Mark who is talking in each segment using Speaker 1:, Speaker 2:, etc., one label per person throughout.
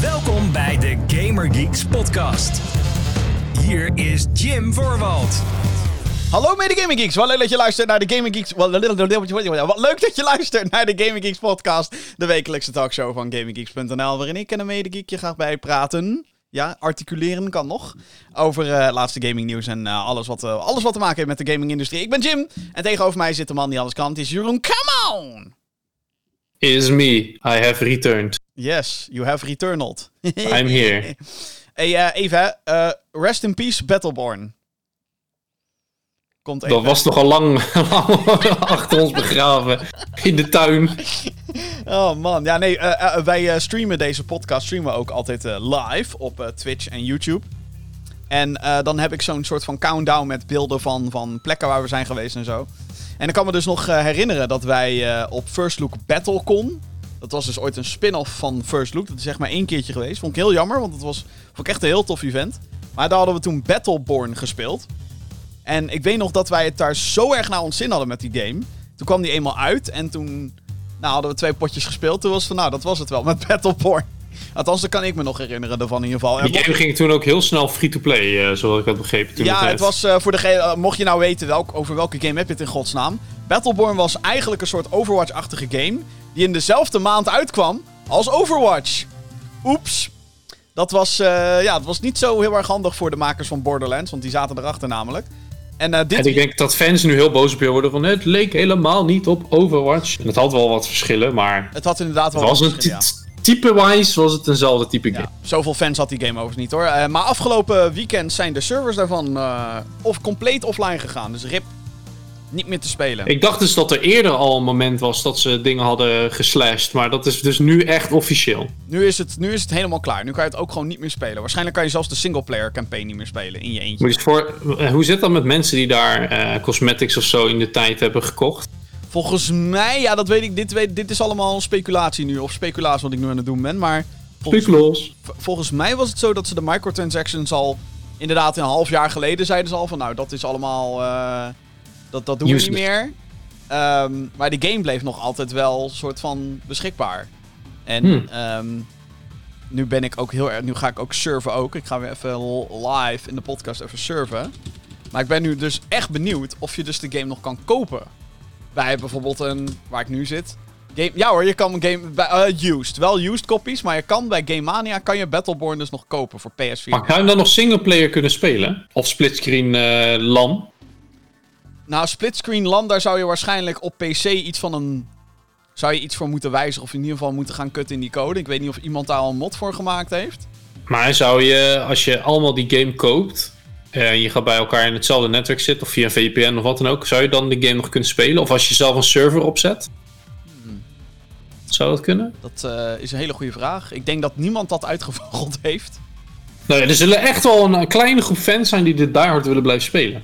Speaker 1: Welkom bij de Gamer Geeks podcast. Hier is Jim Voorwald.
Speaker 2: Hallo mede Gaming Geeks, wat leuk dat je luistert naar de Gaming Geeks... Wat leuk dat je luistert naar de Gaming Geeks podcast. De wekelijkse talkshow van GamingGeeks.nl, waarin ik en een medegeek je graag bijpraten. Ja, articuleren kan nog. Over eh laatste gaming nieuws en eh, alles, wat, eh, alles wat te maken heeft met de gaming-industrie. Ik ben Jim en tegenover mij zit de man die alles kan. Het is Jeroen, come on!
Speaker 3: Is me. I have returned.
Speaker 2: Yes, you have returned.
Speaker 3: I'm here.
Speaker 2: hey, eh, even, eh, rest in peace Battleborn. Komt even.
Speaker 3: Dat was toch al lang, lang achter ons begraven. In de tuin.
Speaker 2: Oh man, ja nee, eh, wij streamen deze podcast streamen ook altijd live op Twitch en YouTube. En dan heb ik zo'n soort van countdown met beelden van, van plekken waar we zijn geweest en zo. En ik kan me dus nog herinneren dat wij op First Look BattleCon... Dat was dus ooit een spin-off van First Look. Dat is echt maar één keertje geweest. Vond ik heel jammer, want het was vond ik echt een heel tof event. Maar daar hadden we toen Battleborn gespeeld. En ik weet nog dat wij het daar zo erg naar ons zin hadden met die game. Toen kwam die eenmaal uit en toen nou, hadden we twee potjes gespeeld. Toen was het van, nou, dat was het wel met Battleborn. Althans, dat kan ik me nog herinneren ervan in ieder geval.
Speaker 3: Die game ging toen ook heel snel free-to-play, eh, zoals ik had begrepen. Toen de
Speaker 2: ja, het was eh, voor degene, eh, mocht je nou weten welk, over welke game heb je het in godsnaam. Battleborn was eigenlijk een soort Overwatch-achtige game. Die in dezelfde maand uitkwam als Overwatch. Oeps. Dat was, ja, het was niet zo heel erg handig voor de makers van Borderlands, want die zaten erachter namelijk. En dit
Speaker 3: En ik denk dat fans nu heel boos op je worden van het leek helemaal niet op Overwatch. En het had wel wat verschillen, maar
Speaker 2: het had inderdaad wel
Speaker 3: het was
Speaker 2: wat
Speaker 3: type-wise was het eenzelfde type game.
Speaker 2: Ja, zoveel fans had die game overigens niet hoor. Eh, maar afgelopen weekend zijn de servers daarvan eh, of compleet offline gegaan. Dus RIP, niet meer te spelen.
Speaker 3: Ik dacht dus dat er eerder al een moment was dat ze dingen hadden geslashed, maar dat is dus nu echt officieel.
Speaker 2: Nu is, het, nu is het helemaal klaar. Nu kan je het ook gewoon niet meer spelen. Waarschijnlijk kan je zelfs de singleplayer campaign niet meer spelen in je eentje.
Speaker 3: Moet je eens voor, eh, hoe zit dat met mensen die daar cosmetics of zo in de tijd hebben gekocht?
Speaker 2: Volgens mij, ja, dat weet ik. Dit, weet, dit is allemaal speculatie nu. Of speculatie wat ik nu aan het doen ben. Maar volgens,
Speaker 3: Speculoos.
Speaker 2: volgens mij was het zo dat ze de microtransactions al. Inderdaad, een half jaar geleden zeiden ze al van. Nou, dat is allemaal. eh, dat, dat doen we niet meer. Ehm, maar de game bleef nog altijd wel soort van beschikbaar. En
Speaker 3: Hmm.
Speaker 2: ehm, nu ben ik ook heel erg. Nu ga ik ook surfen ook. Ik ga weer even live in de podcast even surfen. Maar ik ben nu dus echt benieuwd of je dus de game nog kan kopen. Wij hebben bijvoorbeeld een. Waar ik nu zit. Game, ja hoor, je kan game. bij- eh, used. Wel used copies, maar je kan bij Game Mania kan je Battleborn dus nog kopen voor PS4.
Speaker 3: Maar zou je dan nog singleplayer kunnen spelen? Of splitscreen eh LAN?
Speaker 2: Nou, splitscreen land, daar zou je waarschijnlijk op PC iets van een. Zou je iets voor moeten wijzigen of in ieder geval moeten gaan kutten in die code. Ik weet niet of iemand daar al een mod voor gemaakt heeft.
Speaker 3: Maar zou je, als je allemaal die game koopt... eh, en je gaat bij elkaar in hetzelfde netwerk zitten... of via een VPN of wat dan ook... zou je dan de game nog kunnen spelen? Of als je zelf een server opzet? Zou dat kunnen?
Speaker 2: Dat eh, is een hele goede vraag. Ik denk dat niemand dat uitgevogeld heeft.
Speaker 3: Nou ja, er zullen echt wel een, een kleine groep fans zijn... die dit diehard willen blijven spelen.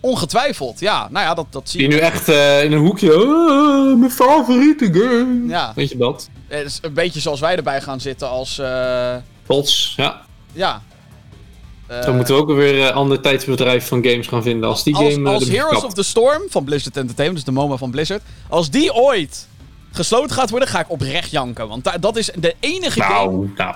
Speaker 2: Ongetwijfeld, ja. Nou ja, dat, dat zie
Speaker 3: Die
Speaker 2: je.
Speaker 3: nu echt eh, in een hoekje... "Ah, mijn favoriete game.
Speaker 2: Ja.
Speaker 3: Weet je dat?
Speaker 2: Het is een beetje zoals wij erbij gaan zitten als.
Speaker 3: Trots, ja.
Speaker 2: ja. Eh,
Speaker 3: Dan moeten we ook weer een ander tijdsbedrijf van games gaan vinden als die
Speaker 2: als,
Speaker 3: game... eh,
Speaker 2: als
Speaker 3: er
Speaker 2: Heroes
Speaker 3: kapt.
Speaker 2: of the Storm van Blizzard Entertainment, dus de MOMA van Blizzard. Als die ooit gesloten gaat worden, ga ik oprecht janken. Want da- dat is de enige game.
Speaker 3: Nou, nou,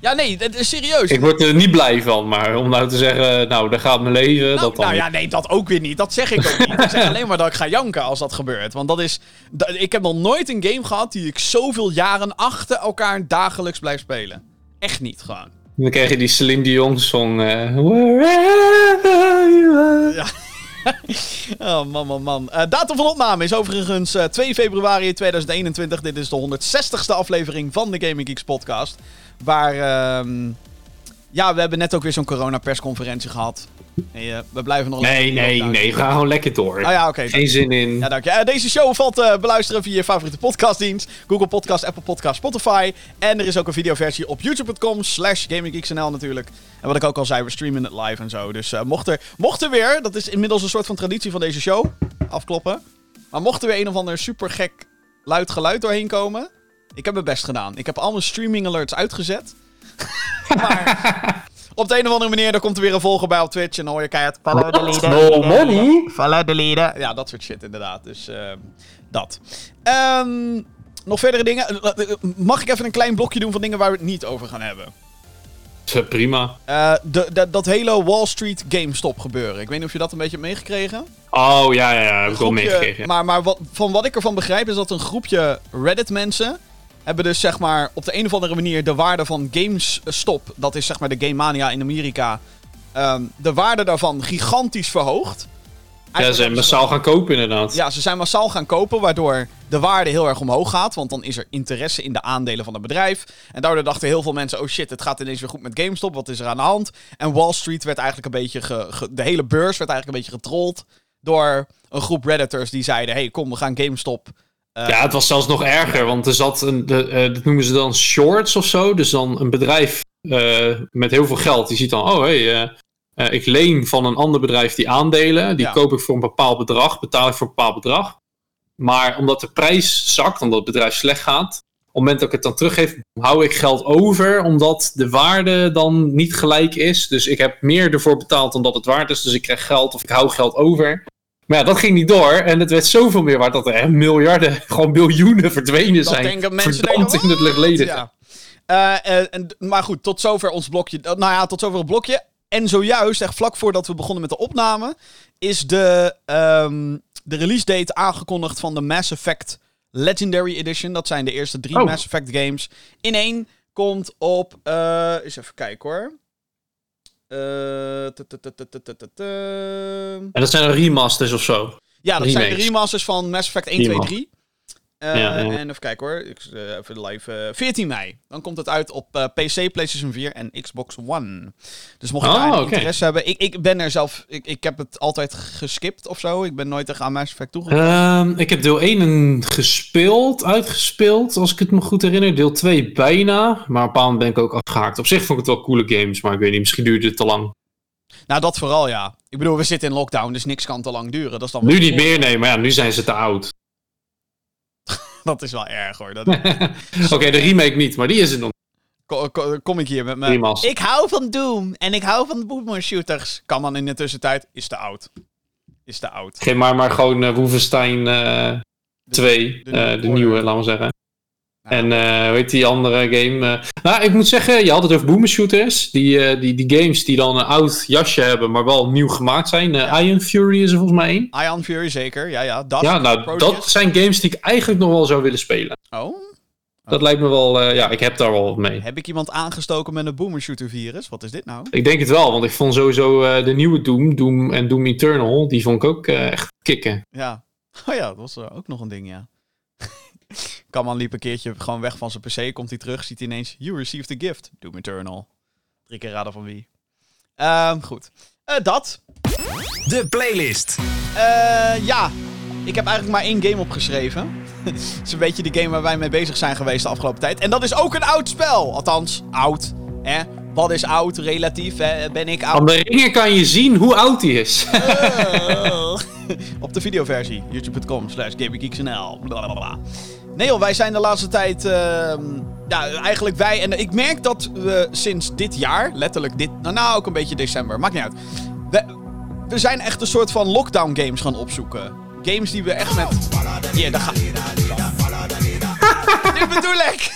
Speaker 2: Ja, nee, dat is serieus.
Speaker 3: ik word er niet blij van, maar om nou te zeggen, nou, daar gaat mijn leven,
Speaker 2: Nou,
Speaker 3: dat dan
Speaker 2: nou ja, nee, dat ook weer niet. Dat zeg ik ook niet. Ik zeg alleen maar dat ik ga janken als dat gebeurt. Want dat is. ik heb nog nooit een game gehad die ik zoveel jaren achter elkaar dagelijks blijf spelen. Echt niet, gewoon.
Speaker 3: Dan krijg je die Celine Dion song, eh, you are.
Speaker 2: Oh, man, man, man. Eh, datum van opname is overigens eh, 2 februari 2021. Dit is de 160ste aflevering van de Gaming Geeks podcast. Waar, ehm, ja, we hebben net ook weer zo'n corona-persconferentie gehad. Nee, eh, we blijven nog
Speaker 3: Nee, nee, nee, ga gewoon lekker door.
Speaker 2: Oh ja, oké.
Speaker 3: Geen zin in.
Speaker 2: Ja, dank je. Eh, deze show valt te beluisteren via je favoriete podcastdienst. Google Podcast, Apple Podcast, Spotify. En er is ook een videoversie op youtube.com slash gaminggeeksnl natuurlijk. En wat ik ook al zei, we streamen het live en zo. Dus mocht, er, mocht er weer, dat is inmiddels een soort van traditie van deze show, afkloppen. Maar mocht er weer een of ander super gek luid geluid doorheen komen. Ik heb mijn best gedaan. Ik heb al mijn streaming alerts uitgezet. maar op de een of andere manier, dan komt er weer een volger bij op Twitch. En dan hoor je keihard... Follow the leader.
Speaker 3: No money.
Speaker 2: Follow the leader. Ja, dat soort shit inderdaad. Dus ehm, dat. Ehm, nog verdere dingen? Eh, mag ik even een klein blokje doen van dingen waar we het niet over gaan hebben?
Speaker 3: Eh, Prima.
Speaker 2: Eh, de, de- dat hele Wall Street GameStop gebeuren. Ik weet niet of je dat een beetje hebt meegekregen.
Speaker 3: Oh, ja, ja, ja. Heb ik wel meegekregen. ja.
Speaker 2: Maar, maar wat, van wat ik ervan begrijp is dat een groepje Reddit-mensen... hebben dus zeg maar op de een of andere manier de waarde van GameStop... dat is zeg maar de Game Mania in Amerika... ehm, de waarde daarvan gigantisch verhoogd.
Speaker 3: Ja, ze zijn massaal gaan kopen inderdaad.
Speaker 2: Ja, ze zijn massaal gaan kopen, waardoor de waarde heel erg omhoog gaat. Want dan is er interesse in de aandelen van het bedrijf. En daardoor dachten heel veel mensen, oh shit, het gaat ineens weer goed met GameStop. Wat is er aan de hand? En Wall Street werd eigenlijk een beetje, ge- ge- de hele beurs werd eigenlijk een beetje getrold door een groep Redditors die zeiden, hey kom, we gaan GameStop...
Speaker 3: Ja, het was zelfs nog erger, want er zat een, de, eh, dat noemen ze dan shorts of zo. Dus dan een bedrijf eh, met heel veel geld, die ziet dan, oh hé, hey, eh, ik leen van een ander bedrijf die aandelen. Die
Speaker 2: Ja.
Speaker 3: koop ik voor een bepaald bedrag, betaal ik voor een bepaald bedrag. Maar omdat de prijs zakt, omdat het bedrijf slecht gaat, op het moment dat ik het dan teruggeef, hou ik geld over, omdat de waarde dan niet gelijk is. Dus ik heb meer ervoor betaald dan dat het waard is, dus ik krijg geld of ik hou geld over. Maar ja, dat ging niet door en het werd zoveel meer waard dat er echt miljarden, gewoon miljoenen verdwenen
Speaker 2: Dat
Speaker 3: zijn.
Speaker 2: denken mensen
Speaker 3: Verdampt
Speaker 2: denken,
Speaker 3: in het luchtledige.
Speaker 2: Ja. Eh, eh, en, maar goed, tot zover ons blokje. eh, Nou ja, tot zover het blokje. En zojuist, echt vlak voordat we begonnen met de opname, is de, ehm, de release date aangekondigd van de Mass Effect Legendary Edition. Dat zijn de eerste drie
Speaker 3: Oh.
Speaker 2: Mass Effect games. In één komt op. eh eens even kijken hoor.
Speaker 3: En dat zijn remasters of zo.
Speaker 2: Ja, dat zijn de remasters van Mass Effect 1, 2,
Speaker 3: Remakes.
Speaker 2: 3. Eh,
Speaker 3: Ja, ja.
Speaker 2: En even kijken hoor. Ik, eh, even live. eh, 14 mei. Dan komt het uit op eh, PC, PlayStation 4 en Xbox One. Dus mocht je
Speaker 3: Oh,
Speaker 2: daar
Speaker 3: oké.
Speaker 2: interesse hebben. Ik, ik ben er zelf. Ik, ik heb het altijd geskipt of zo. Ik ben nooit echt aan Mass Effect toegekomen.
Speaker 3: Ehm, ik heb deel 1 gespeeld, uitgespeeld, als ik het me goed herinner. Deel 2 bijna, maar op een bepaald moment ben ik ook afgehaakt. Op zich vond ik het wel coole games, maar ik weet niet, misschien duurde het te lang.
Speaker 2: Nou, dat vooral ja. Ik bedoel, we zitten in lockdown, dus niks kan te lang duren. Dat is dan
Speaker 3: Nu niet meer, nee, maar ja, nu zijn ze te oud.
Speaker 2: Dat is wel erg hoor. Dat,
Speaker 3: Oké, de remake niet, maar die is er nog.
Speaker 2: ko- ko- kom ik hier met mijn.
Speaker 3: Remaster.
Speaker 2: Ik hou van Doom en ik hou van boomer shooters. Kan dan in de tussentijd. Is te oud. Is te oud.
Speaker 3: Geef maar, maar gewoon eh Wolfenstein eh 2,
Speaker 2: de
Speaker 3: de,
Speaker 2: nieuwe
Speaker 3: de
Speaker 2: order.
Speaker 3: nieuwe, laten we zeggen. En eh hoe heet die andere game? eh, nou, ik moet zeggen, je had het over boomer shooters. Die, eh, die, die games die dan een oud jasje hebben, maar wel nieuw gemaakt zijn. Eh. Iron Fury is er volgens mij één.
Speaker 2: Ion Fury zeker, ja ja. Dusk,
Speaker 3: Ja, nou,
Speaker 2: Proteus.
Speaker 3: dat zijn games die ik eigenlijk nog wel zou willen spelen.
Speaker 2: Oh,
Speaker 3: Dat lijkt me wel, eh, ja, ik heb daar wel wat mee.
Speaker 2: heb ik iemand aangestoken met een boomer shooter virus? Wat is dit nou?
Speaker 3: Ik denk het wel, want ik vond sowieso eh, de nieuwe Doom, Doom en Doom Eternal, die vond ik ook eh, echt kicken.
Speaker 2: Ja. Oh ja, dat was eh, ook nog een ding, ja. Kamman liep een keertje gewoon weg van zijn PC, komt hij terug, ziet hij ineens, you received a gift, Doom Eternal. Drie keer raden van wie. Ehm, goed. Eh, dat.
Speaker 1: De playlist.
Speaker 2: Eh, ja, ik heb eigenlijk maar één game opgeschreven. Het is een beetje de game waar wij mee bezig zijn geweest de afgelopen tijd. En dat is ook een oud spel. Althans, oud. Hè? Wat is oud? Relatief, hè? Ben ik oud?
Speaker 3: Aan de ringen kan je zien hoe oud die is.
Speaker 2: Op de videoversie. YouTube.com slash GamerGeeksNL. Blablabla. Nee joh, wij zijn de laatste tijd... ehm, ja, eigenlijk wij... En ik merk dat we sinds dit jaar, letterlijk dit... Nou, nou ook een beetje december, maakt niet uit. We, zijn echt een soort van lockdown games gaan opzoeken. Games die we echt met... Hier, daar ga... Dit bedoel ik!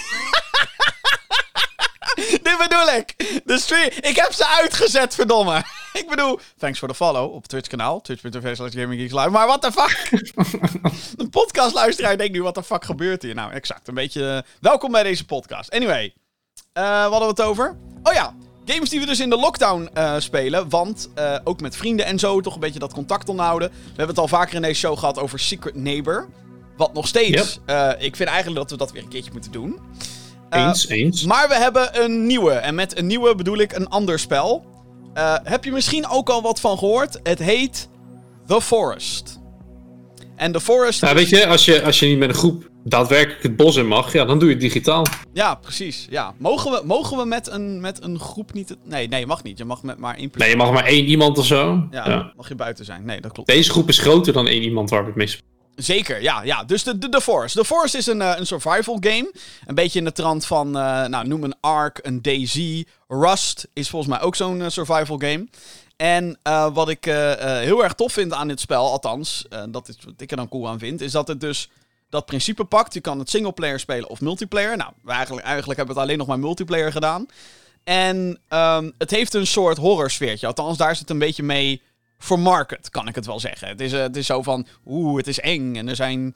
Speaker 2: Dit bedoel ik. De stream. Ik heb ze uitgezet, verdomme. Ik bedoel, thanks for the follow op Twitch kanaal. Twitch.tv slash gaminggeekslive. Maar what the fuck? Een podcastluisteraar denkt nu, wat de fuck gebeurt hier? Nou, exact. Een beetje... eh, welkom bij deze podcast. Anyway. eh wat hadden we het over? Oh ja. Games die we dus in de lockdown eh, spelen. Want ook met vrienden en zo toch een beetje dat contact onderhouden. We hebben het al vaker in deze show gehad over Secret Neighbor. Wat nog steeds... ik vind eigenlijk dat we dat weer een keertje moeten doen. Eh,
Speaker 3: Eens, eens.
Speaker 2: maar we hebben een nieuwe. En met een nieuwe bedoel ik een ander spel. Eh, heb je misschien ook al wat van gehoord? Het heet The Forest. En The Forest.
Speaker 3: Nou, weet je, als je, als je niet met een groep daadwerkelijk het bos in mag, ja, dan doe je het digitaal.
Speaker 2: Ja, precies. Ja. Mogen, we, mogen we met een, met een groep niet. Nee, nee, mag niet. Je mag met maar één persoon.
Speaker 3: Nee, je mag maar één iemand of zo.
Speaker 2: Ja,
Speaker 3: Ja.
Speaker 2: mag je buiten zijn. Nee, dat klopt.
Speaker 3: Deze groep is groter dan één iemand waar we het mee spelen.
Speaker 2: Zeker, ja. ja. Dus de, de, The Forest. The Forest is een, eh, een survival game. Een beetje in de trant van, eh, nou, noem een Ark, een DayZ. Rust is volgens mij ook zo'n eh, survival game. En wat ik heel erg tof vind aan dit spel, althans, dat is wat ik er dan cool aan vind, is dat het dus dat principe pakt. Je kan het singleplayer spelen of multiplayer. Nou, eigenlijk, eigenlijk hebben we het alleen nog maar multiplayer gedaan. En ehm, het heeft een soort horrorsfeertje. Althans, daar is het een beetje mee market, kan ik het wel zeggen. Het is, uh, het is zo van, oeh, het is eng. En er zijn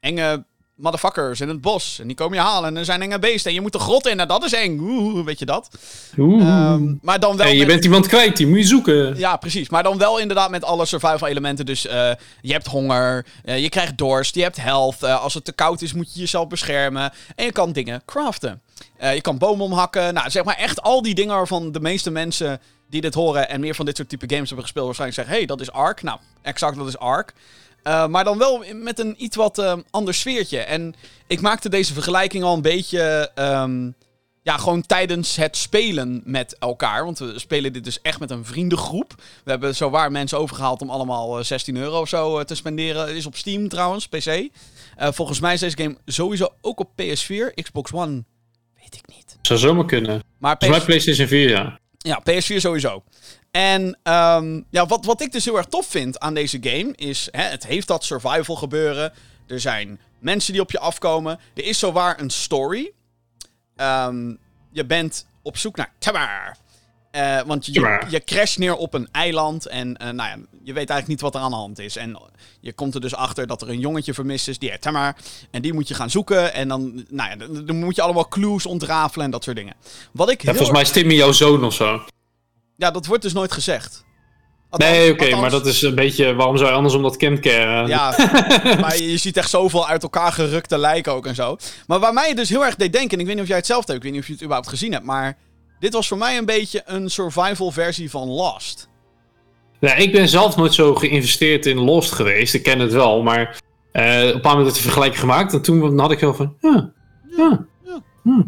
Speaker 2: enge motherfuckers in het bos. En die komen je halen. En er zijn enge beesten. En je moet de grot in. En dat is eng. Oeh, weet je dat?
Speaker 3: Oeh. Um, maar dan wel. En je bent iemand kwijt. Die moet je zoeken.
Speaker 2: Ja, precies. Maar dan wel inderdaad met alle survival elementen. Dus uh, je hebt honger. Uh, je krijgt dorst. Je hebt health. Uh, als het te koud is, moet je jezelf beschermen. En je kan dingen craften. Je kan bomen omhakken. Nou, zeg maar echt al die dingen waarvan de meeste mensen die dit horen en meer van dit soort type games hebben gespeeld, waarschijnlijk zeggen: hey, dat is Ark. Nou, exact, dat is Ark. Uh, maar dan wel met een iets wat uh, ander sfeertje. En ik maakte deze vergelijking al een beetje. Um, ja, gewoon tijdens het spelen met elkaar. Want we spelen dit dus echt met een vriendengroep. We hebben zowaar mensen overgehaald om allemaal 16 eh, euro of zo te spenderen. Het is op Steam trouwens, PC. volgens mij is deze game sowieso ook op PS4. Xbox One, weet ik niet.
Speaker 3: Zou zomaar kunnen. Maar PS... Volgens mij PlayStation 4, ja.
Speaker 2: Ja, PS4 sowieso. En um, ja, wat, wat ik dus heel erg tof vind aan deze game is... Hè, het heeft dat survival gebeuren. Er zijn mensen die op je afkomen. Er is zowaar een story. Um, je bent op zoek naar Tamar. Uh, want je, je, crasht neer op een eiland en uh, nou ja, je weet eigenlijk niet wat er aan de hand is. En je komt er dus achter dat er een jongetje vermist is, die heet Tamar. En die moet je gaan zoeken en dan, nou ja, dan, moet je allemaal clues ontrafelen en dat soort dingen. Wat ik
Speaker 3: ja, volgens mij is Timmy jouw zoon of zo.
Speaker 2: Ja, dat wordt dus nooit gezegd.
Speaker 3: nee, oké, maar dat is een beetje... Waarom zou je anders om dat kind keren?
Speaker 2: Ja, maar je ziet echt zoveel uit elkaar gerukte lijken ook en zo. Maar waar mij het dus heel erg deed denken... en ik weet niet of jij hetzelfde hebt, ik weet niet of je het überhaupt gezien hebt... maar dit was voor mij een beetje een survival versie van Lost.
Speaker 3: Ja, ik ben zelf nooit zo geïnvesteerd in Lost geweest. Ik ken het wel, maar uh, op een moment had de vergelijking gemaakt... en toen had ik wel van... Ja, ja, ja. Hm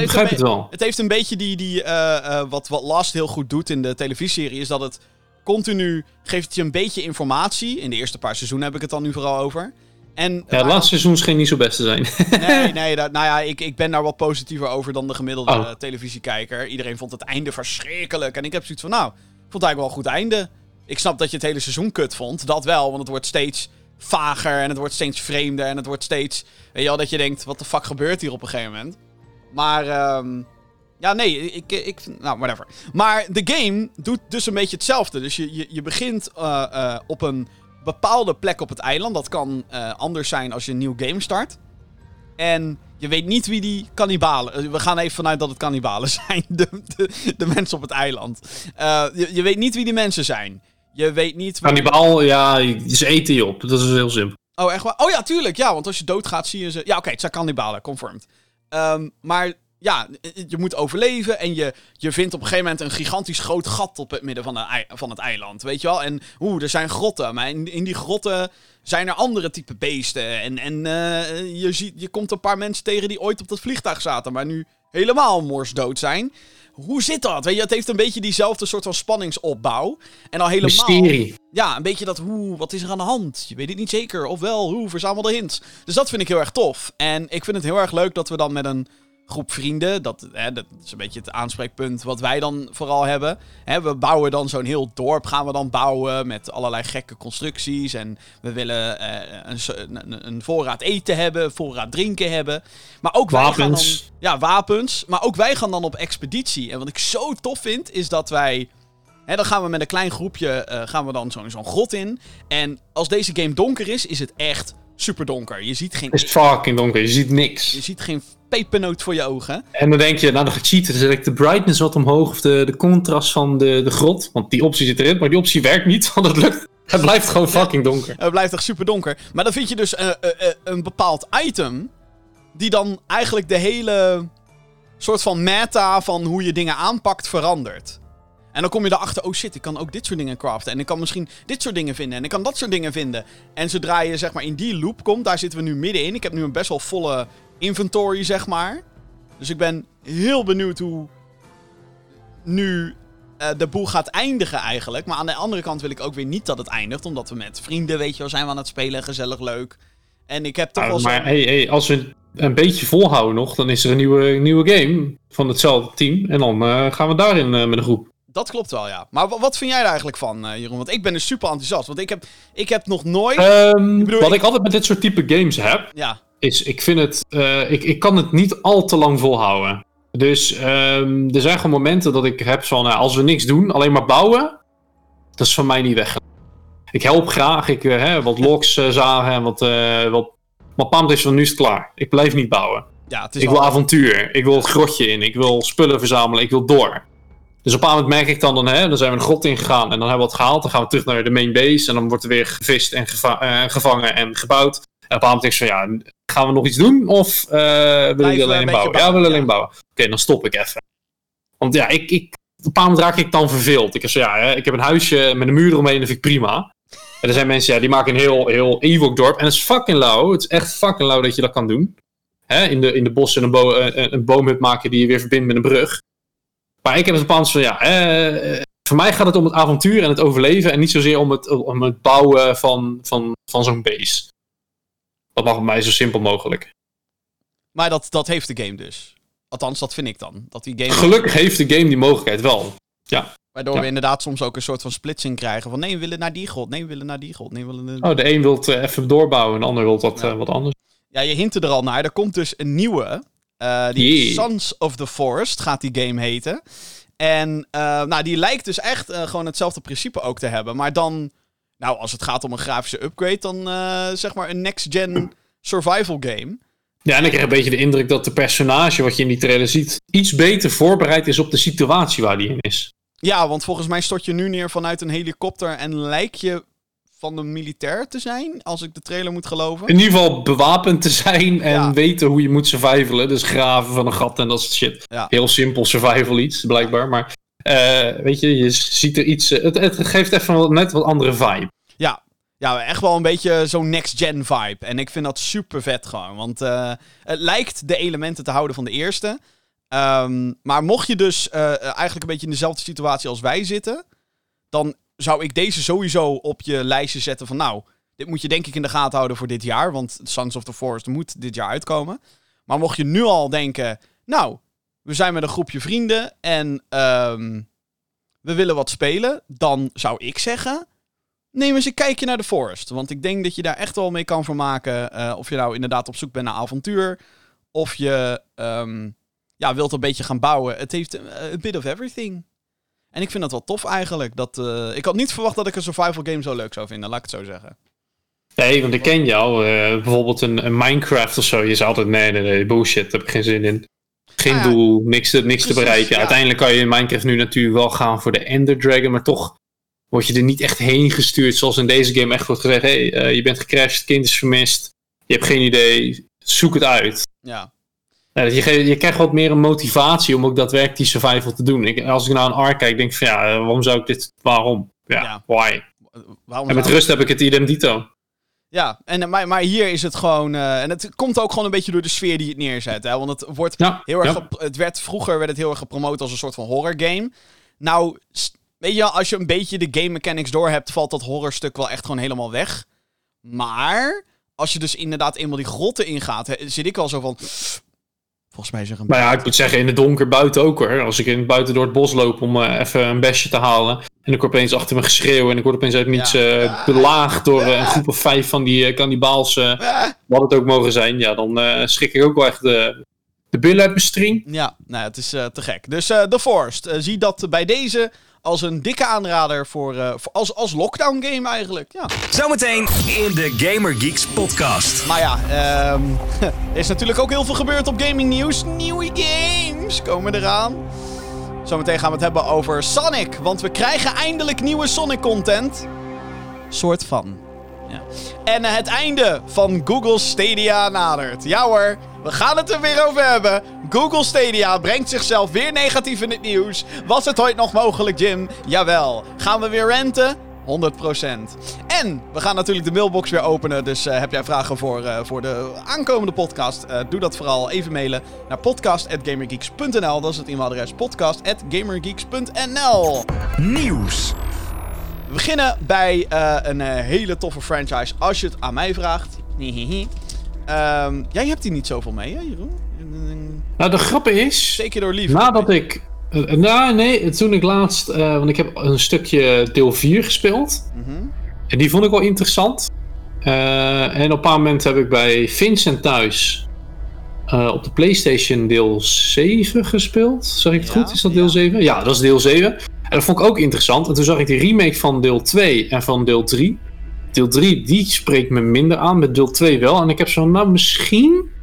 Speaker 3: ik begrijp het wel.
Speaker 2: Het heeft een beetje die, die uh, wat, wat Last heel goed doet in de televisieserie, is dat het continu geeft je een beetje informatie. In de eerste paar seizoenen heb ik het dan nu vooral over. En
Speaker 3: ja, het laatste seizoen scheen niet zo best te zijn.
Speaker 2: Nee, nee dat, nou ja, ik, ik ben daar wat positiever over dan de gemiddelde oh. televisiekijker. Iedereen vond het einde verschrikkelijk. En ik heb zoiets van, nou, ik vond het eigenlijk wel een goed einde. Ik snap dat je het hele seizoen kut vond. Dat wel, want het wordt steeds vager en het wordt steeds vreemder. En het wordt steeds, weet je wel, dat je denkt, wat de fuck gebeurt hier op een gegeven moment? Maar, um, ja, nee, ik, ik, nou, whatever. Maar de game doet dus een beetje hetzelfde. Dus je, je, je begint uh, uh, op een bepaalde plek op het eiland. Dat kan uh, anders zijn als je een nieuw game start. En je weet niet wie die kannibalen... We gaan even vanuit dat het kannibalen zijn. De, de, de mensen op het eiland. je, je weet niet wie die mensen zijn. Je weet niet...
Speaker 3: Kannibaal, ja, ze eten je op. Dat is heel simpel.
Speaker 2: Oh, echt waar? Oh ja, tuurlijk. Ja, want als je doodgaat zie je ze... Ja, oké, okay, het zijn kannibalen, confirmed. Um, maar ja, je moet overleven en je, je vindt op een gegeven moment een gigantisch groot gat op het midden van, de, van het eiland, weet je wel? En oeh, er zijn grotten, maar in, in die grotten zijn er andere type beesten. En, en uh, je, ziet, je komt een paar mensen tegen die ooit op dat vliegtuig zaten, maar nu helemaal morsdood zijn. Hoe zit dat? Weet je, het heeft een beetje diezelfde soort van spanningsopbouw. En al helemaal... Mysterie. Ja, een beetje dat, hoe, wat is er aan de hand? Je weet het niet zeker. Ofwel, hoe, verzamel de hints. Dus dat vind ik heel erg tof. En ik vind het heel erg leuk dat we dan met een groep vrienden. Dat, hè, dat is een beetje het aanspreekpunt wat wij dan vooral hebben. Hè, we bouwen dan zo'n heel dorp, gaan we dan bouwen met allerlei gekke constructies. En we willen uh, een, een, voorraad eten hebben, voorraad drinken hebben. Maar ook
Speaker 3: wapens.
Speaker 2: wij gaan dan... Ja, wapens. Maar ook wij gaan dan op expeditie. En wat ik zo tof vind, is dat wij... Hè, dan gaan we met een klein groepje uh, gaan we dan zo'n zo'n grot in. En als deze game donker is, is het echt super donker. Je ziet geen...
Speaker 3: Het is fucking donker, je ziet niks.
Speaker 2: Je ziet geen pepernoot voor je ogen.
Speaker 3: En dan denk je, nou dan gecheaten, dan zet ik de brightness wat omhoog of de, de contrast van de, de grot. Want die optie zit erin, maar die optie werkt niet, want het lukt. Het blijft gewoon fucking donker.
Speaker 2: Het blijft echt super donker. Maar dan vind je dus uh, uh, een bepaald item. Die dan eigenlijk de hele soort van meta van hoe je dingen aanpakt verandert. En dan kom je erachter, oh shit, ik kan ook dit soort dingen craften. En ik kan misschien dit soort dingen vinden. En ik kan dat soort dingen vinden. En zodra je zeg maar in die loop komt, daar zitten we nu middenin. Ik heb nu een best wel volle inventory, zeg maar. Dus ik ben heel benieuwd hoe nu uh, de boel gaat eindigen eigenlijk. Maar aan de andere kant wil ik ook weer niet dat het eindigt. Omdat we met vrienden, weet je wel, zijn we aan het spelen. Gezellig leuk. En ik heb toch wel
Speaker 3: Maar hey, hey, als we een beetje volhouden nog, dan is er een nieuwe, nieuwe game van hetzelfde team. En dan uh, gaan we daarin uh, met een groep.
Speaker 2: Dat klopt wel, ja. Maar wa- wat vind jij er eigenlijk van, eh, Jeroen? Want ik ben dus super enthousiast. Want ik heb, ik heb nog nooit...
Speaker 3: Ehm,
Speaker 2: bedoel,
Speaker 3: wat
Speaker 2: ik-
Speaker 3: ik altijd met dit soort type games heb,
Speaker 2: ja,
Speaker 3: is ik vind het, eh, ik, ik kan het niet al te lang volhouden. Dus ehm, er zijn gewoon momenten dat ik heb van, nou, als we niks doen, alleen maar bouwen, dat is van mij niet weg. Ik help graag, ik eh, hè, wat logs eh, zagen en wat, eh wat... Maar Paam is van nu is het klaar. Ik blijf niet bouwen.
Speaker 2: ja, het is
Speaker 3: Ik wil avontuur. Ik wil het grotje in. Ik wil spullen verzamelen. Ik wil door. Dus op een moment merk ik dan, dan, hè, dan zijn we een grot ingegaan en dan hebben we wat gehaald. Dan gaan we terug naar de main base en dan wordt er weer gevist en geva- eh, gevangen en gebouwd. En op een moment denk ik van, ja, gaan we nog iets doen of eh willen
Speaker 2: we
Speaker 3: jullie
Speaker 2: een
Speaker 3: alleen bouwen? Ja, we willen
Speaker 2: ja.
Speaker 3: alleen bouwen. Oké, dan stop ik even. Want ja, ik, ik, op een moment raak ik dan verveeld. Ik, heb zo, ja, hè, ik heb een huisje met een muur eromheen, dat vind ik prima. En er zijn mensen, ja, die maken een heel, heel Ewok dorp. En het is fucking lauw. Het is echt fucking lauw dat je dat kan doen. Hè, in, de, in de bossen een, bo een, een boomhut maken die je weer verbindt met een brug. Maar ik heb het een van, ja, eh, voor mij gaat het om het avontuur en het overleven. En niet zozeer om het, om het bouwen van, van, van zo'n base. Dat mag bij mij zo simpel mogelijk.
Speaker 2: Maar dat, dat heeft de game dus. Althans, dat vind ik dan. Dat die game...
Speaker 3: Gelukkig heeft de game die mogelijkheid wel.
Speaker 2: Waardoor
Speaker 3: Ja.
Speaker 2: we inderdaad soms ook een soort van splitsing krijgen. Van nee, we willen naar die god. Nee, we willen naar die god. Nee, we willen...
Speaker 3: Oh, de een wil het eh, even doorbouwen en de ander wil wat,
Speaker 2: Ja.
Speaker 3: eh, wat anders.
Speaker 2: Ja, je hint er al naar. Er komt dus een nieuwe. Eh, die
Speaker 3: Yeah.
Speaker 2: Sons of the Forest gaat die game heten. En eh, nou, die lijkt dus echt eh, gewoon hetzelfde principe ook te hebben. Maar dan, nou, als het gaat om een grafische upgrade, dan zeg maar een next-gen survival game.
Speaker 3: Ja, en ik krijg een beetje de indruk dat de personage wat je in die trailer ziet, iets beter voorbereid is op de situatie waar die in is.
Speaker 2: Ja, want volgens mij stort je nu neer vanuit een helikopter en lijk je van een militair te zijn, als ik de trailer moet geloven.
Speaker 3: In ieder geval bewapend te zijn en
Speaker 2: Ja.
Speaker 3: weten hoe je moet survivalen. Dus graven van een gat en dat soort shit.
Speaker 2: Ja.
Speaker 3: Heel simpel survival iets, blijkbaar. Maar eh, weet je, je ziet er iets... eh, het, het geeft even wat, net wat andere vibe.
Speaker 2: Ja. Ja, echt wel een beetje zo'n next-gen vibe. En ik vind dat super vet gewoon. Want eh, het lijkt de elementen te houden van de eerste. Ehm, maar mocht je dus eigenlijk een beetje in dezelfde situatie als wij zitten... dan zou ik deze sowieso op je lijstje zetten van... nou, dit moet je denk ik in de gaten houden voor dit jaar. Want Sons of the Forest moet dit jaar uitkomen. Maar mocht je nu al denken... nou, we zijn met een groepje vrienden en ehm, we willen wat spelen... dan zou ik zeggen... Neem eens een kijkje naar The Forest. Want ik denk dat je daar echt wel mee kan vermaken. eh of je nou inderdaad op zoek bent naar avontuur. Of je ehm, ja, wilt een beetje gaan bouwen. Het heeft een a bit of everything. En ik vind dat wel tof eigenlijk. Dat, eh, ik had niet verwacht dat ik een survival game zo leuk zou vinden. Laat ik het zo zeggen.
Speaker 3: Nee, want ik ken jou. eh, bijvoorbeeld een, een Minecraft of zo. Je zou altijd, nee, nee, nee, bullshit. Daar heb ik geen zin in. Geen
Speaker 2: Ah ja.
Speaker 3: doel, niks te, niks te bereiken.
Speaker 2: ja.
Speaker 3: Uiteindelijk kan je in Minecraft nu natuurlijk wel gaan voor de Ender Dragon. Maar toch word je er niet echt heen gestuurd. Zoals in deze game echt wordt gezegd. Hé, hey, eh, je bent gecrashed, kind is vermist. Je hebt geen idee. Zoek het uit.
Speaker 2: Ja,
Speaker 3: je, je krijgt wat meer een motivatie om ook daadwerkelijk die survival te doen. Ik, als ik naar een arc kijk, denk ik van ja, waarom zou ik dit, waarom? Ja,
Speaker 2: Ja.
Speaker 3: why?
Speaker 2: waarom
Speaker 3: En met rust heb ik het idem dito.
Speaker 2: Ja, en, eh, maar, maar hier is het gewoon... eh, en het komt ook gewoon een beetje door de sfeer die het neerzet. Hè? Want het wordt
Speaker 3: Ja,
Speaker 2: heel erg
Speaker 3: ja.
Speaker 2: het werd, vroeger werd het heel erg gepromoot als een soort van horror game. Nou, weet je, als je een beetje de game mechanics door hebt, valt dat horrorstuk wel echt gewoon helemaal weg. Maar als je dus inderdaad eenmaal die grotten ingaat, hè, zit ik al zo van. Volgens mij zeg een.
Speaker 3: Maar ja, ik moet zeggen, in het donker buiten ook hoor. Als ik in, buiten door het bos loop om eh, even een besje te halen. En ik hoor opeens achter me geschreeuw. En ik word opeens uit niets
Speaker 2: Ja.
Speaker 3: eh, belaagd door eh, een groep of vijf van die kannibaals. wat het ook mogen zijn. Ja, dan schrik ik ook wel echt de, de billen uit mijn string.
Speaker 2: Ja, nou, het is te gek. Dus The Forest, zie dat bij deze als een dikke aanrader voor, eh, voor als, als lockdown game eigenlijk. Ja.
Speaker 1: Zometeen in de Gamer Geeks podcast.
Speaker 2: Maar ja, ehm, er is natuurlijk ook heel veel gebeurd op gaming nieuws. Nieuwe games komen eraan. Zometeen gaan we het hebben over Sonic. Want we krijgen eindelijk nieuwe Sonic content. Soort van. Ja. En eh, het einde van Google Stadia nadert. Ja hoor, we gaan het er weer over hebben. Google Stadia brengt zichzelf weer negatief in het nieuws. Was het ooit nog mogelijk, Jim? Jawel. Gaan we weer renten? 100%. En we gaan natuurlijk de mailbox weer openen. Dus eh, heb jij vragen voor, eh, voor de aankomende podcast? doe dat vooral even mailen naar podcast.gamergeeks.nl. Dat is het e-mailadres podcast.gamergeeks.nl.
Speaker 1: Nieuws.
Speaker 2: We beginnen bij eh, een eh, hele toffe franchise, als je het aan mij vraagt. Ehm, jij hebt hier niet zoveel mee, hè, Jeroen?
Speaker 3: Nou, de grap is,
Speaker 2: Zeker door lief.
Speaker 3: nadat ik Uh, nou, nee, toen ik laatst... Uh, want ik heb een stukje deel 4 gespeeld. Mm -hmm. En die vond ik wel interessant. Uh, en op een paar moment heb ik bij Vincent thuis... op de PlayStation deel 7 gespeeld. Zeg ik het ja, goed? Is dat deel ja. 7? Ja, dat is deel 7. En dat vond ik ook interessant. En toen zag ik die remake van deel 2 en van deel 3. Deel 3, die spreekt me minder aan. Met deel 2 wel. En ik heb zo, nou misschien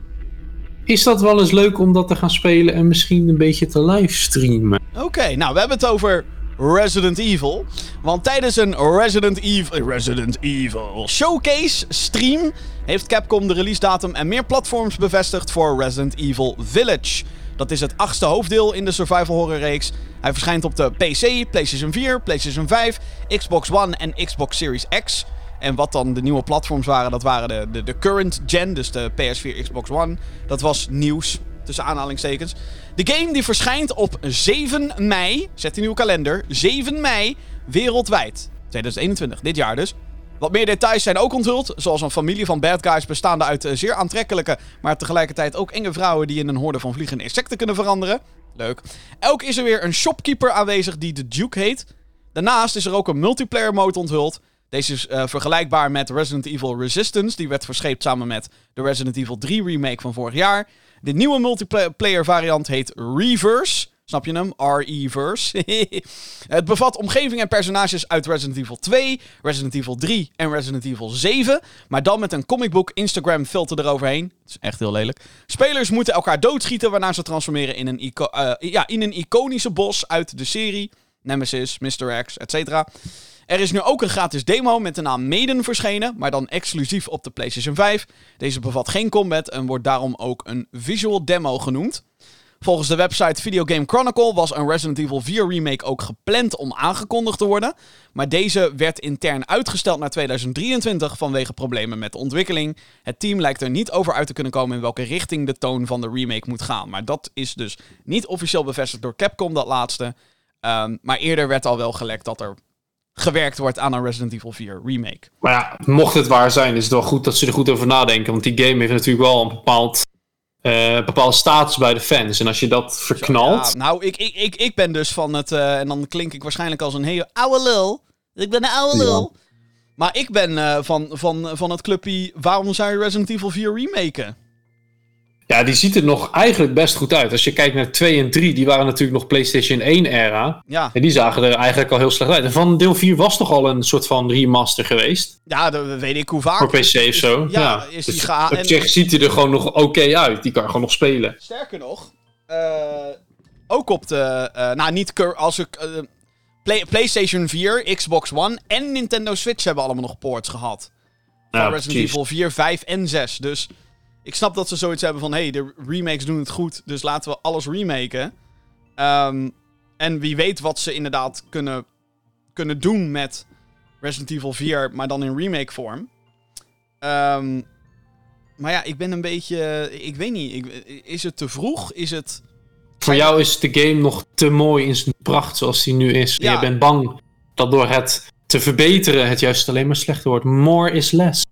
Speaker 3: is dat wel eens leuk om dat te gaan spelen en misschien een beetje te livestreamen.
Speaker 2: Oké, nou we hebben het over Resident Evil. Want tijdens een Resident Evil, Resident Evil Showcase stream heeft Capcom de release datum en meer platforms bevestigd voor Resident Evil Village. Dat is het achtste hoofddeel in de survival horror reeks. Hij verschijnt op de PC, PlayStation 4, PlayStation 5, Xbox One en Xbox Series X. En wat dan de nieuwe platforms waren, dat waren de, de, de current gen, dus de PS4, Xbox One. Dat was nieuws, tussen aanhalingstekens. De game die verschijnt op 7 mei, zet in uw kalender, 7 mei, wereldwijd. 2021, dit jaar dus. Wat meer details zijn ook onthuld, zoals een familie van bad guys bestaande uit eh, zeer aantrekkelijke, maar tegelijkertijd ook enge vrouwen die in een horde van vliegende insecten kunnen veranderen. Leuk. Elk is er weer een shopkeeper aanwezig die de Duke heet. Daarnaast is er ook een multiplayer mode onthuld. Deze is uh, vergelijkbaar met Resident Evil Resistance. Die werd verscheept samen met de Resident Evil 3 remake van vorig jaar. De nieuwe multiplayer variant heet Reverse. Snap je hem? R-E-verse. het bevat omgeving en personages uit Resident Evil 2, Resident Evil 3 en Resident Evil 7. Maar dan met een comicbook Instagram filter eroverheen. Dat is echt heel lelijk. Spelers moeten elkaar doodschieten waarna ze transformeren in een, uh, ja, in een iconische bos uit de serie. Nemesis, Mr. X, etc. Er is nu ook een gratis demo met de naam Maiden verschenen, maar dan exclusief op de PlayStation 5. Deze bevat geen combat en wordt daarom ook een visual demo genoemd. Volgens de website Video Game Chronicle was een Resident Evil 4 remake ook gepland om aangekondigd te worden. Maar deze werd intern uitgesteld naar 2023 vanwege problemen met de ontwikkeling. Het team lijkt er niet over uit te kunnen komen in welke richting de toon van de remake moet gaan. Maar dat is dus niet officieel bevestigd door Capcom, dat laatste. Um, maar eerder werd al wel gelekt dat er gewerkt wordt aan een Resident Evil 4 remake.
Speaker 3: Maar ja, mocht het waar zijn, is het wel goed dat ze er goed over nadenken. Want die game heeft natuurlijk wel een bepaald, uh, bepaalde status bij de fans. En als je dat verknalt...
Speaker 2: Ja, nou, ik, ik, ik, ik ben dus van het... Uh, en dan klink ik waarschijnlijk als een hele oude lul. Ik ben een oude lul. Maar ik ben uh, van, van, van het clubje... Waarom zou je Resident Evil 4 remaken?
Speaker 3: Ja, die ziet er nog eigenlijk best goed uit. Als je kijkt naar 2 en 3, die waren natuurlijk nog PlayStation 1-era. Ja. En die zagen er eigenlijk al heel slecht uit. En van deel 4 was toch al een soort van remaster geweest?
Speaker 2: Ja, dat weet ik hoe vaak.
Speaker 3: Voor PC of zo. Ja, ja. Is die dus ga op zich ziet hij er gewoon nog oké uit. Die kan gewoon nog spelen.
Speaker 2: Sterker nog, uh, ook op de... Uh, nou, niet als ik... Uh, Play PlayStation 4, Xbox One en Nintendo Switch hebben allemaal nog ports gehad. Van ja, Resident. Evil 4, 5 en 6. Dus ik snap dat ze zoiets hebben van... hey, de remakes doen het goed, dus laten we alles remaken. Um, en wie weet wat ze inderdaad kunnen, kunnen doen met Resident Evil 4, maar dan in remake vorm. Um, maar ja, ik ben een beetje... Ik weet niet. Ik, is het te vroeg? Is het...
Speaker 3: Voor jou is de game nog te mooi in zijn pracht zoals die nu is. Ja. je bent bang dat door het te verbeteren het juist alleen maar slechter wordt. More is less.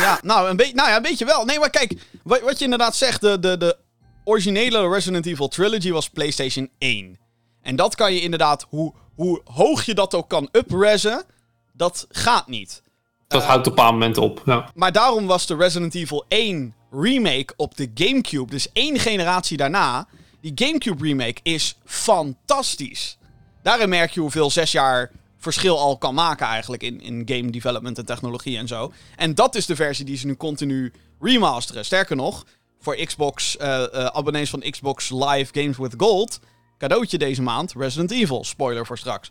Speaker 2: Ja, nou, een, beetje, nou ja, een beetje wel. Nee, maar kijk, wat, wat je inderdaad zegt, de, de, de originele Resident Evil Trilogy was PlayStation 1. En dat kan je inderdaad, hoe, hoe hoog je dat ook kan uprezen, dat gaat niet.
Speaker 3: Dat houdt op een paar moment op, ja.
Speaker 2: Maar daarom was de Resident Evil 1 remake op de Gamecube, dus één generatie daarna, die Gamecube remake is fantastisch. Daarin merk je hoeveel zes jaar verschil al kan maken eigenlijk in, in game development en technologie en zo. En dat is de versie die ze nu continu remasteren. Sterker nog, voor Xbox, uh, uh, abonnees van Xbox Live Games with Gold, cadeautje deze maand, Resident Evil. Spoiler voor straks.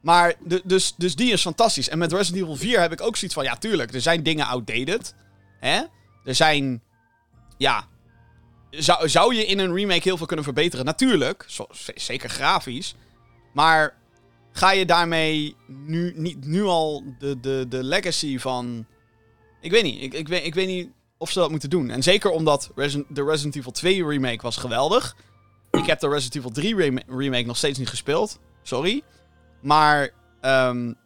Speaker 2: Maar de, dus, dus die is fantastisch. En met Resident Evil 4 heb ik ook zoiets van, ja tuurlijk, er zijn dingen outdated. Hè? Er zijn, ja, zou, zou je in een remake heel veel kunnen verbeteren? Natuurlijk, zeker grafisch. Maar ga je daarmee nu, niet, nu al de, de, de legacy van. Ik weet niet. Ik, ik, weet, ik weet niet of ze dat moeten doen. En zeker omdat Resident, de Resident Evil 2 remake was geweldig. Ik heb de Resident Evil 3 remake nog steeds niet gespeeld. Sorry. Maar um,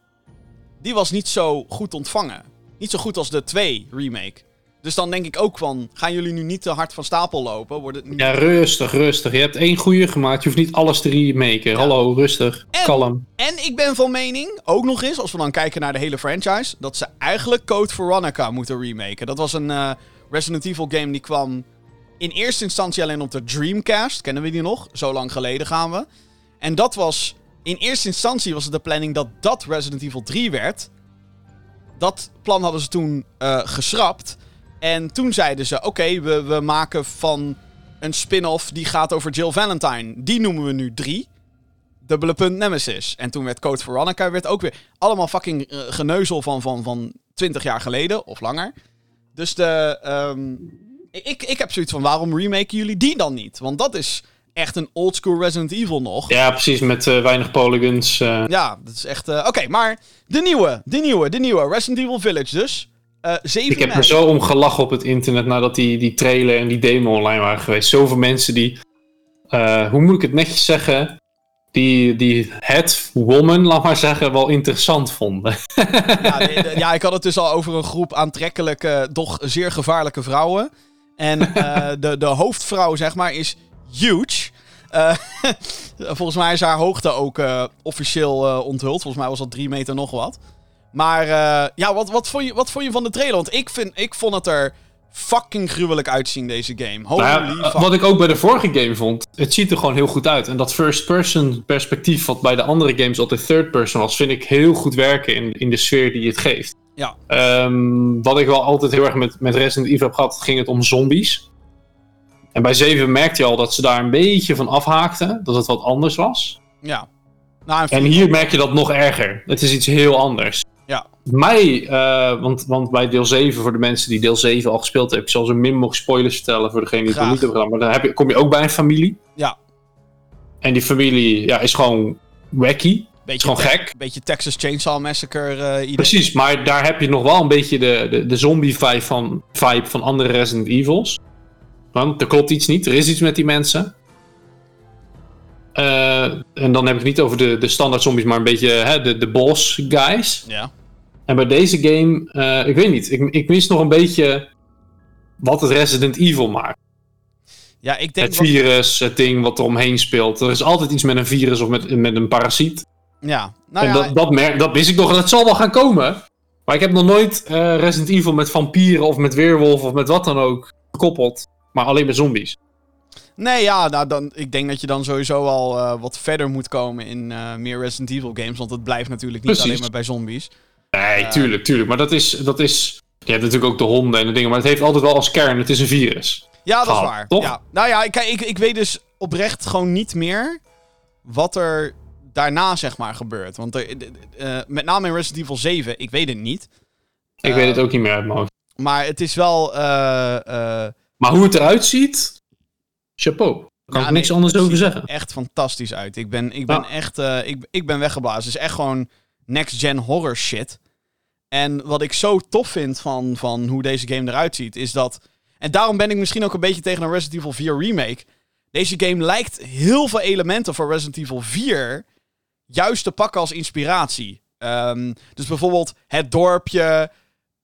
Speaker 2: die was niet zo goed ontvangen. Niet zo goed als de 2 remake. Dus dan denk ik ook van, gaan jullie nu niet te hard van stapel lopen? Wordt het niet...
Speaker 3: Ja, rustig, rustig. Je hebt één goede gemaakt. Je hoeft niet alles te remaken. Hallo, rustig.
Speaker 2: En-
Speaker 3: Kalm.
Speaker 2: En ik ben van mening, ook nog eens, als we dan kijken naar de hele franchise, dat ze eigenlijk Code Veronica moeten remaken. Dat was een eh, Resident Evil game die kwam in eerste instantie alleen op de Dreamcast. Kennen we die nog? Zo lang geleden gaan we. En dat was, in eerste instantie was het de planning dat dat Resident Evil 3 werd. Dat plan hadden ze toen eh, geschrapt. En toen zeiden ze, oké, we, we maken van een spin-off die gaat over Jill Valentine. Die noemen we nu 3 dubbele punt Nemesis. En toen werd Code Veronica werd ook weer allemaal fucking eh, geneuzel van, van, van 20 jaar geleden of langer. Dus de, ehm, ik, ik heb zoiets van waarom remaken jullie die dan niet? Want dat is echt een oldschool Resident Evil nog. Ja,
Speaker 3: Ja, precies. Met eh, weinig polygons. eh.
Speaker 2: dat is echt. Oké, maar de nieuwe, de nieuwe, de nieuwe Resident Evil Village dus. Eh 7
Speaker 3: Ik heb
Speaker 2: mei.
Speaker 3: er zo om gelachen op het internet nadat die, die trailer en die demo online waren geweest. Zoveel mensen die, eh, hoe moet ik het netjes zeggen, die, die het woman, laat maar zeggen, wel interessant vonden.
Speaker 2: Ja, de- ja, ik had het dus al over een groep aantrekkelijke, doch zeer gevaarlijke vrouwen. En eh, de, de hoofdvrouw, zeg maar, is huge. Volgens mij is haar hoogte ook officieel onthuld. Volgens mij was dat drie meter nog wat. Maar eh, ja, wat, wat, vond je, wat vond je van de trailer? Want ik, vind, ik vond het er fucking gruwelijk uitzien, deze game. Holy
Speaker 3: Nou ja, wat ik ook bij de vorige game vond, het ziet er gewoon heel goed uit. En dat first-person perspectief, wat bij de andere games altijd third-person was, vind ik heel goed werken in, in de sfeer die het geeft.
Speaker 2: Ja.
Speaker 3: Ehm, wat ik wel altijd heel erg met, met Resident Evil heb gehad, ging het om zombies. En bij 7 merkte je al dat ze daar een beetje van afhaakten, dat het wat anders was.
Speaker 2: Ja. Nou,
Speaker 3: En hier merk je dat nog erger. Het is iets heel anders.
Speaker 2: Ja.
Speaker 3: Mij, eh, want, want bij deel 7, voor de mensen die deel 7 al gespeeld hebben, ik zal zo min mogelijk spoilers vertellen voor degene die het nog niet hebben gedaan. Maar dan heb je, kom je ook bij een familie.
Speaker 2: Ja.
Speaker 3: En die familie ja, is gewoon wacky. Is gewoon gek.
Speaker 2: Beetje Texas Chainsaw Massacre idee.
Speaker 3: Precies, maar daar heb je nog wel een beetje de, de, de zombie-vibe van, vibe van andere Resident Evils. Want er klopt iets niet, er is iets met die mensen. Eh, en dan heb ik het niet over de, de standaard zombies, maar een beetje hè, de, de boss guys.
Speaker 2: Ja.
Speaker 3: En bij deze game, eh, ik weet niet, ik, ik mis nog een beetje wat het Resident Evil maakt.
Speaker 2: Ja, ik denk...
Speaker 3: Het
Speaker 2: wat-
Speaker 3: virus, het ding wat er omheen speelt. Er is altijd iets met een virus of met, met een parasiet.
Speaker 2: Ja. Nou
Speaker 3: en
Speaker 2: ja,
Speaker 3: dat, dat, mer- dat wist ik nog en dat zal wel gaan komen. Maar ik heb nog nooit eh, Resident Evil met vampieren of met weerwolven of met wat dan ook gekoppeld. Maar alleen met zombies.
Speaker 2: Nee, ja, nou, dan, ik denk dat je dan sowieso al eh, wat verder moet komen in eh, meer Resident Evil games. Want het blijft natuurlijk niet
Speaker 3: Precies.
Speaker 2: alleen maar bij zombies.
Speaker 3: Nee, tuurlijk, tuurlijk. Maar dat is, dat is... Je hebt natuurlijk ook de honden en de dingen. Maar het heeft altijd wel als kern, het is een virus.
Speaker 2: Ja, dat is waar.
Speaker 3: toch?
Speaker 2: Ja. Nou ja, ik, ik, ik weet dus oprecht gewoon niet meer wat er daarna, zeg maar, gebeurt. Want er, eh, met name in Resident Evil 7, ik weet het niet.
Speaker 3: Ik
Speaker 2: Eh,
Speaker 3: weet het ook niet meer uit mijn hoofd.
Speaker 2: Maar het is wel... eh, eh,
Speaker 3: Maar hoe het eruit ziet... Chapeau. Daar kan
Speaker 2: Ja,
Speaker 3: ik niks anders
Speaker 2: het
Speaker 3: over
Speaker 2: ziet er
Speaker 3: zeggen.
Speaker 2: echt fantastisch uit. Ik ben, ik ben
Speaker 3: Ja.
Speaker 2: echt eh, ik, ik ben weggeblazen. Het is echt gewoon next-gen horror shit. En wat ik zo tof vind van, van hoe deze game eruit ziet, is dat... En daarom ben ik misschien ook een beetje tegen een Resident Evil 4 remake. Deze game lijkt heel veel elementen van Resident Evil 4 juist te pakken als inspiratie. Ehm, dus bijvoorbeeld het dorpje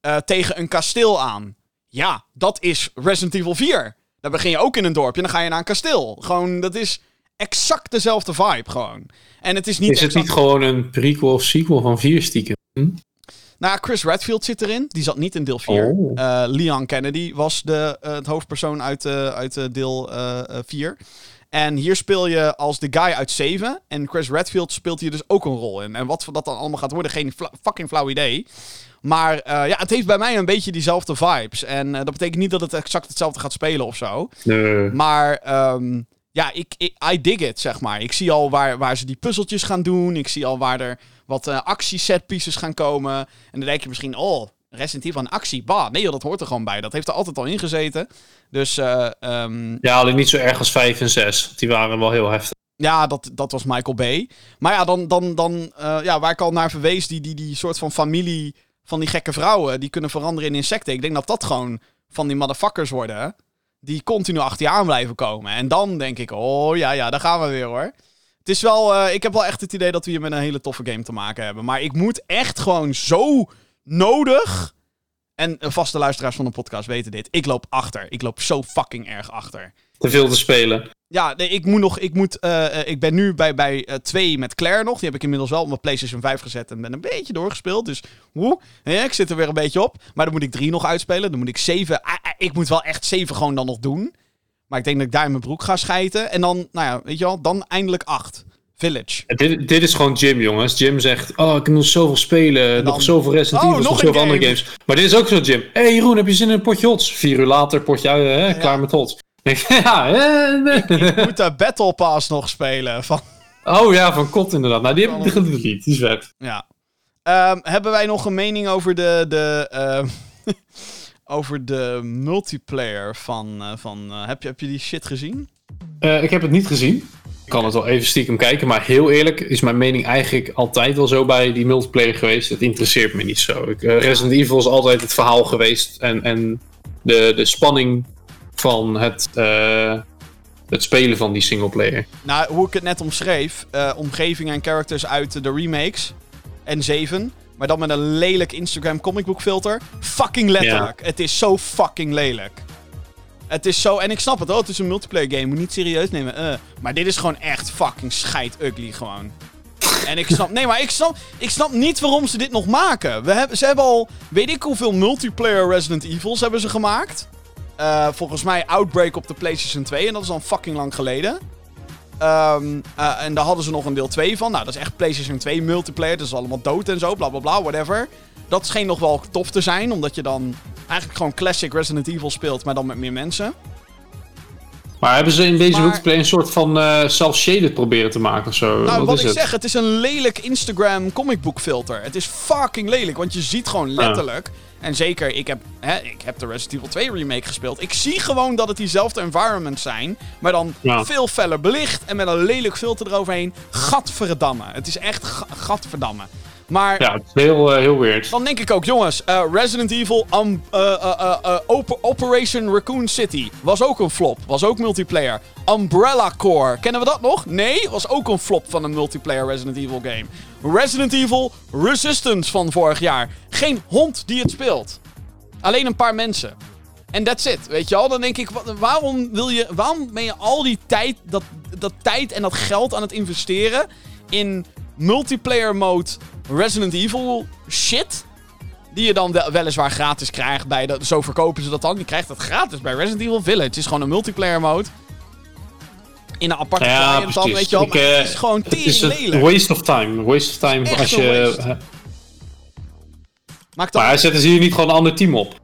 Speaker 2: eh, tegen een kasteel aan. Ja, dat is Resident Evil 4. Dan begin je ook in een dorpje en dan ga je naar een kasteel. Gewoon, dat is exact dezelfde vibe gewoon. En het is niet
Speaker 3: Is het
Speaker 2: exact-
Speaker 3: niet gewoon een prequel of sequel van vier stiekem?
Speaker 2: Nou, Chris Redfield zit erin. Die zat niet in deel 4.
Speaker 3: Oh.
Speaker 2: Eh, Leon Kennedy was de, eh, het hoofdpersoon uit, eh, uit deel eh, eh, 4. En hier speel je als de guy uit 7. En Chris Redfield speelt hier dus ook een rol in. En wat dat dan allemaal gaat worden, geen fla- fucking flauw idee. Maar eh, ja, het heeft bij mij een beetje diezelfde vibes. En eh, dat betekent niet dat het exact hetzelfde gaat spelen of zo.
Speaker 3: Nee.
Speaker 2: Maar ehm, ja, ik, ik, I dig it, zeg maar. Ik zie al waar, waar ze die puzzeltjes gaan doen. Ik zie al waar er wat eh actie-setpieces gaan komen. En dan denk je misschien, oh, Resident Evil een actie. Bah, nee joh, dat hoort er gewoon bij. Dat heeft er altijd al in gezeten. Dus eh, ehm,
Speaker 3: Ja, alleen niet zo erg als 5 en 6. Die waren wel heel heftig.
Speaker 2: ja, dat, dat was Michael Bay. Maar ja, dan, dan, dan ja, waar ik al naar verwees, die, die, die soort van familie van die gekke vrouwen, die kunnen veranderen in insecten. Ik denk dat dat gewoon van die motherfuckers worden, die continu achter je aan blijven komen. En dan denk ik, oh ja, ja, daar gaan we weer hoor. Het is wel, eh, ik heb wel echt het idee dat we hier met een hele toffe game te maken hebben. Maar ik moet echt gewoon zo nodig En eh, vaste luisteraars van de podcast weten dit. Ik loop achter. Ik loop zo fucking erg achter.
Speaker 3: Te veel te spelen.
Speaker 2: Ja, nee, ik moet nog. Ik, moet, eh, eh, ik ben nu bij, bij eh, twee met Claire nog. Die heb ik inmiddels wel op mijn PlayStation 5 gezet en ben een beetje doorgespeeld. Dus woe, ja, ik zit er weer een beetje op. Maar dan moet ik drie nog uitspelen. Dan moet ik zeven. ah, ah, ik moet wel echt zeven gewoon dan nog doen. Maar ik denk dat ik daar in mijn broek ga schijten. En dan, nou ja, weet je wel, dan eindelijk acht. Village.
Speaker 3: Dit, dit is gewoon Jim, jongens. Jim zegt, oh, ik heb nog zoveel spelen,
Speaker 2: dan-
Speaker 3: nog zoveel Resident
Speaker 2: Oh,
Speaker 3: Evil,
Speaker 2: nog
Speaker 3: nog zoveel andere
Speaker 2: game.
Speaker 3: games. Maar dit is ook zo, Jim. Hé hey, Jeroen, heb je zin in een potje hots? Vier uur later, potje uit, hè, klaar met hots. ja, hè?
Speaker 2: Ik moet de Battle Pass nog spelen. Van,
Speaker 3: Oh ja, van kot inderdaad. Nou, die heb ik niet. Die is vet.
Speaker 2: ja. Ehm, hebben wij nog een mening over de. de ehm, over de multiplayer van. eh, van eh, heb, je, heb je die shit gezien?
Speaker 3: Eh, ik heb het niet gezien. Ik kan het wel even stiekem kijken, maar heel eerlijk is mijn mening eigenlijk altijd wel zo bij die multiplayer geweest. Het interesseert me niet zo. Ik, Resident Evil is altijd het verhaal geweest en, en de, de spanning van het, eh, het spelen van die singleplayer.
Speaker 2: Nou, hoe ik het net omschreef. eh, omgeving en characters uit de remakes. En 7. Maar dan met een lelijk Instagram comicbook filter. Fucking letterlijk. Het is zo fucking lelijk. Het is zo... En ik snap het hoor. Het is een multiplayer game. Moet niet serieus nemen. eh. Maar dit is gewoon echt fucking scheid ugly gewoon. En ik snap... Nee, maar ik snap, ik snap niet waarom ze dit nog maken. We hebben, ze hebben al... Weet ik hoeveel multiplayer Resident Evils hebben ze gemaakt. Eh, volgens mij Outbreak op de PlayStation 2. En dat is al fucking lang geleden. Ehm, eh, en daar hadden ze nog een deel 2 van. Nou, dat is echt PlayStation 2 multiplayer. Dat is allemaal dood en zo, bla bla bla, whatever. Dat scheen nog wel tof te zijn, omdat je dan eigenlijk gewoon classic Resident Evil speelt, maar dan met meer mensen.
Speaker 3: Maar hebben ze in deze
Speaker 2: Maar-
Speaker 3: multiplayer een soort van eh self-shaded proberen te maken of zo?
Speaker 2: Nou,
Speaker 3: wat,
Speaker 2: ik
Speaker 3: het?
Speaker 2: zeg, het is een lelijk Instagram comicbook filter. Het is fucking lelijk, want je ziet gewoon letterlijk. En zeker, ik heb, hè, ik heb de Resident Evil 2 remake gespeeld. Ik zie gewoon dat het diezelfde environments zijn. Maar dan
Speaker 3: Ja.
Speaker 2: veel feller belicht en met een lelijk filter eroverheen. Gadverdamme. Het is echt ga- gadverdamme. Maar
Speaker 3: Ja, het is heel, eh, heel weird.
Speaker 2: dan denk ik ook, jongens, eh, Resident Evil um, eh, Op- Operation Raccoon City was ook een flop. Was ook multiplayer. Umbrella Core, kennen we dat nog? Nee, was ook een flop van een multiplayer Resident Evil game. Resident Evil Resistance van vorig jaar. Geen hond die het speelt. Alleen een paar mensen. En that's it, weet je wel? Dan denk ik, wa- waarom, wil je, waarom ben je al die tijd, dat, dat tijd en dat geld aan het investeren in multiplayer mode Resident Evil shit? Die je dan wel, weliswaar gratis krijgt bij de, zo verkopen ze dat dan. Je krijgt dat gratis bij Resident Evil Village. Het is gewoon een multiplayer mode. In een aparte
Speaker 3: Ja,
Speaker 2: client dan, weet je wel.
Speaker 3: Eh,
Speaker 2: het is gewoon tering
Speaker 3: een
Speaker 2: lelijk.
Speaker 3: waste of time. Waste of time
Speaker 2: Echt
Speaker 3: als je... eh,
Speaker 2: Maakt
Speaker 3: maar zetten ze hier niet gewoon een ander team op?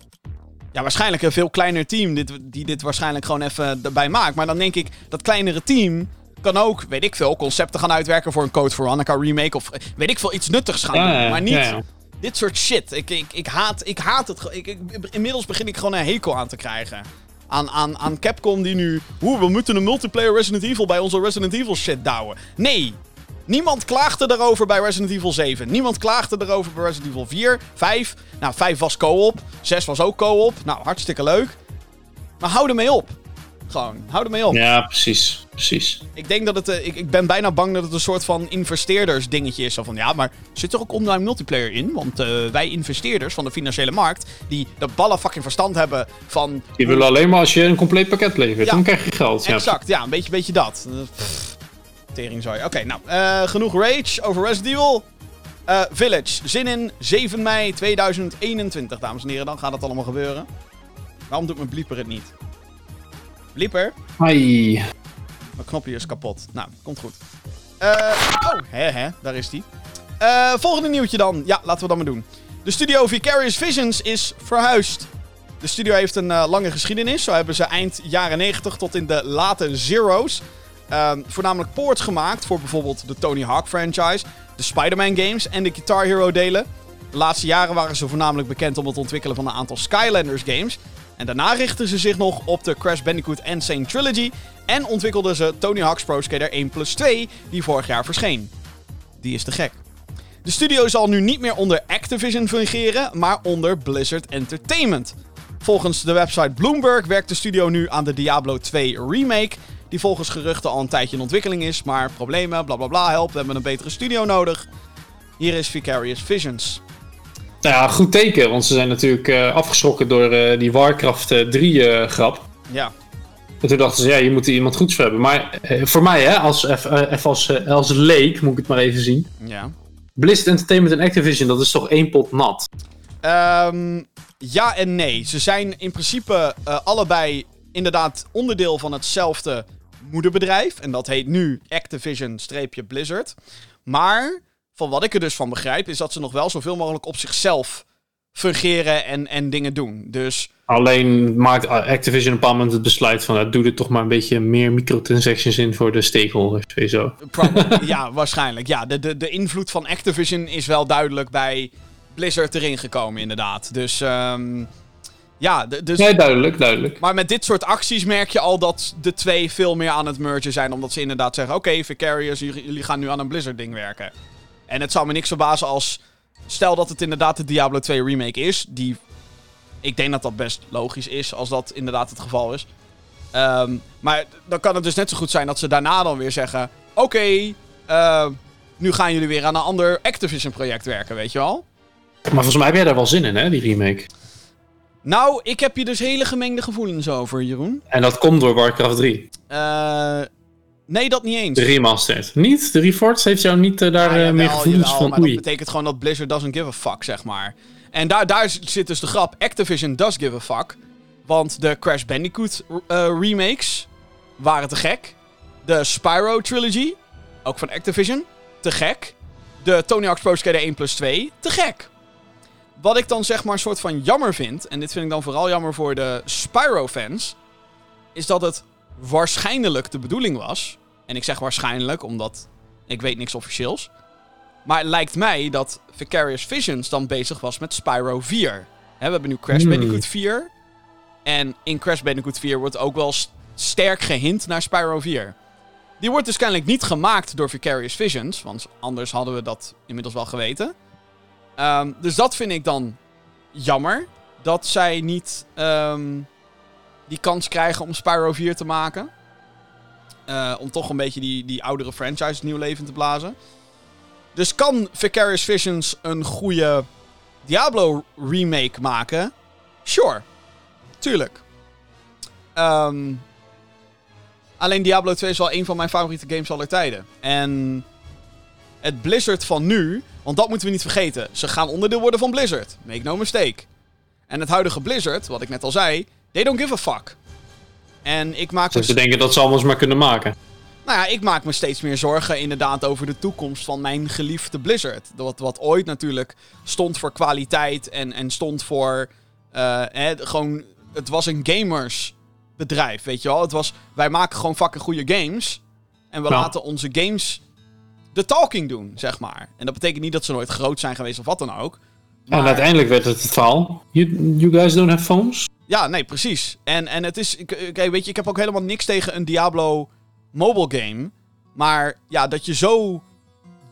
Speaker 2: Ja, waarschijnlijk een veel kleiner team dit, die dit waarschijnlijk gewoon even erbij maakt. Maar dan denk ik, dat kleinere team kan ook, weet ik veel, concepten gaan uitwerken voor een Code Veronica remake. Of weet ik veel, iets nuttigs gaan
Speaker 3: Ja,
Speaker 2: doen. Maar niet
Speaker 3: ja, ja.
Speaker 2: dit soort shit. Ik, ik, ik, haat, ik haat het. Ik, ik, inmiddels begin ik gewoon een hekel aan te krijgen. Aan, aan, aan Capcom die nu... Oeh, we moeten een multiplayer Resident Evil bij onze Resident Evil shit douwen. Nee. Niemand klaagde erover bij Resident Evil 7. Niemand klaagde erover bij Resident Evil 4, 5. Nou, 5 was co-op. 6 was ook co-op. Nou, hartstikke leuk. Maar hou ermee op. Gewoon, hou ermee op.
Speaker 3: Ja, precies. Precies.
Speaker 2: Ik denk dat het... eh, ik, ik ben bijna bang dat het een soort van investeerders dingetje is. Zo van, ja, maar zit er ook online multiplayer in? Want eh, wij investeerders van de financiële markt... die de ballen fucking verstand hebben van...
Speaker 3: Die willen alleen maar als je een compleet pakket levert.
Speaker 2: Ja.
Speaker 3: Dan krijg je geld. Ja.
Speaker 2: Exact, ja, een beetje, beetje dat. Eh, pff, Teringzooi. Oké, nou, genoeg rage over Resident Evil. Village, zin in 7 mei 2021, dames en heren. Dan gaat het allemaal gebeuren. Waarom doet mijn blieper het niet? Blieper?
Speaker 3: Ai.
Speaker 2: Mijn knopje is kapot. Nou, komt goed. Eh, oh, hè, hè, daar is die. Eh, volgende nieuwtje dan. Ja, laten we dat maar doen. De studio Vicarious Visions is verhuisd. De studio heeft een eh, lange geschiedenis. Zo hebben ze eind jaren 90 tot in de late zero's ehm, voornamelijk ports gemaakt voor bijvoorbeeld de Tony Hawk franchise, de Spider-Man games en de Guitar Hero delen. De laatste jaren waren ze voornamelijk bekend om het ontwikkelen van een aantal Skylanders games. En daarna richtten ze zich nog op de Crash Bandicoot Insane Trilogy en ontwikkelden ze Tony Hawk's Pro Skater 1 plus 2, die vorig jaar verscheen. Die is te gek. De studio zal nu niet meer onder Activision fungeren, maar onder Blizzard Entertainment. Volgens de website Bloomberg werkt de studio nu aan de Diablo 2 remake, die volgens geruchten al een tijdje in ontwikkeling is, maar problemen, bla bla bla, help, we hebben een betere studio nodig. Hier is Vicarious Visions.
Speaker 3: Nou ja, goed teken, want ze zijn natuurlijk uh, afgeschrokken door uh, die Warcraft 3 uh, grap.
Speaker 2: Ja.
Speaker 3: En toen dachten ze, ja, je moet iemand goeds hebben. Maar voor mij, hè, als, even als, als leek, moet ik het maar even zien.
Speaker 2: Ja.
Speaker 3: Blizzard Entertainment en Activision, dat is toch één pot nat?
Speaker 2: Um, ja en nee. Ze zijn in principe allebei inderdaad onderdeel van hetzelfde moederbedrijf. En dat heet nu Activision-Blizzard. Maar van wat ik er dus van begrijp, is dat ze nog wel zoveel mogelijk op zichzelf fungeren en, en dingen doen. Dus...
Speaker 3: Alleen maakt Activision een paar moment het besluit van... Nou, doe er toch maar een beetje meer microtransactions in voor de stakeholders. Sowieso.
Speaker 2: ja, waarschijnlijk. Ja, de, de, de invloed van Activision is wel duidelijk bij Blizzard erin gekomen, inderdaad. Dus... Um, ja, dus...
Speaker 3: Nee, duidelijk, duidelijk.
Speaker 2: Maar met dit soort acties merk je al dat de twee veel meer aan het mergen zijn. Omdat ze inderdaad zeggen, oké, okay, Vicarious, jullie gaan nu aan een Blizzard-ding werken. En het zou me niks verbazen als... Stel dat het inderdaad de Diablo 2 remake is. Die... Ik denk dat dat best logisch is als dat inderdaad het geval is. Um, maar dan kan het dus net zo goed zijn dat ze daarna dan weer zeggen... Oké, okay, uh, nu gaan jullie weer aan een ander Activision-project werken, weet je wel?
Speaker 3: Maar volgens mij heb jij daar wel zin in, hè, die remake?
Speaker 2: Nou, ik heb hier dus hele gemengde gevoelens over, Jeroen.
Speaker 3: En dat komt door Warcraft 3?
Speaker 2: Uh, nee, dat niet eens.
Speaker 3: De remastered. Niet? De Reforged heeft jou niet uh, daar uh, meer gevoelens jawel, van?
Speaker 2: Maar oei. dat betekent gewoon dat Blizzard doesn't give a fuck, zeg maar. En daar, daar zit dus de grap. Activision does give a fuck. Want de Crash Bandicoot remakes waren te gek. De Spyro Trilogy, ook van Activision, te gek. De Tony Hawk's Pro Skater 1 plus 2, te gek. Wat ik dan zeg maar een soort van jammer vind, en dit vind ik dan vooral jammer voor de Spyro-fans, is dat het waarschijnlijk de bedoeling was. En ik zeg waarschijnlijk, omdat ik weet niks officieels. Maar het lijkt mij dat Vicarious Visions dan bezig was met Spyro 4. we hebben nu Crash hmm. Bandicoot 4. En in Crash Bandicoot 4 wordt ook wel sterk gehint naar Spyro 4. Die wordt dus kennelijk niet gemaakt door Vicarious Visions, want anders hadden we dat inmiddels wel geweten. Um, dus dat vind ik dan jammer. Dat zij niet um, die kans krijgen om Spyro 4 te maken. Uh, om toch een beetje die, die oudere franchise nieuw leven te blazen. Dus kan Vicarious Visions een goede Diablo remake maken? Sure. Tuurlijk. Um, alleen Diablo 2 is wel een van mijn favoriete games aller tijden. En het Blizzard van nu want dat moeten we niet vergeten. Ze gaan onderdeel worden van Blizzard. Make no mistake. En het huidige Blizzard, wat ik net al zei, they don't give a fuck. En ik maak
Speaker 3: me... Ze denken dat ze alles maar kunnen maken.
Speaker 2: Nou ja, ik maak me steeds meer zorgen inderdaad over de toekomst van mijn geliefde Blizzard. Wat, wat ooit natuurlijk stond voor kwaliteit en, en stond voor... Uh, hè, gewoon, het was een gamersbedrijf, weet je wel. Het was, wij maken gewoon fucking goede games. En we laten onze games de talking doen, zeg maar. En dat betekent niet dat ze nooit groot zijn geweest of wat dan ook.
Speaker 3: Maar... En uiteindelijk werd het het verhaal. You, you guys don't have phones?
Speaker 2: Ja, nee, precies. En, en het is... Kijk, weet je, ik heb ook helemaal niks tegen een Diablo mobile game. Maar ja, dat je zo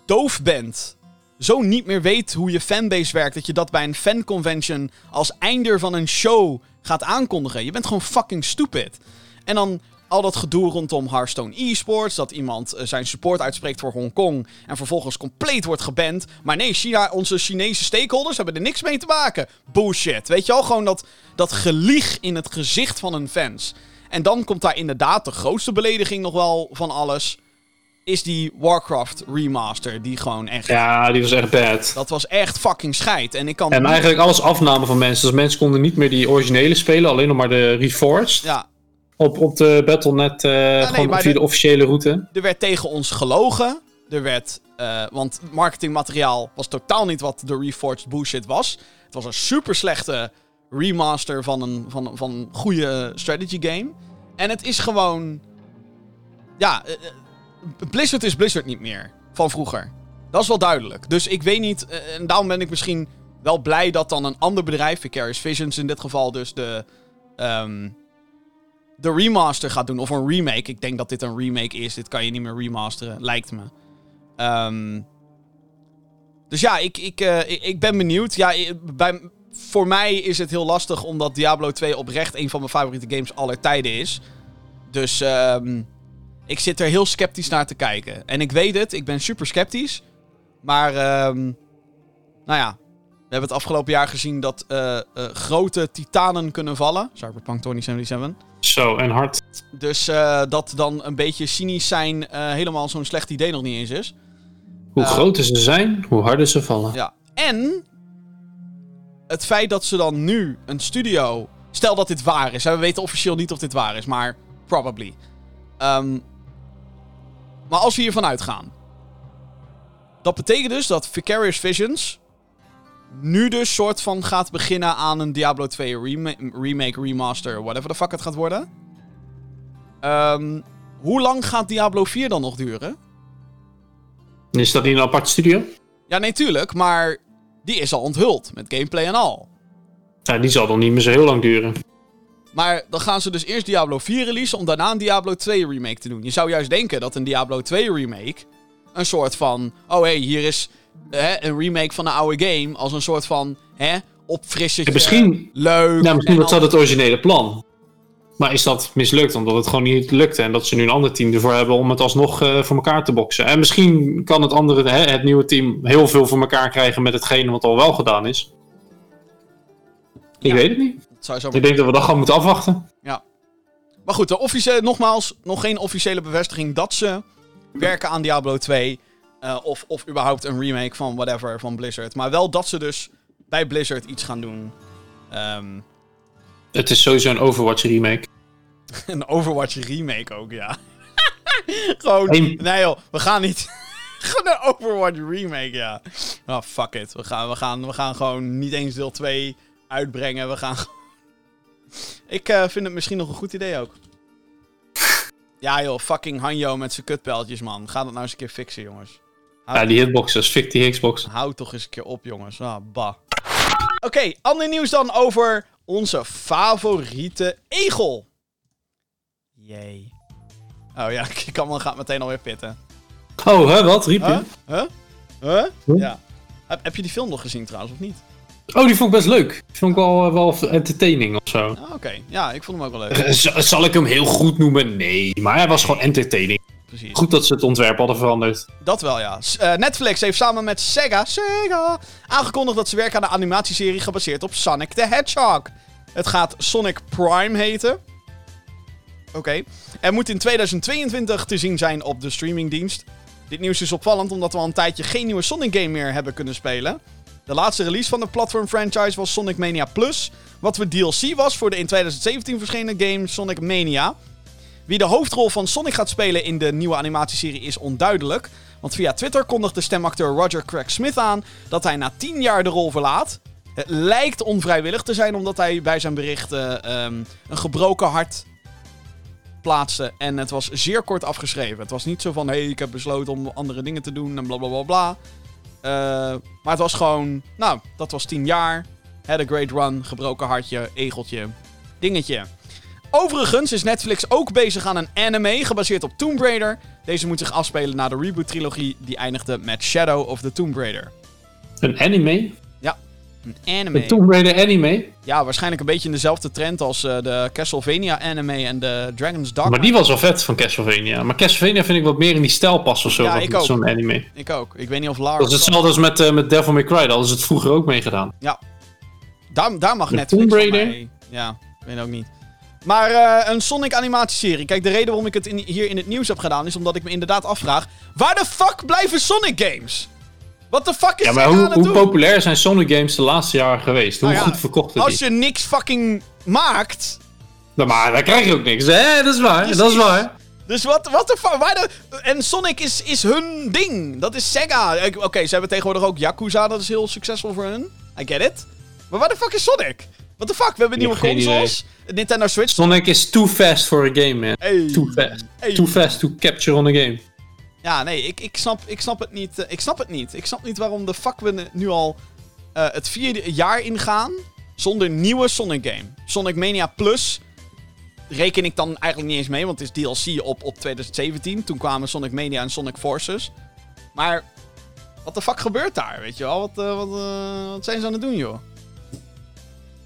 Speaker 2: doof bent. Zo niet meer weet hoe je fanbase werkt. Dat je dat bij een fanconvention als einder van een show gaat aankondigen. Je bent gewoon fucking stupid. En dan al dat gedoe rondom Hearthstone eSports. Dat iemand eh, zijn support uitspreekt voor Hongkong. En vervolgens compleet wordt geband. Maar nee, China, onze Chinese stakeholders hebben er niks mee te maken. Bullshit. Weet je al? Gewoon dat, dat gelieg in het gezicht van hun fans. En dan komt daar inderdaad de grootste belediging nog wel van alles. Is die Warcraft remaster. Die gewoon echt.
Speaker 3: Ja, die was echt bad.
Speaker 2: Dat was echt fucking scheid. En ik kan.
Speaker 3: En eigenlijk alles afnamen van mensen. Dus mensen konden niet meer die originele spelen. Alleen nog maar de Reforged.
Speaker 2: Ja.
Speaker 3: Op, op de Battle.net, uh, gewoon via de, officiële route.
Speaker 2: Er werd tegen ons gelogen. Er werd, uh, want marketingmateriaal was totaal niet wat de Reforged bullshit was. Het was een super slechte remaster van een, van, van een goede strategy game. En het is gewoon. Ja, uh, Blizzard is Blizzard niet meer van vroeger. Dat is wel duidelijk. Dus ik weet niet. en daarom ben ik misschien wel blij dat dan een ander bedrijf, Vicarious Visions in dit geval, dus de. Um, de remaster gaat doen. Of een remake. Ik denk dat dit een remake is. Dit kan je niet meer remasteren, lijkt me. Um, dus ja, ik, ik, uh, ik, ben benieuwd. Ja, bij, voor mij is het heel lastig, omdat Diablo 2 oprecht een van mijn favoriete games aller tijden is. Dus um, ik zit er heel sceptisch naar te kijken. En ik weet het, ik ben super sceptisch. Maar, um, nou ja, We hebben het afgelopen jaar gezien dat eh, eh, grote titanen kunnen vallen. Cyberpunk 2077.
Speaker 3: Zo, en hard.
Speaker 2: Dus eh, dat dan een beetje cynisch zijn helemaal zo'n slecht idee nog niet eens is.
Speaker 3: Hoe groter ze zijn, hoe harder ze vallen.
Speaker 2: Ja. En het feit dat ze dan nu een studio. Stel dat dit waar is. hè, We weten officieel niet of dit waar is, maar probably. Ehm, maar als we hiervan uitgaan. Dat betekent dus dat Vicarious Visions. Nu dus soort van gaat beginnen aan een Diablo 2 rema- remake, remaster, whatever the fuck het gaat worden. Ehm, hoe lang gaat Diablo 4 dan nog duren?
Speaker 3: Is dat niet een apart studio?
Speaker 2: Ja, nee, tuurlijk, maar die is al onthuld met gameplay en al.
Speaker 3: Ja, die zal dan niet meer zo heel lang duren.
Speaker 2: Maar dan gaan ze dus eerst Diablo 4 releasen om daarna een Diablo 2 remake te doen. Je zou juist denken dat een Diablo 2 remake een soort van... Oh hé, hey, hier is hè, een remake van een oude game als een soort van hè, opfrissetje.
Speaker 3: Ja, misschien-
Speaker 2: leuk.
Speaker 3: Ja, misschien
Speaker 2: en
Speaker 3: was dat het originele plan. Maar is dat mislukt omdat het gewoon niet lukte en dat ze nu een ander team ervoor hebben om het alsnog eh, voor elkaar te boksen? En misschien kan het andere, hè, het nieuwe team, heel veel voor elkaar krijgen met hetgene wat al wel gedaan is. Ik
Speaker 2: Ja.
Speaker 3: weet het niet.
Speaker 2: Zou zo
Speaker 3: Ik denk dat we dat gewoon moeten afwachten.
Speaker 2: Maar goed, de officiële, nogmaals, nog geen officiële bevestiging dat ze werken aan Diablo 2. Eh, of, of überhaupt een remake van whatever van Blizzard. Maar wel dat ze dus bij Blizzard iets gaan doen. Ehm,
Speaker 3: Het is sowieso een Overwatch remake.
Speaker 2: Een Overwatch remake ook, ja. Gewoon, nee joh, we gaan niet... Gewoon een Overwatch remake, ja. Oh, fuck it. We gaan, we, gaan, we gaan gewoon niet eens deel 2 uitbrengen. We gaan Ik eh, vind het misschien nog een goed idee ook. Ja joh, fucking Hanjo met zijn kutpijltjes, man. Ga dat nou eens een keer fixen, jongens.
Speaker 3: Ja, die hitboxers, fik die Xbox.
Speaker 2: Hou toch eens een keer op, jongens. Ah, bah. Oké, ander nieuws dan over onze favoriete egel. Jee. Oh ja, Kamal gaat meteen alweer pitten.
Speaker 3: Oh, hè, wat? Riep je?
Speaker 2: Huh? Huh? Huh?
Speaker 3: Huh?
Speaker 2: Ja. Heb, heb je die film nog gezien trouwens, of niet?
Speaker 3: Oh, die vond ik best leuk. Die vond ik wel, eh, wel entertaining of zo.
Speaker 2: Ah, Oké. Ja, ik vond hem ook wel leuk.
Speaker 3: Z- Zal ik hem heel goed noemen? Nee, maar hij was gewoon entertaining.
Speaker 2: Precies.
Speaker 3: Goed dat ze het ontwerp hadden veranderd.
Speaker 2: Dat wel, ja. S- eh, Netflix heeft samen met Sega, Sega aangekondigd dat ze werken aan een animatieserie gebaseerd op Sonic the Hedgehog. Het gaat Sonic Prime heten. Oké. En moet in 2022 te zien zijn op de streamingdienst. Dit nieuws is opvallend omdat we al een tijdje geen nieuwe Sonic game meer hebben kunnen spelen. De laatste release van de platform franchise was Sonic Mania Plus, wat weer DLC was voor de in 2017 verschenen game Sonic Mania. Wie de hoofdrol van Sonic gaat spelen in de nieuwe animatieserie is onduidelijk. Want via Twitter kondigde stemacteur Roger Craig Smith aan dat hij na 10 jaar de rol verlaat. Het lijkt onvrijwillig te zijn omdat hij bij zijn berichten ehm, een gebroken hart plaatste. En het was zeer kort afgeschreven. Het was niet zo van, hé, hey, ik heb besloten om andere dingen te doen en bla bla bla bla. Eh, maar het was gewoon, nou, dat was 10 jaar. Had a great run, gebroken hartje, egeltje, dingetje. Overigens is Netflix ook bezig aan een anime gebaseerd op Tomb Raider. Deze moet zich afspelen na de reboot-trilogie die eindigde met Shadow of the Tomb Raider.
Speaker 3: Een anime?
Speaker 2: Een anime.
Speaker 3: Een Tomb Raider anime?
Speaker 2: Ja, waarschijnlijk een beetje in dezelfde trend als eh, de Castlevania anime en de Dragon's Dogma.
Speaker 3: Maar die was wel vet van Castlevania. Maar Castlevania vind ik wat meer in die stijl passen of zo.
Speaker 2: Ja, ook.
Speaker 3: Zo'n anime.
Speaker 2: Ik ook. Ik weet niet of Lara...
Speaker 3: Dat is hetzelfde als met, eh, met Devil May Cry. Daar hadden ze het vroeger ook mee gedaan.
Speaker 2: Daar, daar mag
Speaker 3: Met
Speaker 2: Netflix
Speaker 3: Tomb Raider?
Speaker 2: mij- Ja, ik weet ook niet. Maar eh, een Sonic animatieserie. Kijk, de reden waarom ik het in, hier in het nieuws heb gedaan... is omdat ik me inderdaad afvraag... Waar de fuck blijven Sonic games? Wat de fuck is
Speaker 3: Ja, maar hoe,
Speaker 2: aan het
Speaker 3: hoe
Speaker 2: doen?
Speaker 3: populair zijn Sonic games de laatste jaren geweest? Hoe
Speaker 2: Nou ja,
Speaker 3: goed verkochten
Speaker 2: Als
Speaker 3: die?
Speaker 2: je niks fucking maakt...
Speaker 3: Nou, maar dan krijg je ook niks. Hè? Dat is waar. Dat is waar.
Speaker 2: Dus wat wat de fuck? Waar de... En Sonic is, is hun ding. Dat is Sega. Oké, ze hebben tegenwoordig ook Yakuza. Dat is heel succesvol voor hun. I get it. Maar waar de fuck is Sonic? What the fuck? We hebben nieuwe consoles. Nintendo Switch.
Speaker 3: Sonic is too fast for a game, man.
Speaker 2: Hey.
Speaker 3: Too fast.
Speaker 2: Hey.
Speaker 3: Too fast to capture on a game.
Speaker 2: Ja, nee, ik, ik, snap, ik snap het niet. eh, ik snap het niet. Ik snap niet waarom de fuck we nu al eh, het vierde jaar ingaan zonder nieuwe Sonic game. Sonic Mania Plus reken ik dan eigenlijk niet eens mee, want het is DLC op, op 2017. Toen kwamen Sonic Mania en Sonic Forces. Maar wat de fuck gebeurt daar, weet je wel? Wat, eh, wat, wat zijn ze aan het doen, joh?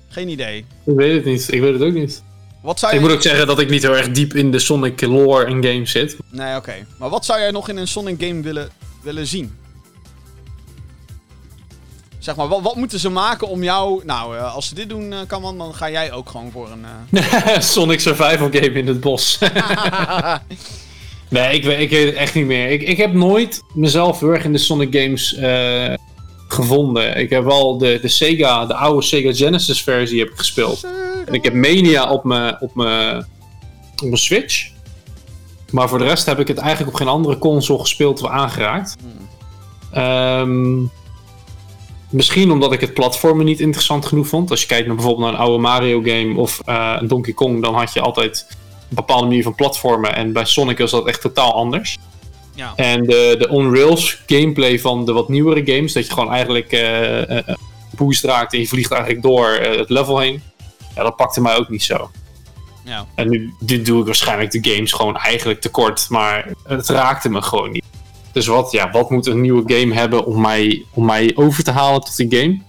Speaker 2: Geen idee.
Speaker 3: Ik weet het niet. Ik weet het ook niet.
Speaker 2: Wat zou
Speaker 3: Ik
Speaker 2: je...
Speaker 3: moet ook zeggen dat ik niet heel erg diep in de Sonic lore en games zit.
Speaker 2: Nee, oké. Maar wat zou jij nog in een Sonic game willen, willen zien? Zeg maar, wat, wat moeten ze maken om jou... Nou, eh, als ze dit doen, eh Kaman, dan ga jij ook gewoon voor een... eh,
Speaker 3: Sonic Survival Game in het bos. nee, ik weet, ik weet het echt niet meer. Ik, ik heb nooit mezelf heel erg in de Sonic games gevonden. Ik heb wel de, de Sega, de oude Sega Genesis versie heb ik gespeeld. En ik heb Mania op mijn op mijn op mijn Switch. Maar voor de rest heb ik het eigenlijk op geen andere console gespeeld of aangeraakt. Ehm, misschien omdat ik het platformen niet interessant genoeg vond. Als je kijkt naar bijvoorbeeld naar een oude Mario game of eh, een Donkey Kong, dan had je altijd een bepaalde manier van platformen. En bij Sonic was dat echt totaal anders.
Speaker 2: Ja.
Speaker 3: En de, de on-rails gameplay van de wat nieuwere games, dat je gewoon eigenlijk eh, boost raakt en je vliegt eigenlijk door het level heen. Ja, dat pakte mij ook niet zo.
Speaker 2: ja.
Speaker 3: En nu dit doe ik waarschijnlijk de games gewoon eigenlijk tekort, maar het raakte me gewoon niet. Dus wat, ja, wat moet een nieuwe game hebben om mij, om mij over te halen tot die game?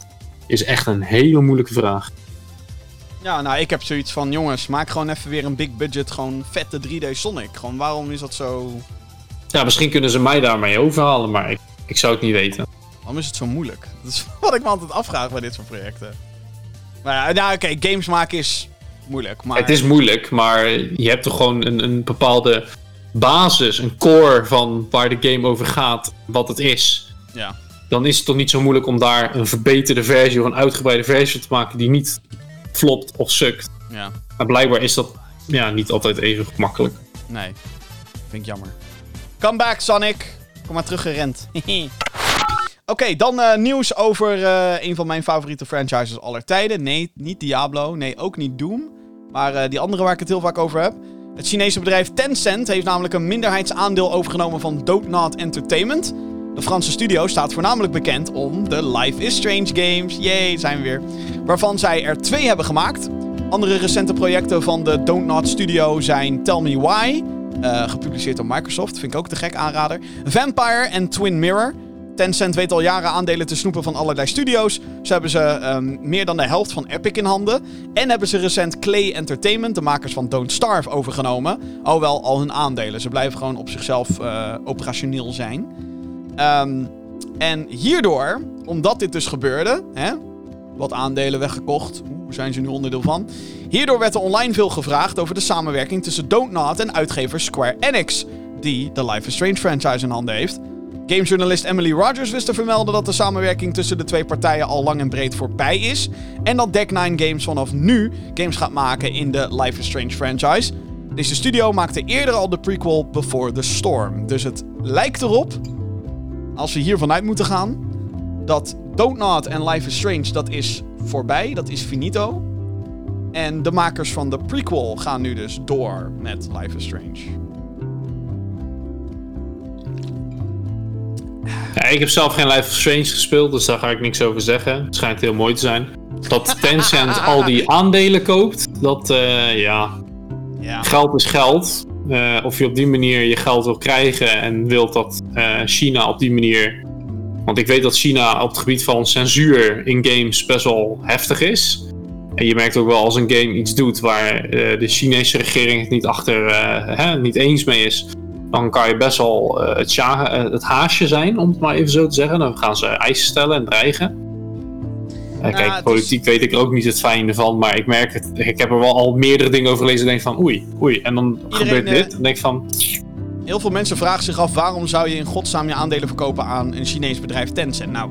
Speaker 3: Is echt een hele moeilijke vraag.
Speaker 2: Ja, nou, ik heb zoiets van, jongens, maak gewoon even weer een big budget, gewoon vette 3D Sonic. Gewoon, waarom is dat zo...
Speaker 3: Ja, misschien kunnen ze mij daarmee overhalen, maar ik, ik zou het niet weten.
Speaker 2: Waarom is het zo moeilijk? Dat is wat ik me altijd afvraag bij dit soort projecten. Maar ja, nou, oké, games maken is moeilijk, maar...
Speaker 3: Het is moeilijk, maar je hebt toch gewoon een, een bepaalde basis, een core van waar de game over gaat, wat het is.
Speaker 2: Ja.
Speaker 3: Dan is het toch niet zo moeilijk om daar een verbeterde versie of een uitgebreide versie te maken die niet flopt of sukt.
Speaker 2: Ja,
Speaker 3: Maar blijkbaar is dat ja, niet altijd even gemakkelijk.
Speaker 2: nee. Vind ik jammer. Come back, Sonic. Kom maar teruggerend. Oké, dan eh, nieuws over eh, een van mijn favoriete franchises aller tijden. Nee, niet Diablo. Nee, ook niet Doom. Maar eh, die andere waar ik het heel vaak over heb. Het Chinese bedrijf Tencent heeft namelijk een minderheidsaandeel overgenomen van Dontnod Entertainment. De Franse studio staat voornamelijk bekend om de Life is Strange games. Yay, zijn we weer. Waarvan zij er twee hebben gemaakt. Andere recente projecten van de Dontnod studio zijn Tell Me Why, eh, gepubliceerd door Microsoft, vind ik ook te gek aanrader. Vampire en Twin Mirror. Tencent weet al jaren aandelen te snoepen van allerlei studio's. Zo hebben ze ehm, meer dan de helft van Epic in handen. En hebben ze recent Clay Entertainment, de makers van Don't Starve, overgenomen. Alhoewel al hun aandelen. Ze blijven gewoon op zichzelf eh, operationeel zijn. Ehm, en hierdoor, omdat dit dus gebeurde, hè, wat aandelen weggekocht, hoe zijn ze nu onderdeel van? Hierdoor werd er online veel gevraagd over de samenwerking tussen Dontnod en uitgever Square Enix, die de Life is Strange franchise in handen heeft. Gamejournalist Emily Rogers wist te vermelden dat de samenwerking tussen de twee partijen al lang en breed voorbij is. En dat Deck 9 Games vanaf nu games gaat maken in de Life is Strange franchise. Deze studio maakte eerder al de prequel Before the Storm. Dus het lijkt erop, als we hiervan uit moeten gaan, dat Dontnod en Life is Strange, dat is voorbij, dat is finito. En de makers van de prequel gaan nu dus door met Life is Strange.
Speaker 3: Ja, ik heb zelf geen Life is Strange gespeeld, dus daar ga ik niks over zeggen. Het schijnt heel mooi te zijn. Dat Tencent al die aandelen koopt, dat eh, ja,
Speaker 2: Ja.
Speaker 3: geld is geld. Eh, of je op die manier je geld wil krijgen en wilt dat eh, China op die manier. Want ik weet dat China op het gebied van censuur in games best wel heftig is. En je merkt ook wel als een game iets doet waar eh, de Chinese regering het niet achter eh, hè, niet eens mee is. Dan kan je best wel eh, het, het haasje zijn, om het maar even zo te zeggen. Dan gaan ze eisen stellen en dreigen.
Speaker 2: Het
Speaker 3: kijk,
Speaker 2: is-
Speaker 3: politiek weet ik er ook niet het fijne van, maar ik merk het. Ik heb er wel al meerdere dingen over gelezen en denk van oei, oei. En dan gebeurt dit. En denk van,
Speaker 2: Heel veel mensen vragen zich af waarom zou je in godsnaam je aandelen verkopen aan een Chinees bedrijf Tencent. Nou,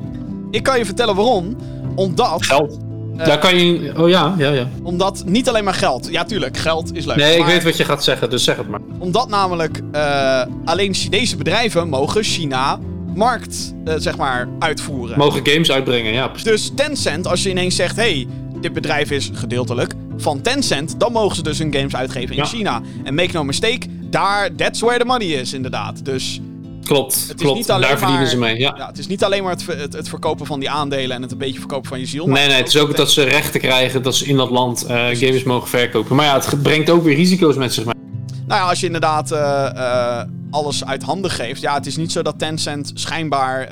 Speaker 2: ik kan je vertellen waarom. Omdat,
Speaker 3: geld.
Speaker 2: Eh,
Speaker 3: Daar kan je. Oh ja, ja, ja.
Speaker 2: omdat niet alleen maar geld. Ja, tuurlijk, geld is leuk.
Speaker 3: Nee, ik
Speaker 2: maar
Speaker 3: weet wat je gaat zeggen, dus zeg het maar.
Speaker 2: Omdat namelijk eh, alleen Chinese bedrijven mogen China markt, eh, zeg maar, uitvoeren.
Speaker 3: Mogen games uitbrengen, ja. precies.
Speaker 2: Dus Tencent, als je ineens zegt: hey, dit bedrijf is gedeeltelijk van Tencent, dan mogen ze dus hun games uitgeven in
Speaker 3: Ja.
Speaker 2: China. En make no mistake, daar, that's where the money is, inderdaad. Dus
Speaker 3: Klopt,
Speaker 2: is
Speaker 3: klopt.
Speaker 2: niet alleen
Speaker 3: Daar verdienen
Speaker 2: maar-
Speaker 3: ze mee, ja.
Speaker 2: ja, het is niet alleen maar het, het, het verkopen van die aandelen en het een beetje verkopen van je ziel. maar
Speaker 3: Nee, nee, het is ook dat ze rechten krijgen dat ze in dat land eh, games mogen verkopen. Maar ja, het brengt ook weer risico's met zich mee.
Speaker 2: Nou ja, als je inderdaad eh, eh, alles uit handen geeft. Ja, het is niet zo dat Tencent schijnbaar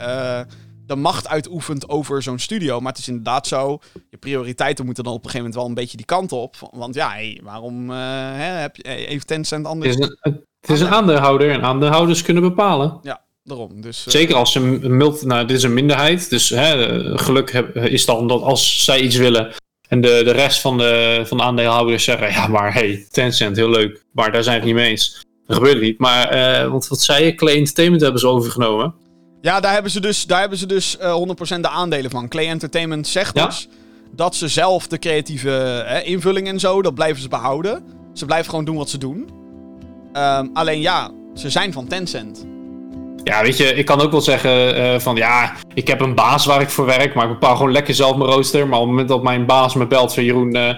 Speaker 2: de macht uitoefent over zo'n studio. Maar het is inderdaad zo. Je prioriteiten moeten dan op een gegeven moment wel een beetje die kant op. Want ja, hey, waarom eh, hè, heb je, heeft Tencent
Speaker 3: Het
Speaker 2: anders...
Speaker 3: is een, het is een aandeelhouder en aandeelhouders kunnen bepalen.
Speaker 2: Ja, daarom. Dus, eh,
Speaker 3: Zeker als ze een multi... Nou, dit is een minderheid. Dus hè, geluk heb, is dan dat als zij iets willen... en de, de rest van de, van de aandeelhouders zeggen... ja, maar hey, Tencent, heel leuk. Maar daar zijn we het niet mee eens. Dat gebeurt niet. Maar, eh, want wat zei je? Clay Entertainment hebben ze overgenomen.
Speaker 2: Ja, daar hebben ze dus, daar hebben ze dus eh 100% de aandelen van. Clay Entertainment zegt
Speaker 3: Ja.
Speaker 2: dus dat ze zelf de creatieve eh, invulling en zo, dat blijven ze behouden. Ze blijven gewoon doen wat ze doen. Ehm, alleen ja, ze zijn van Tencent.
Speaker 3: Ja, weet je, ik kan ook wel zeggen eh, van ja, ik heb een baas waar ik voor werk, maar ik bepaal gewoon lekker zelf mijn rooster. Maar op het moment dat mijn baas me belt van Jeroen, eh,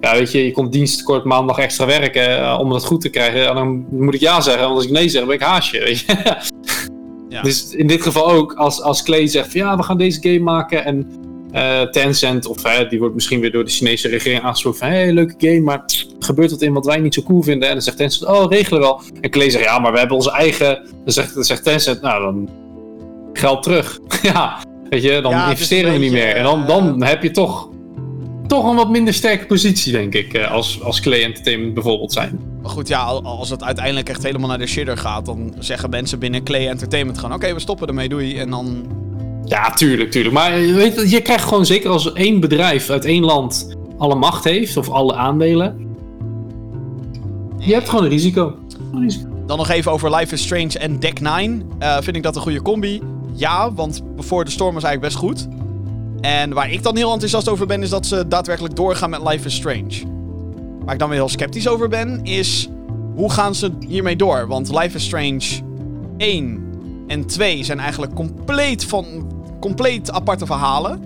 Speaker 3: ja, weet je, je komt dienstkort maandag extra werken eh, om dat goed te krijgen, en dan moet ik ja zeggen, want als ik nee zeg, ben ik haasje, weet je.
Speaker 2: Ja.
Speaker 3: Dus in dit geval ook, als, als Clay zegt van ja, we gaan deze game maken en eh, Tencent, of die wordt misschien weer door de Chinese regering aangesproken van hé, hey, leuke game, maar gebeurt wat in wat wij niet zo cool vinden. En dan zegt Tencent, oh, regelen we wel. En Clay zegt, ja, maar we hebben onze eigen... Dan zegt, dan zegt Tencent, nou, dan geld terug. ja, weet je, dan
Speaker 2: Ja,
Speaker 3: investeren we niet
Speaker 2: beetje,
Speaker 3: meer. En dan, dan
Speaker 2: eh,
Speaker 3: heb je toch, toch een wat minder sterke positie, denk ik, eh, als, als Clay Entertainment bijvoorbeeld zijn.
Speaker 2: Maar goed, ja, al- als het uiteindelijk echt helemaal naar de shitter gaat, dan zeggen mensen binnen Clay Entertainment gewoon: oké, we stoppen ermee, doei. En dan.
Speaker 3: Ja, tuurlijk, tuurlijk. Maar je weet, je krijgt gewoon zeker als één bedrijf uit één land alle macht heeft, of alle aandelen. Je hebt gewoon een risico. Een risico.
Speaker 2: Dan nog even over Life is Strange en Deck 9. Eh, vind ik dat een goede combi? Ja, want Before the Storm was eigenlijk best goed. En waar ik dan heel enthousiast over ben, is dat ze daadwerkelijk doorgaan met Life is Strange. Waar ik dan weer heel sceptisch over ben, is hoe gaan ze hiermee door? Want Life is Strange 1 en 2 zijn eigenlijk compleet, van, compleet aparte verhalen.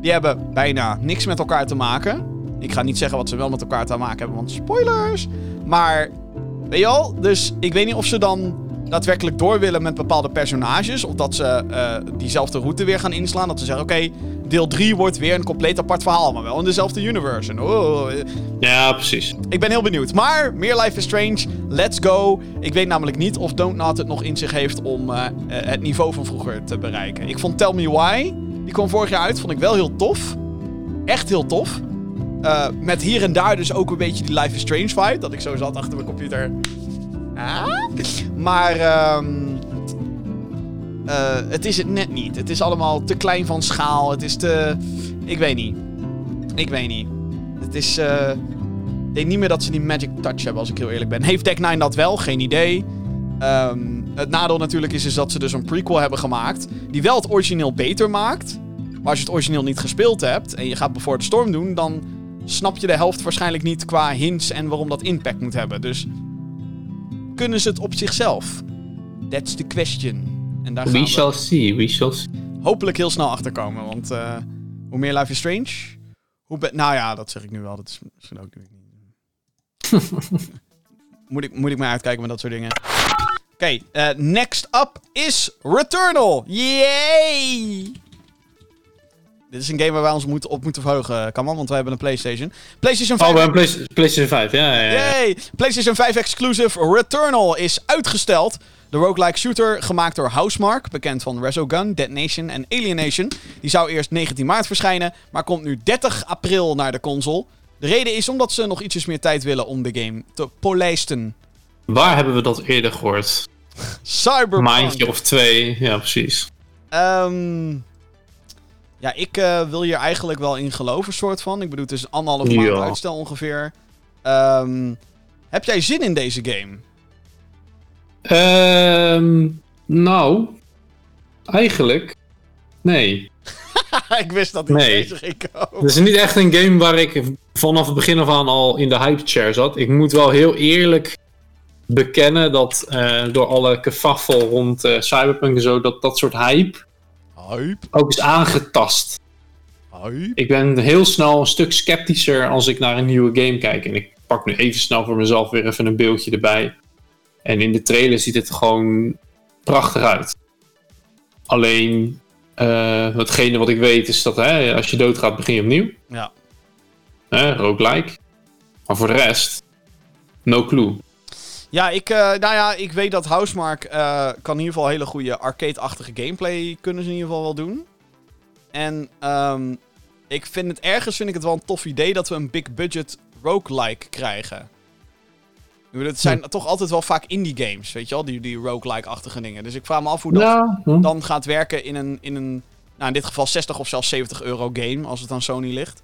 Speaker 2: Die hebben bijna niks met elkaar te maken. Ik ga niet zeggen wat ze wel met elkaar te maken hebben, want spoilers. Maar Weet je al? Dus ik weet niet of ze dan daadwerkelijk door willen met bepaalde personages. Of dat ze eh, diezelfde route weer gaan inslaan. Dat ze zeggen, oké, deel 3 wordt weer een compleet apart verhaal. Maar wel in dezelfde universe. En oh, eh,
Speaker 3: Ja, precies.
Speaker 2: ik ben heel benieuwd. Maar meer Life is Strange. Let's go. Ik weet namelijk niet of Don't Not het nog in zich heeft om eh, het niveau van vroeger te bereiken. Ik vond Tell Me Why. Die kwam vorig jaar uit. Vond ik wel heel tof. Echt heel tof. Met hier en daar dus ook een beetje die Life is Strange vibe. Dat ik zo zat achter mijn computer. Ah. Maar ehm, eh, het is het net niet. Het is allemaal te klein van schaal. Het is te... Ik weet niet. Ik weet niet. Het is... eh, ik denk niet meer dat ze die magic touch hebben, als ik heel eerlijk ben. Heeft Deck 9 dat wel? Geen idee. Ehm, het nadeel natuurlijk is, is dat ze dus een prequel hebben gemaakt. Die wel het origineel beter maakt. Maar als je het origineel niet gespeeld hebt en je gaat the Storm doen, dan snap je de helft waarschijnlijk niet qua hints en waarom dat impact moet hebben. Dus kunnen ze het op zichzelf? That's the question. En daar gaan
Speaker 3: We
Speaker 2: we
Speaker 3: shall see, we shall see.
Speaker 2: hopelijk heel snel achterkomen. Want eh, hoe meer Life is Strange, hoe Nou ja, dat zeg ik nu wel. Dat is misschien ook niet. moet, ik, moet ik maar uitkijken met dat soort dingen. Oké, eh, next up is Returnal. Yay! Dit is een game waar wij ons moeten, op moeten verheugen, Kaman, want wij hebben een PlayStation. PlayStation 5.
Speaker 3: Oh, bij een Play- PlayStation 5, ja, ja, ja.
Speaker 2: Yay! PlayStation 5 exclusive Returnal is uitgesteld. De roguelike shooter, gemaakt door Housemark, bekend van Resogun, Dead Nation en Alienation. Die zou eerst 19 maart verschijnen, maar komt nu 30 april naar de console. De reden is omdat ze nog ietsjes meer tijd willen om de game te polijsten.
Speaker 3: Waar hebben we dat eerder gehoord?
Speaker 2: Cyberpunk.
Speaker 3: Maandje of twee, ja, precies.
Speaker 2: Ehm, ja, ik eh, wil hier eigenlijk wel in geloven, soort van. Ik bedoel, het is anderhalf
Speaker 3: Ja.
Speaker 2: maand uitstel ongeveer. Ehm, heb jij zin in deze game?
Speaker 3: Ehm, nou, eigenlijk, nee.
Speaker 2: ik wist dat ik
Speaker 3: Nee.
Speaker 2: deze ging komen.
Speaker 3: Het is niet echt een game waar ik vanaf het begin af aan al in de hype chair zat. Ik moet wel heel eerlijk bekennen dat eh, door alle kefaffel rond eh, Cyberpunk en zo, dat dat soort hype
Speaker 2: Hype,
Speaker 3: ook is aangetast.
Speaker 2: hype.
Speaker 3: Ik ben heel snel een stuk sceptischer als ik naar een nieuwe game kijk. En ik pak nu even snel voor mezelf weer even een beeldje erbij. En in de trailer ziet het gewoon prachtig uit. Alleen, eh hetgene wat ik weet is dat hè, als je doodgaat begin je opnieuw.
Speaker 2: Ja.
Speaker 3: Hè, roguelike. Maar voor de rest, no clue.
Speaker 2: Ja, ik, eh, nou ja, ik weet dat Housemark eh, kan in ieder geval hele goede arcade-achtige gameplay kunnen ze in ieder geval wel doen. En ehm, ik vind het ergens vind ik het wel een tof idee dat we een big budget roguelike krijgen. Het zijn toch altijd wel vaak indie games, weet je wel? Die, die roguelike-achtige dingen. Dus ik vraag me af hoe dat
Speaker 3: Ja, hm.
Speaker 2: dan gaat werken in een, in een, nou in dit geval 60 of zelfs 70 euro game, als het aan Sony ligt.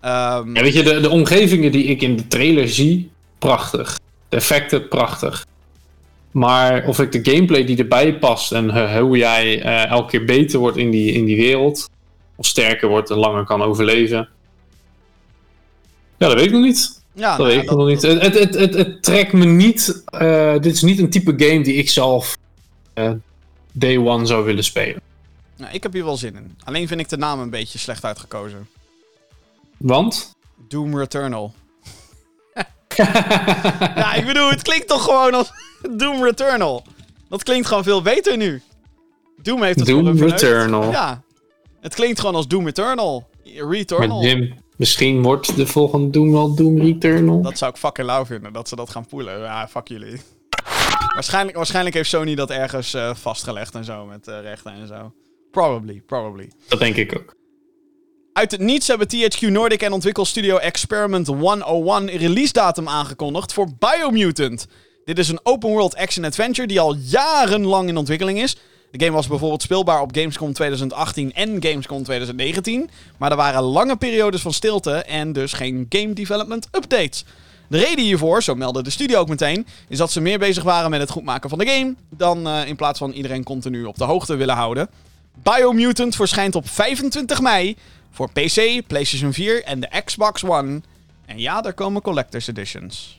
Speaker 2: Ehm,
Speaker 3: Ja, weet je, de, de omgevingen die ik in de trailer zie, prachtig. De effecten, prachtig. Maar of ik de gameplay die erbij past en eh, hoe jij eh, elke keer beter wordt in die, in die wereld, of sterker wordt en langer kan overleven. Ja, dat weet ik nog niet.
Speaker 2: ja,
Speaker 3: dat
Speaker 2: nou
Speaker 3: weet ik nog niet. Het, het, het, trekt me niet. eh, dit is niet een type game die ik zelf day one zou willen spelen.
Speaker 2: nou, ik heb hier wel zin in. Alleen vind ik de naam een beetje slecht uitgekozen.
Speaker 3: Want?
Speaker 2: Doom Returnal. Ja, ik bedoel, het klinkt toch gewoon als Doom Returnal. Dat klinkt gewoon veel beter nu. Doom heeft het
Speaker 3: Doom. Returnal.
Speaker 2: Ja. Het klinkt gewoon als Doom Eternal. Returnal.
Speaker 3: Maar Jim, misschien wordt de volgende Doom wel Doom Returnal.
Speaker 2: Dat zou ik fucking lauw vinden, dat ze dat gaan poelen. Ja, fuck jullie. waarschijnlijk, waarschijnlijk heeft Sony dat ergens eh, vastgelegd en zo, met eh, rechten en zo. Probably, probably.
Speaker 3: Dat denk ik ook.
Speaker 2: Uit het niets hebben THQ Nordic en ontwikkelstudio Experiment 101 release datum aangekondigd voor Biomutant. Dit is een open world action adventure die al jarenlang in ontwikkeling is. De game was bijvoorbeeld speelbaar op Gamescom 2018 en Gamescom 2019. Maar er waren lange periodes van stilte en dus geen game development updates. De reden hiervoor, zo meldde de studio ook meteen, is dat ze meer bezig waren met het goedmaken van de game. dan eh, in plaats van iedereen continu op de hoogte willen houden. Biomutant verschijnt op 25 mei voor PC, PlayStation 4 en de Xbox One. En ja, er komen collector's editions.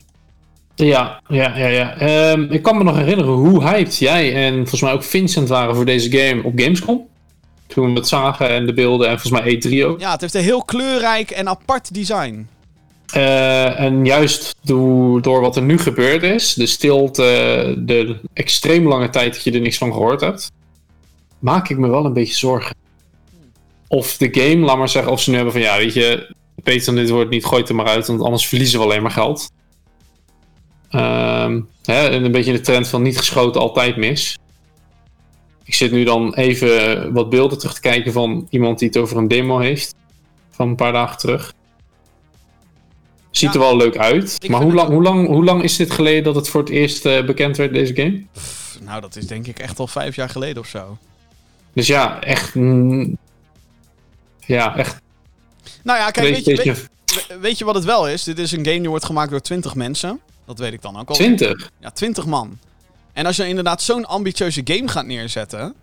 Speaker 3: Ja, ja, ja. ja. Ehm, ik kan me nog herinneren hoe hyped jij en volgens mij ook Vincent waren voor deze game op Gamescom. Toen we het zagen en de beelden en volgens mij E3 ook.
Speaker 2: Ja, het heeft een heel kleurrijk en apart design.
Speaker 3: Eh, en juist door, door wat er nu gebeurd is, de stilte, de extreem lange tijd dat je er niks van gehoord hebt, maak ik me wel een beetje zorgen. Of de game, laat maar zeggen, of ze nu hebben van ja, weet je, beter dan dit wordt niet, gooit er maar uit, want anders verliezen we alleen maar geld. Ehm, hè, en een beetje de trend van niet geschoten, altijd mis. Ik zit nu dan even wat beelden terug te kijken van iemand die het over een demo heeft. Van een paar dagen terug. Ziet
Speaker 2: Ja.
Speaker 3: er wel leuk uit. Maar hoe lang, hoe, lang, hoe lang is dit geleden dat het voor het eerst eh, bekend werd, deze game?
Speaker 2: Pff, nou, dat is denk ik echt al vijf jaar geleden of zo.
Speaker 3: Dus ja, echt. mm, ja, echt.
Speaker 2: Nou ja, kijk, weet je, weet, weet je wat het wel is? Dit is een game die wordt gemaakt door 20 mensen. Dat weet ik dan ook al.
Speaker 3: 20.
Speaker 2: Ja, 20 man. En als je inderdaad zo'n ambitieuze game gaat neerzetten.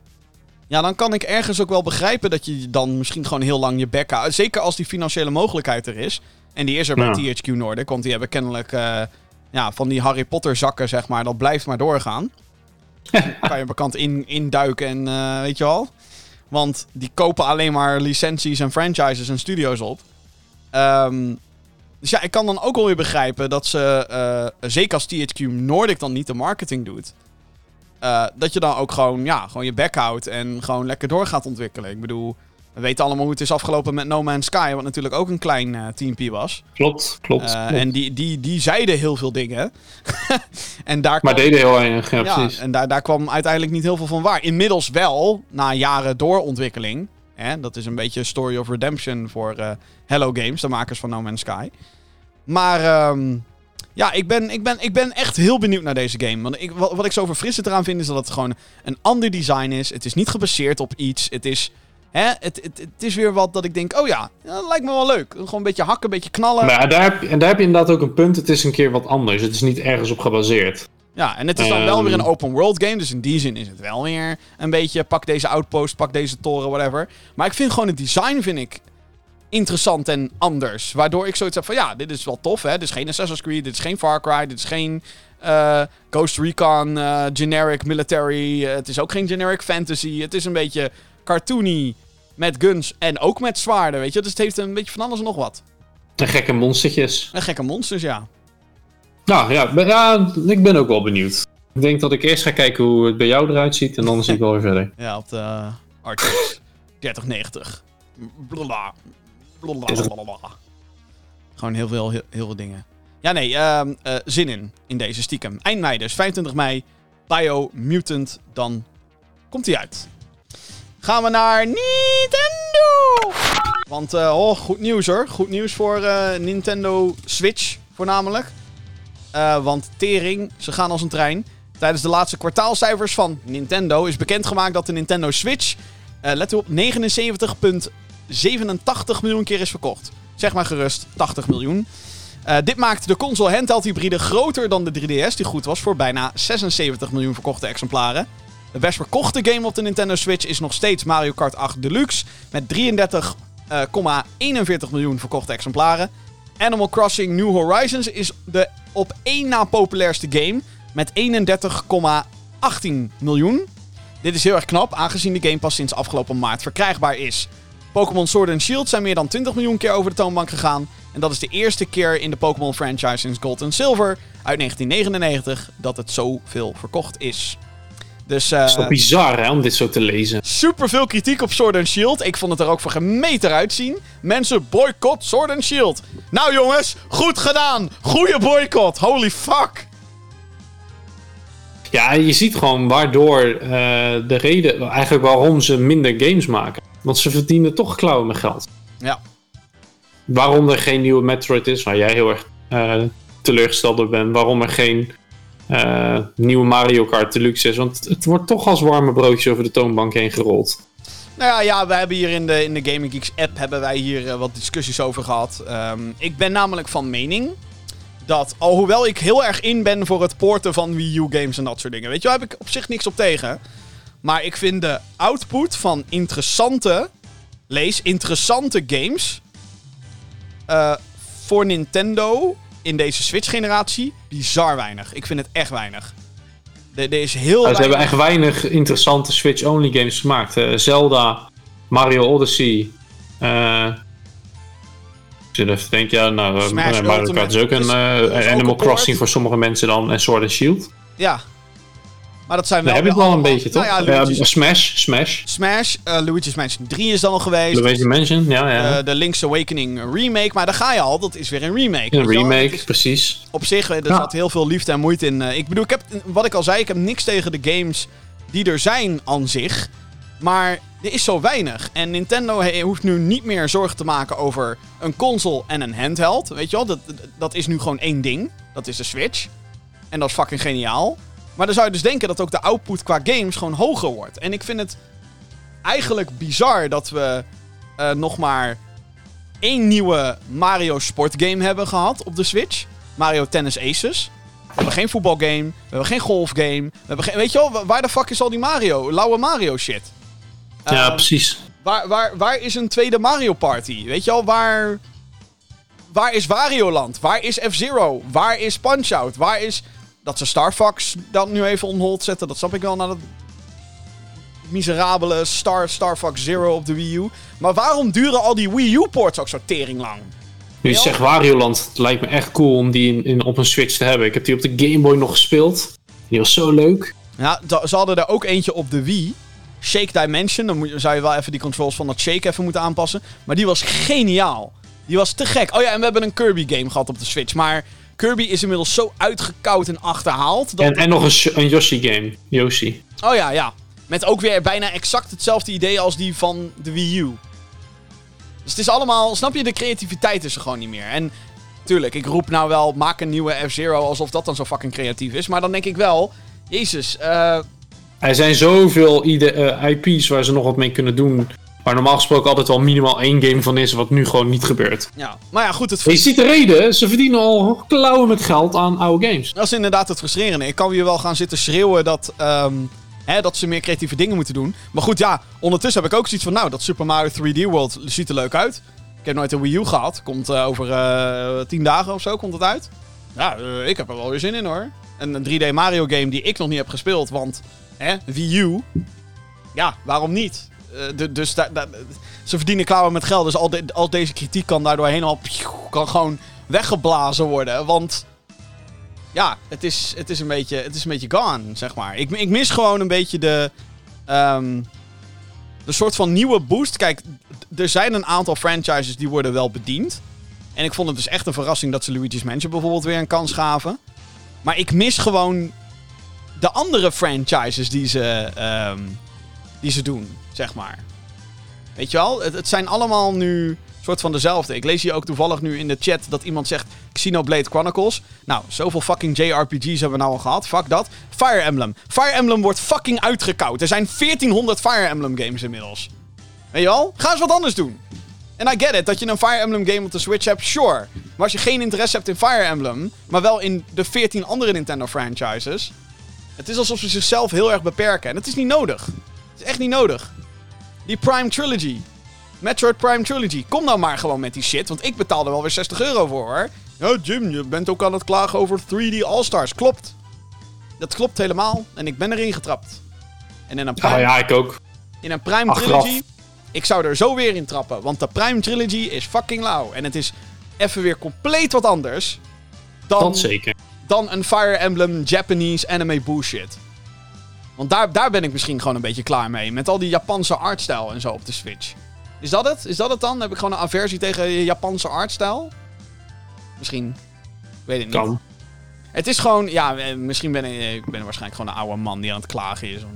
Speaker 2: Ja, dan kan ik ergens ook wel begrijpen dat je dan misschien gewoon heel lang je bek houdt. Zeker als die financiële mogelijkheid er is. En die is er bij
Speaker 3: Ja.
Speaker 2: THQ Nordic. Want die hebben kennelijk eh, ja, van die Harry Potter zakken, zeg maar. Dat blijft maar doorgaan. kan je bekant in, induiken en eh, weet je wel. Want die kopen alleen maar licenties en franchises en studio's op. Ehm, dus ja, ik kan dan ook wel weer begrijpen dat ze, eh, zeker als THQ Nordic dan niet de marketing doet, eh, dat je dan ook gewoon, ja, gewoon je bek houdt en gewoon lekker door gaat ontwikkelen. Ik bedoel, we weten allemaal hoe het is afgelopen met No Man's Sky, wat natuurlijk ook een klein eh teampje was.
Speaker 3: Klopt, klopt.
Speaker 2: Eh,
Speaker 3: klopt.
Speaker 2: en die, die, die zeiden heel veel dingen. en daar
Speaker 3: maar
Speaker 2: kwam-
Speaker 3: deden heel weinig, ja,
Speaker 2: ja,
Speaker 3: precies.
Speaker 2: en daar, daar kwam uiteindelijk niet heel veel van waar. Inmiddels wel, na jaren doorontwikkeling. Hè, dat is een beetje Story of Redemption voor eh, Hello Games, de makers van No Man's Sky. Maar ehm, ja, ik ben, ik, ben, ik ben echt heel benieuwd naar deze game. Want ik, wat, wat ik zo verfrissend eraan vind, is dat het gewoon een ander design is. Het is niet gebaseerd op iets. Het is, hè, het, het, het is weer wat dat ik denk, oh ja, dat lijkt me wel leuk. Gewoon een beetje hakken, een beetje knallen.
Speaker 3: Maar ja, daar heb, en daar heb je inderdaad ook een punt. Het is een keer wat anders. Het is niet ergens op gebaseerd.
Speaker 2: Ja, en het is dan wel
Speaker 3: Ehm.
Speaker 2: weer een open world game. Dus in die zin is het wel weer een beetje pak deze outpost, pak deze toren, whatever. Maar ik vind gewoon het design vind ik interessant en anders. Waardoor ik zoiets heb van ja, dit is wel tof hè. Dit is geen Assassin's Creed, dit is geen Far Cry, dit is geen eh, Ghost Recon, eh, generic military. eh, het is ook geen generic fantasy. Het is een beetje cartoony met guns en ook met zwaarden, weet je. Dus het heeft een beetje van alles en nog wat.
Speaker 3: En gekke monstertjes.
Speaker 2: En gekke monsters, ja.
Speaker 3: Nou ja, ben- ja, ik ben ook wel benieuwd. Ik denk dat ik eerst ga kijken hoe het bij jou eruit ziet. En dan zie ik wel weer verder.
Speaker 2: Ja, op de RTX 3090. Blablabla. Blablabla. Blablabla. Gewoon heel veel, heel, heel veel dingen. Ja, nee, ehm, eh, zin in. In deze stiekem. Eind mei dus, 25 mei. Biomutant, dan komt hij uit. Gaan we naar Nintendo! Want, eh, oh, goed nieuws hoor. Goed nieuws voor eh, Nintendo Switch voornamelijk. Eh, want tering, ze gaan als een trein. Tijdens de laatste kwartaalcijfers van Nintendo is bekendgemaakt dat de Nintendo Switch, let op, 79,87 miljoen keer is verkocht. Zeg maar gerust, 80 miljoen. Dit maakt de console handheld hybride groter dan de 3DS, die goed was voor bijna 76 miljoen verkochte exemplaren. De best verkochte game op de Nintendo Switch is nog steeds Mario Kart 8 Deluxe met 33,41 miljoen verkochte exemplaren. Animal Crossing New Horizons is de op één na populairste game met 31,18 miljoen. Dit is heel erg knap, aangezien de game pas sinds afgelopen maart verkrijgbaar is. Pokémon Sword and Shield zijn meer dan 20 miljoen keer over de toonbank gegaan. En dat is de eerste keer in de Pokémon franchise sinds Gold and Silver uit 1999 dat het zoveel verkocht is. Dus, uh,
Speaker 3: Het is toch bizar hè, om dit zo te lezen.
Speaker 2: super veel kritiek op Sword and Shield. Ik vond het er ook voor gemeter uitzien. Mensen boycott Sword and Shield. Nou jongens, goed gedaan. Goeie boycott. Holy fuck.
Speaker 3: Ja, je ziet gewoon waardoor eh, de reden, eigenlijk waarom ze minder games maken. Want ze verdienen toch klauwen met geld.
Speaker 2: Ja.
Speaker 3: Waarom er geen nieuwe Metroid is, waar jij heel erg eh, teleurgesteld door bent. Waarom er geen eh, nieuwe Mario Kart Deluxe is. Want het wordt toch als warme broodjes over de toonbank heen gerold.
Speaker 2: Nou ja, ja we hebben hier in de, in de Gaming Geeks app hebben wij hier eh, wat discussies over gehad. Ehm, ik ben namelijk van mening dat, alhoewel ik heel erg in ben voor het porten van Wii U games en dat soort dingen, weet je wel, heb ik op zich niks op tegen. Maar ik vind de output van interessante, lees, interessante games eh, voor Nintendo in deze Switch-generatie bizar weinig. Ik vind het echt weinig. Er, er is heel
Speaker 3: ze hebben echt weinig interessante Switch-only games gemaakt. Eh, Zelda, Mario Odyssey. eh ik zit even te denken, ja, nou, eh,
Speaker 2: Smash
Speaker 3: Mario Kart is ook een eh, Animal. Crossing voor sommige mensen dan en Sword and Shield.
Speaker 2: Ja. Maar dat zijn wel
Speaker 3: Daar heb ik
Speaker 2: weer
Speaker 3: wel een beetje, toch?
Speaker 2: Nou ja, Luigi's,
Speaker 3: Ja, Smash, Smash.
Speaker 2: Smash, eh, Luigi's Mansion 3 is dan al geweest.
Speaker 3: Luigi's Mansion, ja, ja.
Speaker 2: Eh, de Link's Awakening remake, maar daar ga je al, dat is weer een remake.
Speaker 3: een remake,
Speaker 2: Het is
Speaker 3: precies.
Speaker 2: op zich, er
Speaker 3: Ja.
Speaker 2: zat heel veel liefde en moeite in. Eh, ik bedoel, ik heb, wat ik al zei, ik heb niks tegen de games die er zijn aan zich. Maar er is zo weinig. En Nintendo hoeft nu niet meer zorgen te maken over een console en een handheld. Weet je wel, dat, dat is nu gewoon één ding. Dat is de Switch. En dat is fucking geniaal. Maar dan zou je dus denken dat ook de output qua games gewoon hoger wordt. En ik vind het eigenlijk bizar dat we eh, nog maar één nieuwe Mario sportgame hebben gehad op de Switch. Mario Tennis Aces. We hebben geen voetbalgame, we hebben geen golfgame. We hebben geen, weet je wel, wa- waar de fuck is al die Mario? Lauwe Mario shit.
Speaker 3: ja,
Speaker 2: Ehm,
Speaker 3: precies.
Speaker 2: Waar, waar, waar is een tweede Mario Party? Weet je wel, waar... Waar is Wario Land? Waar is F-Zero? Waar is Punch-Out? Waar is... Dat ze Star Fox dan nu even on hold zetten, dat snap ik wel na dat miserabele Star, Star Fox Zero op de Wii U. Maar waarom duren al die Wii U-ports ook zo tering lang?
Speaker 3: Nu je zegt Wario Land, het lijkt me echt cool om die in, in, op een Switch te hebben. Ik heb die op de Game Boy nog gespeeld. Die was zo leuk.
Speaker 2: Ja, ze hadden er ook eentje op de Wii. Shake Dimension. Dan moet, zou je wel even die controls van dat Shake even moeten aanpassen. Maar die was geniaal. Die was te gek. Oh ja, en we hebben een Kirby game gehad op de Switch. Maar Kirby is inmiddels zo uitgekoud en achterhaald. Dat...
Speaker 3: En, en nog een, een Yoshi game. Yoshi.
Speaker 2: Oh ja, ja. Met ook weer bijna exact hetzelfde idee als die van de Wii U. Dus het is allemaal... Snap je, de creativiteit is er gewoon niet meer. En tuurlijk, ik roep nou wel... Maak een nieuwe F-Zero alsof dat dan zo fucking creatief is. Maar dan denk ik wel... Jezus, eh...
Speaker 3: Er zijn zoveel ide- eh, IP's waar ze nog wat mee kunnen doen. Waar normaal gesproken altijd wel minimaal één game van is, wat nu gewoon niet gebeurt.
Speaker 2: Ja, maar ja, goed, het
Speaker 3: je ziet de reden, ze verdienen al klauwen met geld aan oude games.
Speaker 2: Dat is inderdaad het frustrerende. Ik kan hier wel gaan zitten schreeuwen dat, ehm, hè, dat ze meer creatieve dingen moeten doen. Maar goed, ja, ondertussen heb ik ook zoiets van, nou, dat Super Mario 3D World ziet er leuk uit. Ik heb nooit een Wii U gehad. Komt eh, over eh, tien dagen of zo, komt het uit. Ja, eh, ik heb er wel weer zin in hoor. En een 3D Mario game die ik nog niet heb gespeeld, want hè, Wii U, ja, waarom niet? Eh, dus ze verdienen klauwen met geld, dus al, de- al deze kritiek kan daardoor helemaal kan gewoon weggeblazen worden. Want ja, het is, het is, een, beetje, het is een beetje gone, zeg maar. Ik, ik mis gewoon een beetje de, ehm, de soort van nieuwe boost. Kijk, er zijn een aantal franchises die worden wel bediend. En ik vond het dus echt een verrassing dat ze Luigi's Mansion bijvoorbeeld weer een kans gaven. Maar ik mis gewoon de andere franchises die ze, ehm, die ze doen, zeg maar. Weet je wel? Het, het zijn allemaal nu soort van dezelfde. Ik lees hier ook toevallig nu in de chat dat iemand zegt Xenoblade Chronicles. Nou, zoveel fucking JRPG's hebben we nou al gehad. Fuck dat. Fire Emblem. Fire Emblem wordt fucking uitgekoud. Er zijn 1400 Fire Emblem games inmiddels. Weet je wel? Ga eens wat anders doen. En I get it, dat je een Fire Emblem game op de Switch hebt, sure. Maar als je geen interesse hebt in Fire Emblem, maar wel in de 14 andere Nintendo franchises. Het is alsof ze zichzelf heel erg beperken. En het is niet nodig. Het is echt niet nodig. Die Prime Trilogy. Metroid Prime Trilogy. Kom nou maar gewoon met die shit, want ik betaal er wel weer 60 euro voor hoor. Ja, Jim, je bent ook aan het klagen over 3D All-Stars. Klopt. Dat klopt helemaal. En ik ben erin getrapt. En in een Prime,
Speaker 3: Ah ja, ik ook.
Speaker 2: in een Prime
Speaker 3: Achteraf.
Speaker 2: Trilogy. Ik zou er zo weer in trappen. Want de Prime Trilogy is fucking lauw. En het is even weer compleet wat anders. Dan,
Speaker 3: Dat zeker.
Speaker 2: dan een Fire Emblem Japanese anime bullshit. Want daar, daar ben ik misschien gewoon een beetje klaar mee. Met al die Japanse artstijl en zo op de Switch. Is dat het? Is dat het dan? Heb ik gewoon een aversie tegen Japanse artstijl? Misschien. Ik weet het niet.
Speaker 3: Kan.
Speaker 2: Het is gewoon, ja, eh, misschien ben ik, ik ben waarschijnlijk gewoon een oude man die aan het klagen is. Eh,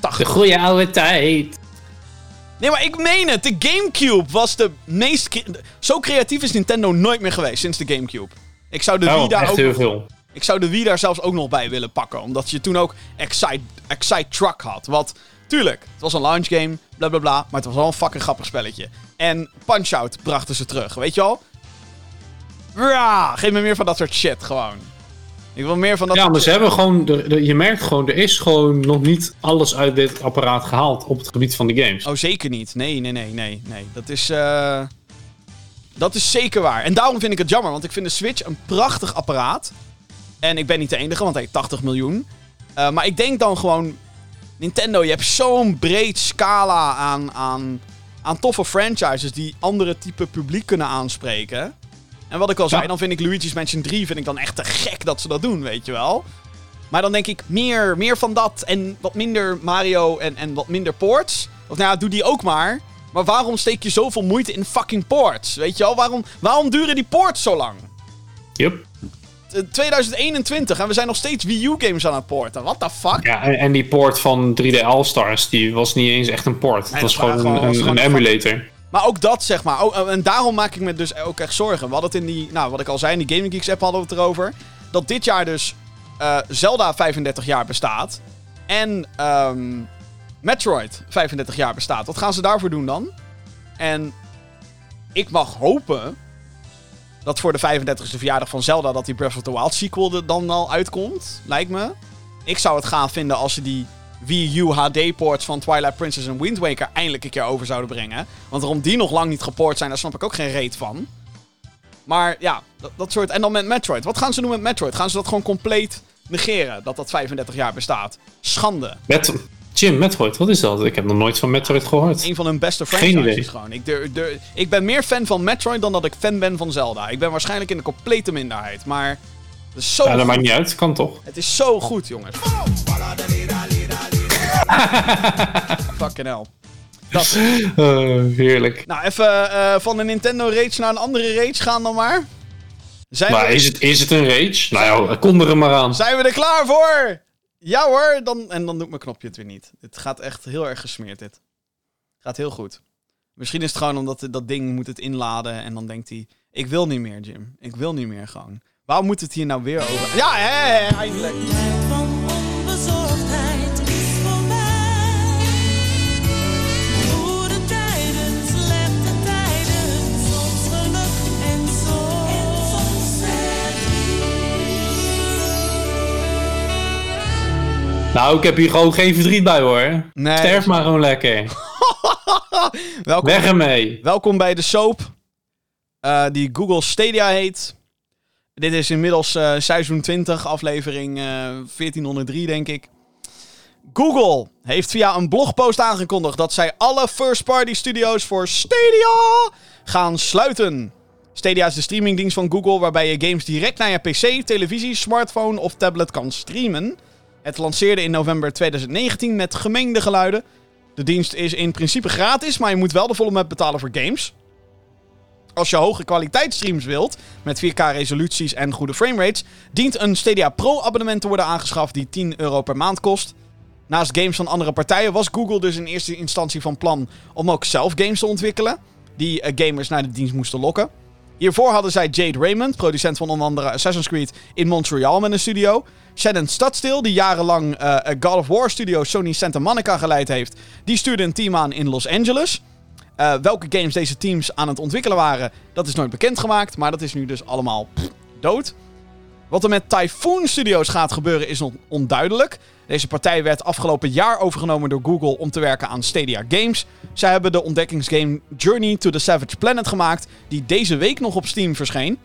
Speaker 2: 80.
Speaker 3: De goede oude tijd.
Speaker 2: Nee, maar ik meen het. De Gamecube was de meest... Zo creatief is Nintendo nooit meer geweest sinds de Gamecube. Ik zou de Wii
Speaker 3: Oh,
Speaker 2: daar
Speaker 3: echt
Speaker 2: ook...
Speaker 3: heel veel.
Speaker 2: Ik zou de Wii daar zelfs ook nog bij willen pakken. Omdat je toen ook Excite, Excite Truck had. Wat, tuurlijk, het was een launch game, bla bla bla. Maar het was wel een fucking grappig spelletje. En Punch-Out brachten ze terug, weet je wel? Ja, geef me meer van dat soort shit gewoon. Ik wil meer van dat
Speaker 3: Ja, maar ze hebben gewoon, de, de- je merkt gewoon, er is gewoon nog niet alles uit dit apparaat gehaald op het gebied van de games.
Speaker 2: Oh, zeker niet. Nee, nee, nee, nee, nee. Dat is, eh, dat is zeker waar. En daarom vind ik het jammer, want ik vind de Switch een prachtig apparaat. En ik ben niet de enige, want hij heeft 80 miljoen. Eh, maar ik denk dan gewoon... Nintendo, je hebt zo'n breed scala aan, aan, aan toffe franchises... die andere type publiek kunnen aanspreken. En wat ik al zei,
Speaker 3: Ja.
Speaker 2: dan vind ik Luigi's Mansion 3 vind ik dan echt te gek dat ze dat doen, weet je wel. Maar dan denk ik, meer, meer van dat en wat minder Mario en, en wat minder ports. Of nou ja, doe die ook maar. Maar waarom steek je zoveel moeite in fucking ports? Weet je wel, waarom, waarom duren die ports zo lang?
Speaker 3: Yup.
Speaker 2: Eh, 2021 en we zijn nog steeds Wii U games aan het porten. What the fuck?
Speaker 3: Ja, en, en die port van 3D All-Stars, die was niet eens echt een port. Het
Speaker 2: Nee,
Speaker 3: was
Speaker 2: dat
Speaker 3: gewoon
Speaker 2: gewoon-
Speaker 3: een,
Speaker 2: was
Speaker 3: een,
Speaker 2: gewoon
Speaker 3: een
Speaker 2: een
Speaker 3: emulator.
Speaker 2: Maar ook dat, zeg maar. Oh, en daarom maak ik me dus ook echt zorgen. We hadden het in die, nou, wat ik al zei, in die Gaming Geeks app hadden we het erover. Dat dit jaar dus eh, Zelda 35 jaar bestaat. En ehm, Metroid 35 jaar bestaat. Wat gaan ze daarvoor doen dan? En ik mag hopen dat voor de 35e verjaardag van Zelda dat die Breath of the Wild sequel er dan al uitkomt. Lijkt me. Ik zou het gaaf vinden als ze die Wii U HD-ports van Twilight Princess en Wind Waker eindelijk een keer over zouden brengen. Want waarom die nog lang niet gepoord zijn, daar snap ik ook geen reet van. Maar ja, dat, dat soort... En dan met Metroid. Wat gaan ze doen met Metroid? Gaan ze dat gewoon compleet negeren? Dat dat 35 jaar bestaat? Schande.
Speaker 3: Met, Jim, Metroid, wat is dat? Ik heb nog nooit van Metroid gehoord.
Speaker 2: Een van hun beste franchises gewoon. Ik, durf- ik ben meer fan van Metroid dan dat ik fan ben van Zelda. Ik ben waarschijnlijk in de complete minderheid. Maar het is zo
Speaker 3: Ja, dat
Speaker 2: goed.
Speaker 3: maakt niet uit, kan toch?
Speaker 2: Het is zo goed, jongens. Fucking hell. Dat.
Speaker 3: Eh, heerlijk.
Speaker 2: Nou, even eh, van de Nintendo Rage naar een andere Rage gaan dan maar. Zijn,
Speaker 3: Maar
Speaker 2: we,
Speaker 3: is het, is het een rage? Nou ja, kom er maar aan.
Speaker 2: zijn we er klaar voor? Ja hoor. Dan, en dan doet mijn knopje het weer niet. Het gaat echt heel erg gesmeerd dit. Gaat heel goed. Misschien is het gewoon omdat dat ding moet het inladen en dan denkt hij... Ik wil niet meer, Jim. Ik wil niet meer gewoon. Waarom moet het hier nou weer over... Ja, hè, eindelijk.
Speaker 3: Nou, ik heb hier gewoon geen verdriet bij hoor.
Speaker 2: Nee.
Speaker 3: Sterf maar gewoon lekker.
Speaker 2: Welkom,
Speaker 3: Weg ermee.
Speaker 2: welkom bij de soap. eh, die Google Stadia heet. Dit is inmiddels eh, seizoen 20, aflevering eh, 1403, denk ik. Google heeft via een blogpost aangekondigd dat zij alle first-party studios voor Stadia gaan sluiten. Stadia is de streamingdienst van Google waarbij je games direct naar je PC, televisie, smartphone of tablet kan streamen. Het lanceerde in november 2019 met gemengde geluiden. De dienst is in principe gratis, maar je moet wel de volle map betalen voor games. Als je hoge kwaliteitsstreams wilt, met 4K resoluties en goede framerates, dient een Stadia Pro abonnement te worden aangeschaft die 10 euro per maand kost. Naast games van andere partijen was Google dus in eerste instantie van plan om ook zelf games te ontwikkelen. die eh, gamers naar de dienst moesten lokken. Hiervoor hadden zij Jade Raymond, producent van onder andere Assassin's Creed in Montreal met een studio. Shannon Studstill, die jarenlang eh, God of War studio Sony Santa Monica geleid heeft, die stuurde een team aan in Los Angeles. Eh, welke games deze teams aan het ontwikkelen waren, dat is nooit bekendgemaakt, maar dat is nu dus allemaal dood. Wat er met Typhoon Studios gaat gebeuren is nog onduidelijk. Deze partij werd afgelopen jaar overgenomen door Google om te werken aan Stadia Games. Zij hebben de ontdekkingsgame Journey to the Savage Planet gemaakt, die deze week nog op Steam verscheen.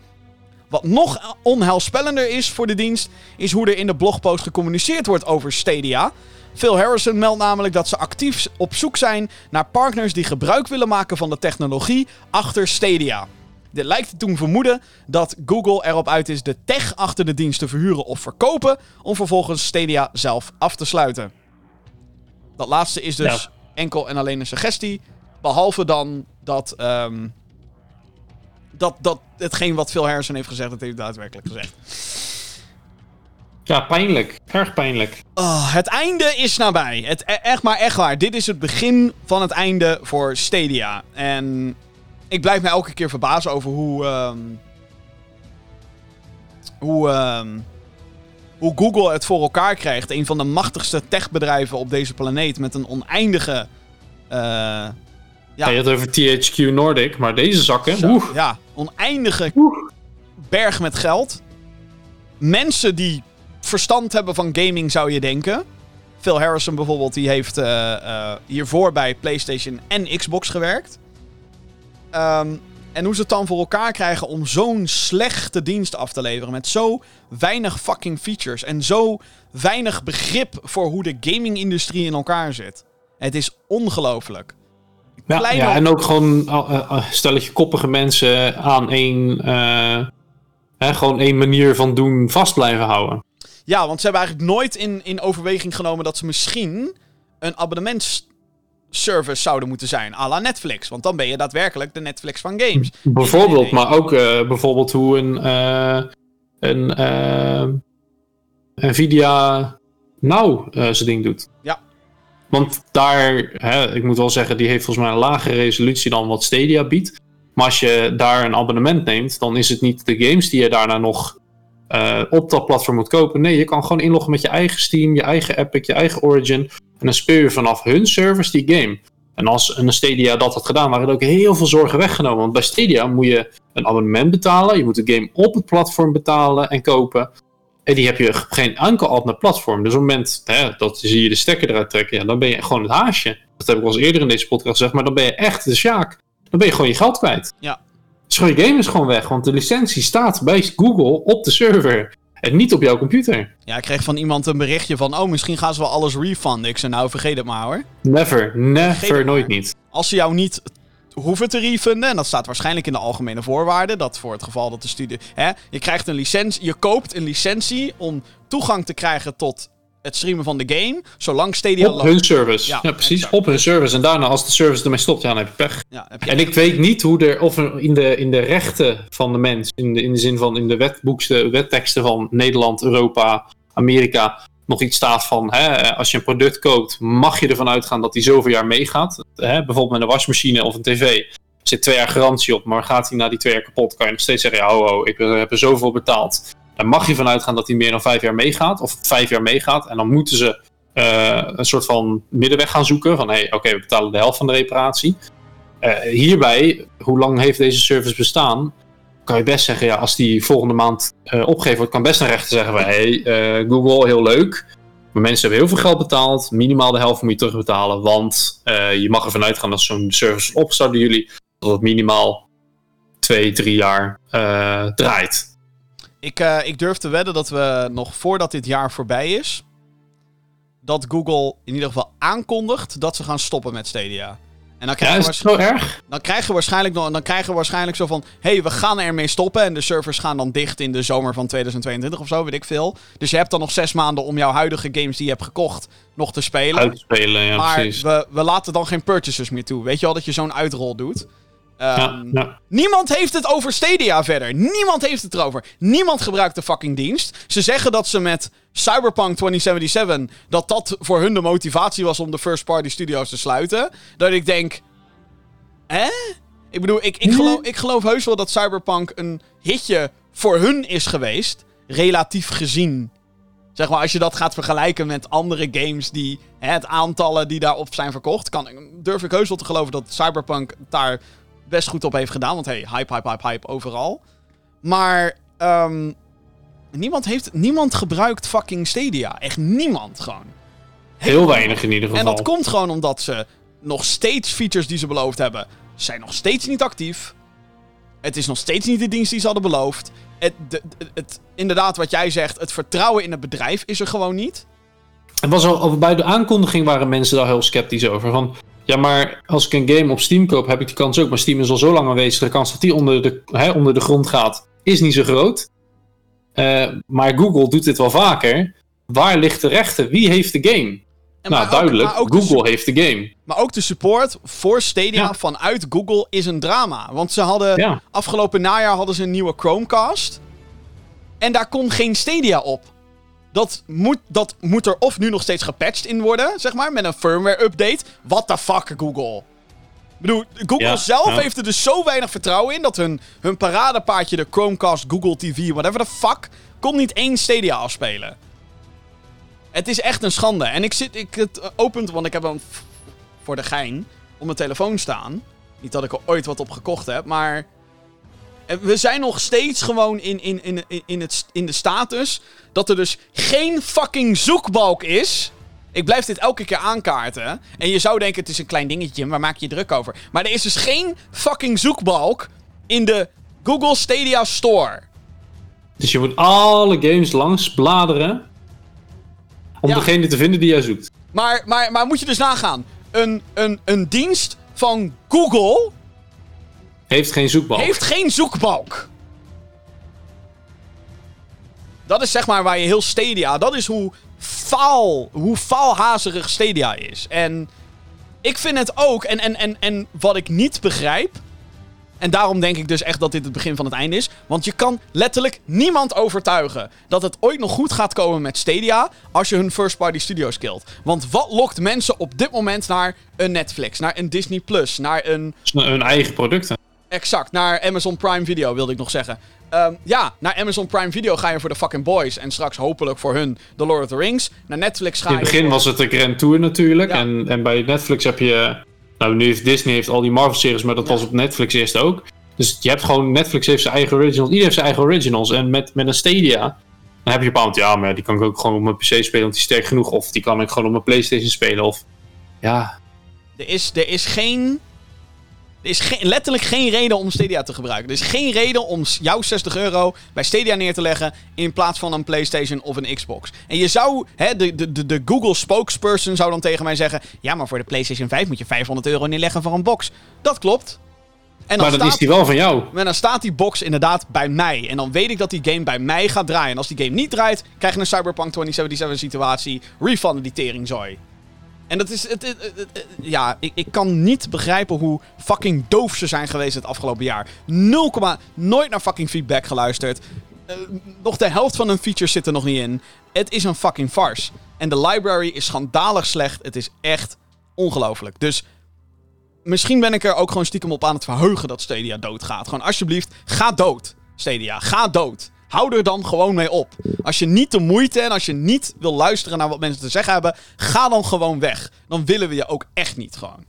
Speaker 2: Wat nog onheilspellender is voor de dienst, is hoe er in de blogpost gecommuniceerd wordt over Stadia. Phil Harrison meldt namelijk dat ze actief op zoek zijn naar partners die gebruik willen maken van de technologie achter Stadia. Dit lijkt te doen vermoeden dat Google erop uit is de tech achter de dienst te verhuren of verkopen, om vervolgens Stadia zelf af te sluiten. Dat laatste is dus
Speaker 3: Ja.
Speaker 2: enkel en alleen een suggestie, behalve dan dat, ehm, dat, dat hetgeen wat Phil Harrison heeft gezegd, dat heeft hij daadwerkelijk gezegd.
Speaker 3: Ja, pijnlijk. Erg pijnlijk.
Speaker 2: Oh, het einde is nabij. Het, e- echt maar echt waar. Dit is het begin van het einde voor Stadia. En ik blijf me elke keer verbazen over hoe. ehm, hoe. ehm, hoe Google het voor elkaar krijgt. Een van de machtigste techbedrijven op deze planeet. Met een oneindige. eh,
Speaker 3: Ja. had het over THQ Nordic, maar deze zakken.
Speaker 2: zo, ja, oneindige berg met geld. Mensen die verstand hebben van gaming, zou je denken. Phil Harrison bijvoorbeeld, die heeft eh, eh, hiervoor bij PlayStation en Xbox gewerkt. Ehm, en hoe ze het dan voor elkaar krijgen om zo'n slechte dienst af te leveren. Met zo weinig fucking features. En zo weinig begrip voor hoe de gaming-industrie in elkaar zit. Het is ongelooflijk.
Speaker 3: Ja, ja, en ook gewoon uh, uh, stelletje koppige mensen aan één, eh, hè, gewoon één manier van doen vast blijven houden.
Speaker 2: Ja, want ze hebben eigenlijk nooit in, in overweging genomen dat ze misschien een abonnementsservice zouden moeten zijn. à la Netflix. Want dan ben je daadwerkelijk de Netflix van games.
Speaker 3: Bijvoorbeeld, maar ook eh, bijvoorbeeld hoe een, eh, een eh, Nvidia eh, zijn ding doet.
Speaker 2: Ja.
Speaker 3: Want daar, hè, ik moet wel zeggen, die heeft volgens mij een lagere resolutie dan wat Stadia biedt. Maar als je daar een abonnement neemt, dan is het niet de games die je daarna nog eh, op dat platform moet kopen. Nee, je kan gewoon inloggen met je eigen Steam, je eigen Epic, je eigen Origin. En dan speel je vanaf hun servers die game. En als een Stadia dat had gedaan, waren er ook heel veel zorgen weggenomen. Want bij Stadia moet je een abonnement betalen. Je moet de game op het platform betalen en kopen. En die heb je geen enkel ander platform. Dus op het moment hè, dat zie je de stekker eruit trekken, ja, dan ben je gewoon het haasje. Dat heb ik al eens eerder in deze podcast gezegd, maar dan ben je echt de sjaak. Dan ben je gewoon je geld kwijt.
Speaker 2: Ja.
Speaker 3: Dus je game is gewoon weg, want de licentie staat bij Google op de server. En niet op jouw computer.
Speaker 2: Ja, ik kreeg van iemand een berichtje van... Oh, misschien gaan ze wel alles refunden. Ik zei, nou, vergeet het maar hoor.
Speaker 3: Never, never, nooit niet.
Speaker 2: Als ze jou niet hoeven te refunden... en dat staat waarschijnlijk in de algemene voorwaarden... dat voor het geval dat de studie... Hè, je krijgt een licentie... Je koopt een licentie om toegang te krijgen tot het streamen van de game... zolang Stadia
Speaker 3: Op
Speaker 2: loopt.
Speaker 3: hun service.
Speaker 2: Ja,
Speaker 3: Ja, precies.
Speaker 2: exact.
Speaker 3: Op hun service. En daarna, als de service ermee stopt, ja, dan heb je pech.
Speaker 2: Ja, heb je
Speaker 3: En ik weet niet hoe er, of in de, in de rechten van de mens, in de, in de zin van in de wetboeksten, wetteksten van Nederland, Europa, Amerika, nog iets staat van, hè, als je een product koopt, mag je ervan uitgaan dat die zoveel jaar meegaat. Hè, bijvoorbeeld met een wasmachine of een tv. Zit twee jaar garantie op, maar gaat hij na die twee jaar kapot, kan je nog steeds zeggen, ja, ho, ik heb er zoveel betaald. Daar mag je van uitgaan dat hij meer dan vijf jaar meegaat, of vijf jaar meegaat. En dan moeten ze eh, een soort van middenweg gaan zoeken. Van hé, hey, oké, we betalen de helft van de reparatie. Eh, hierbij, hoe lang heeft deze service bestaan? Kan je best zeggen, ja, als die volgende maand eh opgegeven wordt, kan best een rechter zeggen van hey, eh, Google, heel leuk. Maar mensen hebben heel veel geld betaald. Minimaal de helft moet je terugbetalen. Want eh, je mag ervan uitgaan dat zo'n service opstart door jullie. Dat het minimaal twee, drie jaar draait.
Speaker 2: Ik, ik durf te wedden dat we nog voordat dit jaar voorbij is. dat Google in ieder geval aankondigt dat ze gaan stoppen met Stadia. En dan
Speaker 3: Ja,
Speaker 2: krijgen,
Speaker 3: is het zo erg?
Speaker 2: dan krijgen we waarschijnlijk nog, dan krijgen we waarschijnlijk zo van: hé, hey, we gaan ermee stoppen. En de servers gaan dan dicht in de zomer van 2022 of zo, weet ik veel. Dus je hebt dan nog zes maanden om jouw huidige games die je hebt gekocht nog te spelen.
Speaker 3: Uitspelen, ja,
Speaker 2: maar
Speaker 3: precies.
Speaker 2: we, we laten dan geen purchases meer toe. Weet je wel dat je zo'n uitrol doet? Ehm,
Speaker 3: Ja, ja.
Speaker 2: Niemand heeft het over Stadia verder. Niemand heeft het erover. Niemand gebruikt de fucking dienst. Ze zeggen dat ze met Cyberpunk 2077... dat dat voor hun de motivatie was om de first party studios te sluiten. Dat ik denk... Hè? Ik bedoel, ik, ik, geloof, ik geloof heus wel dat Cyberpunk een hitje voor hun is geweest. Relatief gezien. Zeg maar, als je dat gaat vergelijken met andere games die... Hè, het aantallen die daarop zijn verkocht... Kan, durf ik heus wel te geloven dat Cyberpunk daar best goed op heeft gedaan. Want hey, hype, hype, hype, hype overal. Maar... ehm, niemand, heeft, niemand gebruikt fucking Stadia. Echt niemand gewoon.
Speaker 3: Heel weinig in ieder geval.
Speaker 2: En dat komt gewoon omdat ze nog steeds features die ze beloofd hebben, zijn nog steeds niet actief. Het is nog steeds niet de dienst die ze hadden beloofd. Het, de- het, inderdaad, wat jij zegt, het vertrouwen in het bedrijf is er gewoon niet.
Speaker 3: Het was al, al bij de aankondiging waren mensen daar heel sceptisch over. Van, ja, maar als ik een game op Steam koop, heb ik die kans ook. Maar Steam is al zo lang aanwezig. De kans dat die onder de, hè, onder de grond gaat, is niet zo groot. Eh, maar Google doet dit wel vaker. Waar ligt de rechten? Wie heeft de game?
Speaker 2: En
Speaker 3: nou,
Speaker 2: ook-
Speaker 3: duidelijk.
Speaker 2: de
Speaker 3: Google heeft de game.
Speaker 2: Maar ook de support voor Stadia
Speaker 3: Ja.
Speaker 2: vanuit Google is een drama. Want ze hadden
Speaker 3: Ja.
Speaker 2: afgelopen najaar hadden ze een nieuwe Chromecast. En daar kon geen Stadia op. Dat moet, dat moet er of nu nog steeds gepatcht in worden, zeg maar, met een firmware update. What the fuck, Google? Ik bedoel, Google
Speaker 3: Ja,
Speaker 2: zelf
Speaker 3: ja.
Speaker 2: heeft er dus zo weinig vertrouwen in dat hun, hun paradepaardje, de Chromecast, Google TV, whatever the fuck, kon niet één Stadia afspelen. Het is echt een schande. En ik zit, ik het opent, want ik heb hem voor de gein op mijn telefoon staan. Niet dat ik er ooit wat op gekocht heb, maar. Eh, We zijn nog steeds gewoon in, in, in, in, in, het, in de status dat er dus geen fucking zoekbalk is. Ik blijf dit elke keer aankaarten. En je zou denken, het is een klein dingetje, waar maak je je druk over? Maar er is dus geen fucking zoekbalk in de Google Stadia Store.
Speaker 3: Dus je moet alle games langs bladeren. Om
Speaker 2: Ja.
Speaker 3: degene te vinden die jij zoekt.
Speaker 2: Maar, maar, maar moet je dus nagaan. Een, een, een dienst van Google
Speaker 3: Heeft geen zoekbalk.
Speaker 2: heeft geen zoekbalk. Dat is zeg maar waar je heel Stadia... Dat is hoe faal, hoe faalhazerig Stadia is. En ik vind het ook... En, en, en, en wat ik niet begrijp... En daarom denk ik dus echt dat dit het begin van het einde is. Want je kan letterlijk niemand overtuigen dat het ooit nog goed gaat komen met Stadia als je hun first-party studios killt. Want wat lokt mensen op dit moment naar een Netflix, naar een Disney Plus, naar een
Speaker 3: Hun eigen producten.
Speaker 2: Exact, naar Amazon Prime Video wilde ik nog zeggen. Ehm, ja, naar Amazon Prime Video ga je voor de fucking boys. En straks hopelijk voor hun The Lord of the Rings. Naar Netflix ga
Speaker 3: In
Speaker 2: je.
Speaker 3: het begin
Speaker 2: voor-
Speaker 3: was het de Grand Tour natuurlijk.
Speaker 2: Ja.
Speaker 3: En, en bij Netflix heb je... Nou, nu heeft Disney heeft al die Marvel-series, maar dat
Speaker 2: Ja.
Speaker 3: was op Netflix eerst ook. Dus je hebt gewoon... Netflix heeft zijn eigen originals. Iedereen heeft zijn eigen originals. En met, met een Stadia... Dan heb je een bepaald... Ja, maar die kan ik ook gewoon op mijn PC spelen, want die is sterk genoeg. Of die kan ik gewoon op mijn Playstation spelen. Of... Ja,
Speaker 2: Er is, er is geen. Er is geen, letterlijk geen reden om Stadia te gebruiken. Er is geen reden om jouw 60 euro bij Stadia neer te leggen. in plaats van een PlayStation of een Xbox. En je zou. Hè, de, de, de, Google spokesperson zou dan tegen mij zeggen. Ja, maar voor de PlayStation 5 moet je 500 euro neerleggen voor een box. Dat klopt. En dan
Speaker 3: maar dan
Speaker 2: staat-
Speaker 3: is die wel van jou.
Speaker 2: Maar dan staat die box inderdaad bij mij. En dan weet ik dat die game bij mij gaat draaien. En als die game niet draait, krijg je een Cyberpunk 2077 situatie. Refunden die teringzooi. En dat is... Het, ja, ik, ik kan niet begrijpen hoe fucking doof ze zijn geweest het afgelopen jaar. 0, nooit naar fucking feedback geluisterd. Eh, nog de helft van hun features zit er nog niet in. Het is een fucking farce. En de library is schandalig slecht. Het is echt ongelooflijk. Dus misschien ben ik er ook gewoon stiekem op aan het verheugen dat Stadia doodgaat. Gewoon alsjeblieft, ga dood. Stadia, ga dood. Hou er dan gewoon mee op. Als je niet de moeite en als je niet wil luisteren naar wat mensen te zeggen hebben, ga dan gewoon weg. Dan willen we je ook echt niet gewoon.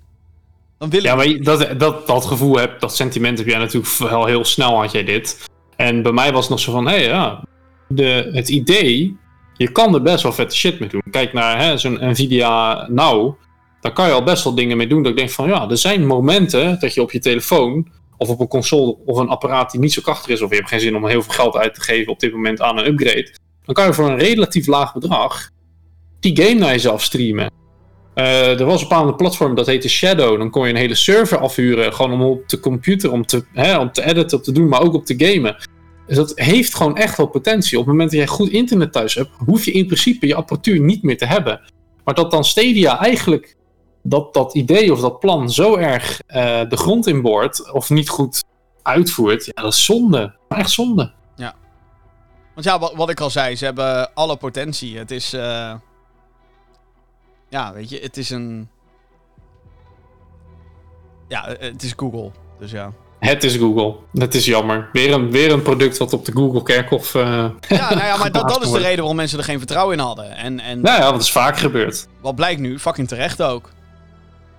Speaker 2: Dan willen
Speaker 3: Ja, maar je- dat, dat, dat gevoel heb, dat sentiment heb jij natuurlijk wel heel snel had jij dit. En bij mij was het nog zo van, hé hey, ja, de, het idee, je kan er best wel vette shit mee doen. Kijk naar hè, zo'n Nvidia Now, daar kan je al best wel dingen mee doen. Dat ik denk van, ja, er zijn momenten dat je op je telefoon of op een console of een apparaat die niet zo krachtig is, of je hebt geen zin om heel veel geld uit te geven op dit moment aan een upgrade, dan kan je voor een relatief laag bedrag die game naar jezelf streamen. Eh, er was een bepaalde platform dat heette Shadow. Dan kon je een hele server afhuren. Gewoon om op de computer, om te, hè, om te editen, op te doen, maar ook op te gamen. Dus dat heeft gewoon echt wel potentie. Op het moment dat jij goed internet thuis hebt, hoef je in principe je apparatuur niet meer te hebben. Maar dat dan Stadia eigenlijk dat, dat idee of dat plan zo erg eh, de grond inboort, of niet goed uitvoert, ja, dat is zonde. Echt zonde.
Speaker 2: Want ja, wat, wat ik al zei, ze hebben alle potentie. Het is... eh, Ja, weet je, het is een... Ja, het is Google. Dus ja.
Speaker 3: Het is Google. Het is jammer. Weer een, weer een product wat op de Google Kerkhof. eh
Speaker 2: Ja, nou ja, maar dat, dat is de reden waarom mensen er geen vertrouwen in hadden. En, en
Speaker 3: Nou ja, dat is vaak gebeurd.
Speaker 2: wat blijkt nu, fucking terecht ook.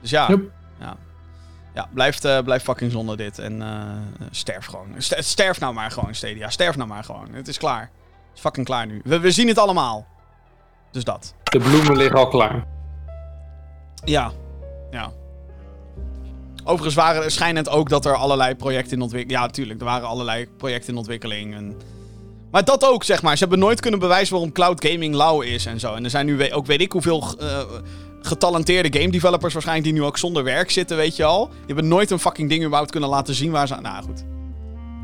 Speaker 2: Dus ja,
Speaker 3: Yep.
Speaker 2: ja. ja blijft, eh, blijft fucking zonder dit. En eh, sterf gewoon. St- Sterf nou maar gewoon, Stadia. Sterf nou maar gewoon. Het is klaar. Het is fucking klaar nu. We, we zien het allemaal. Dus dat.
Speaker 3: De bloemen liggen al klaar.
Speaker 2: Ja. Ja. Overigens waren er schijnend ook dat er allerlei projecten in ontwikkeling... Ja, natuurlijk. Er waren allerlei projecten in ontwikkeling. En... Maar dat ook, zeg maar. Ze hebben nooit kunnen bewijzen waarom cloud gaming lauw is en zo. En er zijn nu ook weet ik hoeveel eh, getalenteerde game developers waarschijnlijk die nu ook zonder werk zitten, weet je al. Die hebben nooit een fucking ding überhaupt kunnen laten zien waar ze... Nou, goed.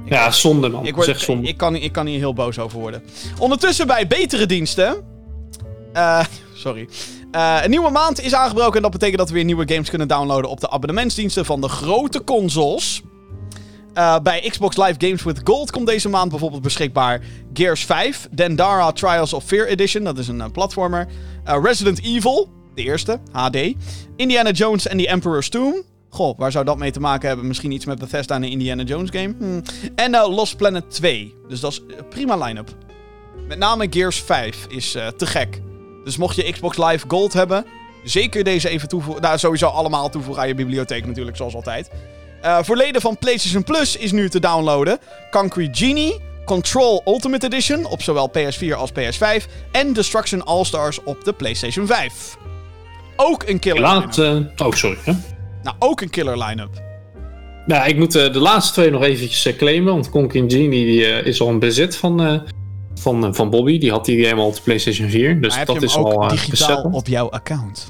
Speaker 3: Ja, zonde man.
Speaker 2: Ik,
Speaker 3: zeg
Speaker 2: word,
Speaker 3: zonde.
Speaker 2: ik, kan, ik kan hier heel boos over worden. Ondertussen bij betere diensten. eh, sorry. Eh, een nieuwe maand is aangebroken en dat betekent dat we weer nieuwe games kunnen downloaden op de abonnementsdiensten van de grote consoles. Eh, bij Xbox Live Games with Gold komt deze maand bijvoorbeeld beschikbaar Gears 5, Dendara Trials of Fear Edition, dat is een platformer, Resident Evil, de eerste, HD, Indiana Jones and the Emperor's Tomb. Goh, waar zou dat mee te maken hebben? Misschien iets met Bethesda en een Indiana Jones game? Hm. En eh, Lost Planet 2. Dus dat is een prima line-up. Met name Gears 5 is eh, te gek. Dus mocht je Xbox Live Gold hebben, zeker deze even toevoegen. Nou, sowieso allemaal toevoegen aan je bibliotheek natuurlijk, zoals altijd. Eh, voor leden van PlayStation Plus is nu te downloaden Concrete Genie, Control Ultimate Edition op zowel PS4 als PS5 en Destruction All-Stars op de PlayStation 5. Ook een killer
Speaker 3: Laat,
Speaker 2: line-up.
Speaker 3: eh, oh, sorry. Hè?
Speaker 2: Nou, ook een killer line-up.
Speaker 3: Nou, ik moet eh, de laatste twee nog eventjes eh, claimen. Want Conkin Genie die, is al een bezit van, van, van Bobby. Die had die game al op de PlayStation 4. Dus
Speaker 2: Maar
Speaker 3: dat is
Speaker 2: ook
Speaker 3: al
Speaker 2: digitaal
Speaker 3: bezet.
Speaker 2: op jouw account?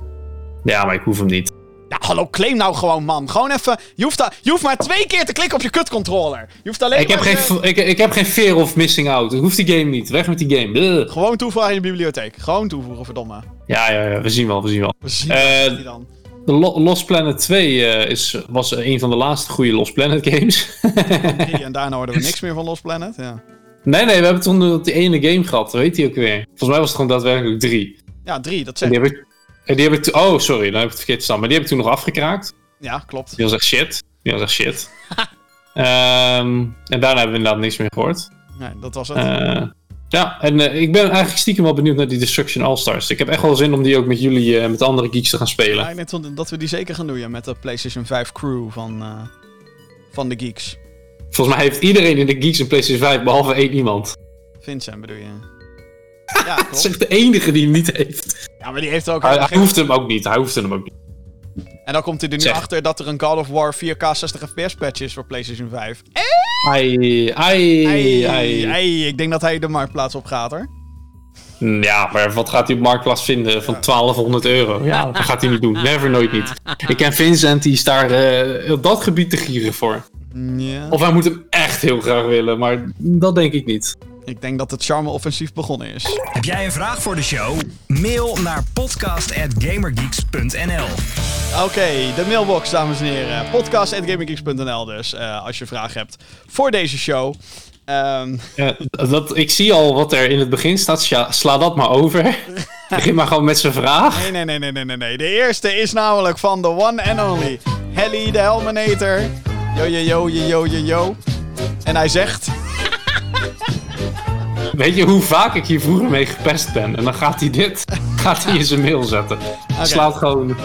Speaker 3: Ja, maar ik hoef hem niet.
Speaker 2: Ja, hallo, claim nou gewoon, man. Gewoon even... Je hoeft, da- je hoeft maar twee keer te klikken op je kutcontroller. Je hoeft alleen
Speaker 3: Ik heb,
Speaker 2: maar...
Speaker 3: geen,
Speaker 2: eh,
Speaker 3: ik, ik heb geen fear of missing out. Ik hoef die game niet. Weg met die game. Bleh.
Speaker 2: Gewoon toevoegen aan je bibliotheek. Gewoon toevoegen, verdomme.
Speaker 3: Ja, ja, ja, we zien wel, we zien wel.
Speaker 2: We zien
Speaker 3: Eh,
Speaker 2: die dan.
Speaker 3: De Lo- Lost Planet 2 eh, is, was een van de laatste goede Lost Planet games.
Speaker 2: En daarna hoorden we niks meer van Lost Planet. Ja,
Speaker 3: nee, nee, we hebben toen die ene game gehad. Weet die ook weer? Volgens mij was het gewoon daadwerkelijk drie.
Speaker 2: ja drie, dat zeg
Speaker 3: die
Speaker 2: ik.
Speaker 3: heb ik... en die heb ik oh, sorry, dan heb ik het verkeerd staan. Maar die heb ik toen nog afgekraakt.
Speaker 2: Ja, klopt.
Speaker 3: Die was echt shit. Die was echt shit. Ehm, en daarna hebben we inderdaad niks meer gehoord.
Speaker 2: Nee, dat was het.
Speaker 3: Eh, ja, en eh, ik ben eigenlijk stiekem wel benieuwd naar die Destruction All-Stars. Ik heb echt wel zin om die ook met jullie, eh, met de andere geeks te gaan spelen.
Speaker 2: Ja, ik denk dat- we die zeker gaan doen, ja. Met de PlayStation 5 crew van, eh, van de Geeks.
Speaker 3: Volgens mij heeft iedereen in de geeks een PlayStation 5, behalve één iemand.
Speaker 2: Vincent bedoel je? Ja,
Speaker 3: Dat is echt de enige die hem niet heeft.
Speaker 2: Ja, maar die heeft er ook
Speaker 3: Hij, hij hoeft hem ook niet. Hij hoeft hem ook niet.
Speaker 2: En dan komt hij er nu
Speaker 3: Zeg.
Speaker 2: achter dat er een God of War 4K 60 fps patch is voor PlayStation 5.
Speaker 3: Ai, ai,
Speaker 2: Hey,
Speaker 3: ai.
Speaker 2: hey, ik denk dat hij de marktplaats op gaat, hoor.
Speaker 3: Mm, Ja, maar wat gaat hij op Marktplaats vinden van 1200 euro? Ja, dat gaat hij niet doen. Never, nooit niet. Ik ken Vincent, die is daar eh, op dat gebied te gieren voor.
Speaker 2: Ja.
Speaker 3: Of hij moet hem echt heel graag willen, maar dat denk ik niet.
Speaker 2: Ik denk dat het charme-offensief begonnen is.
Speaker 1: Heb jij een vraag voor de show? Mail naar podcast.gamergeeks.nl
Speaker 2: Oké, de mailbox, dames en heren. Podcast.gaminggeeks.nl dus, eh, als je vragen hebt voor deze show. Ehm,
Speaker 3: Ja, dat, ik zie al wat er in het begin staat. Sla, sla dat maar over. Begin maar gewoon met zijn vraag.
Speaker 2: nee, nee, nee, nee, nee, nee, nee. De eerste is namelijk van de one and only Helly de Helminator. Yo, yo, yo, yo, yo, yo, yo. En hij zegt...
Speaker 3: Weet je hoe vaak ik hier vroeger mee gepest ben? En dan gaat hij dit gaat hij in zijn mail zetten. Slaat gewoon.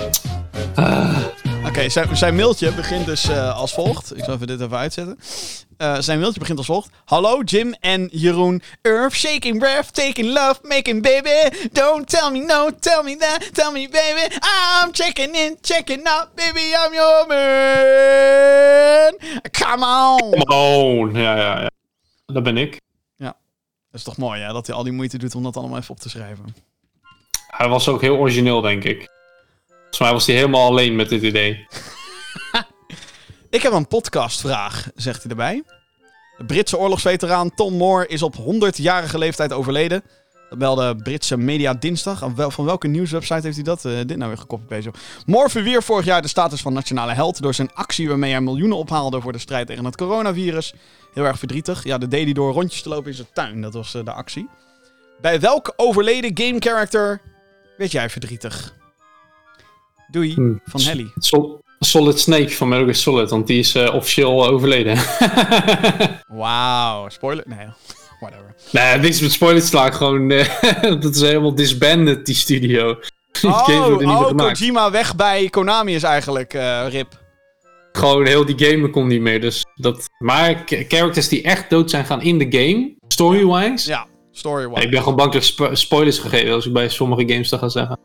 Speaker 2: Oké, zijn, zijn mailtje begint dus eh, als volgt. Ik zal even dit even uitzetten. Eh, zijn mailtje begint als volgt. Hallo Jim en Jeroen. Earth, shaking breath, taking love, making baby. Don't tell me no, tell me that, tell me baby. I'm checking in, checking out, baby, I'm your man. Come on.
Speaker 3: Oh, ja, ja, ja. Dat ben ik.
Speaker 2: Dat is toch mooi, hè? Dat hij al die moeite doet om dat allemaal even op te schrijven.
Speaker 3: Hij was ook heel origineel, denk ik. Volgens mij was hij helemaal alleen met dit idee.
Speaker 2: Ik heb een podcastvraag, zegt hij erbij. De Britse oorlogsveteraan Tom Moore is op 100-jarige leeftijd overleden. Dat meldde Britse media dinsdag. Van welke nieuwswebsite heeft hij dat? eh, dit nou weer gekoppeld bezig. Moore verwierf vorig jaar de status van nationale held door zijn actie waarmee hij miljoenen ophaalde voor de strijd tegen het coronavirus. Heel erg verdrietig. Ja, dat deed hij door rondjes te lopen in zijn tuin. Dat was eh, de actie. Bij welk overleden game character werd jij verdrietig? Doei,
Speaker 3: Hm.
Speaker 2: van Helly.
Speaker 3: Sol- Solid Snake van Metal Gear Solid, want die is eh, officieel overleden.
Speaker 2: Wauw, spoiler? Nee, whatever.
Speaker 3: nee, niks met spoilers slaan, gewoon, eh, dat is helemaal disbanded, die studio. Die
Speaker 2: Oh,
Speaker 3: niet
Speaker 2: oh. Kojima weg bij Konami is eigenlijk eh, rip.
Speaker 3: Gewoon heel die game kon niet meer, dus dat... Maar characters die echt dood zijn gaan in de game, story-wise...
Speaker 2: Ja, story-wise.
Speaker 3: Ik ben gewoon bang dat ik spo- spoilers gegeven als ik bij sommige games dat ga zeggen.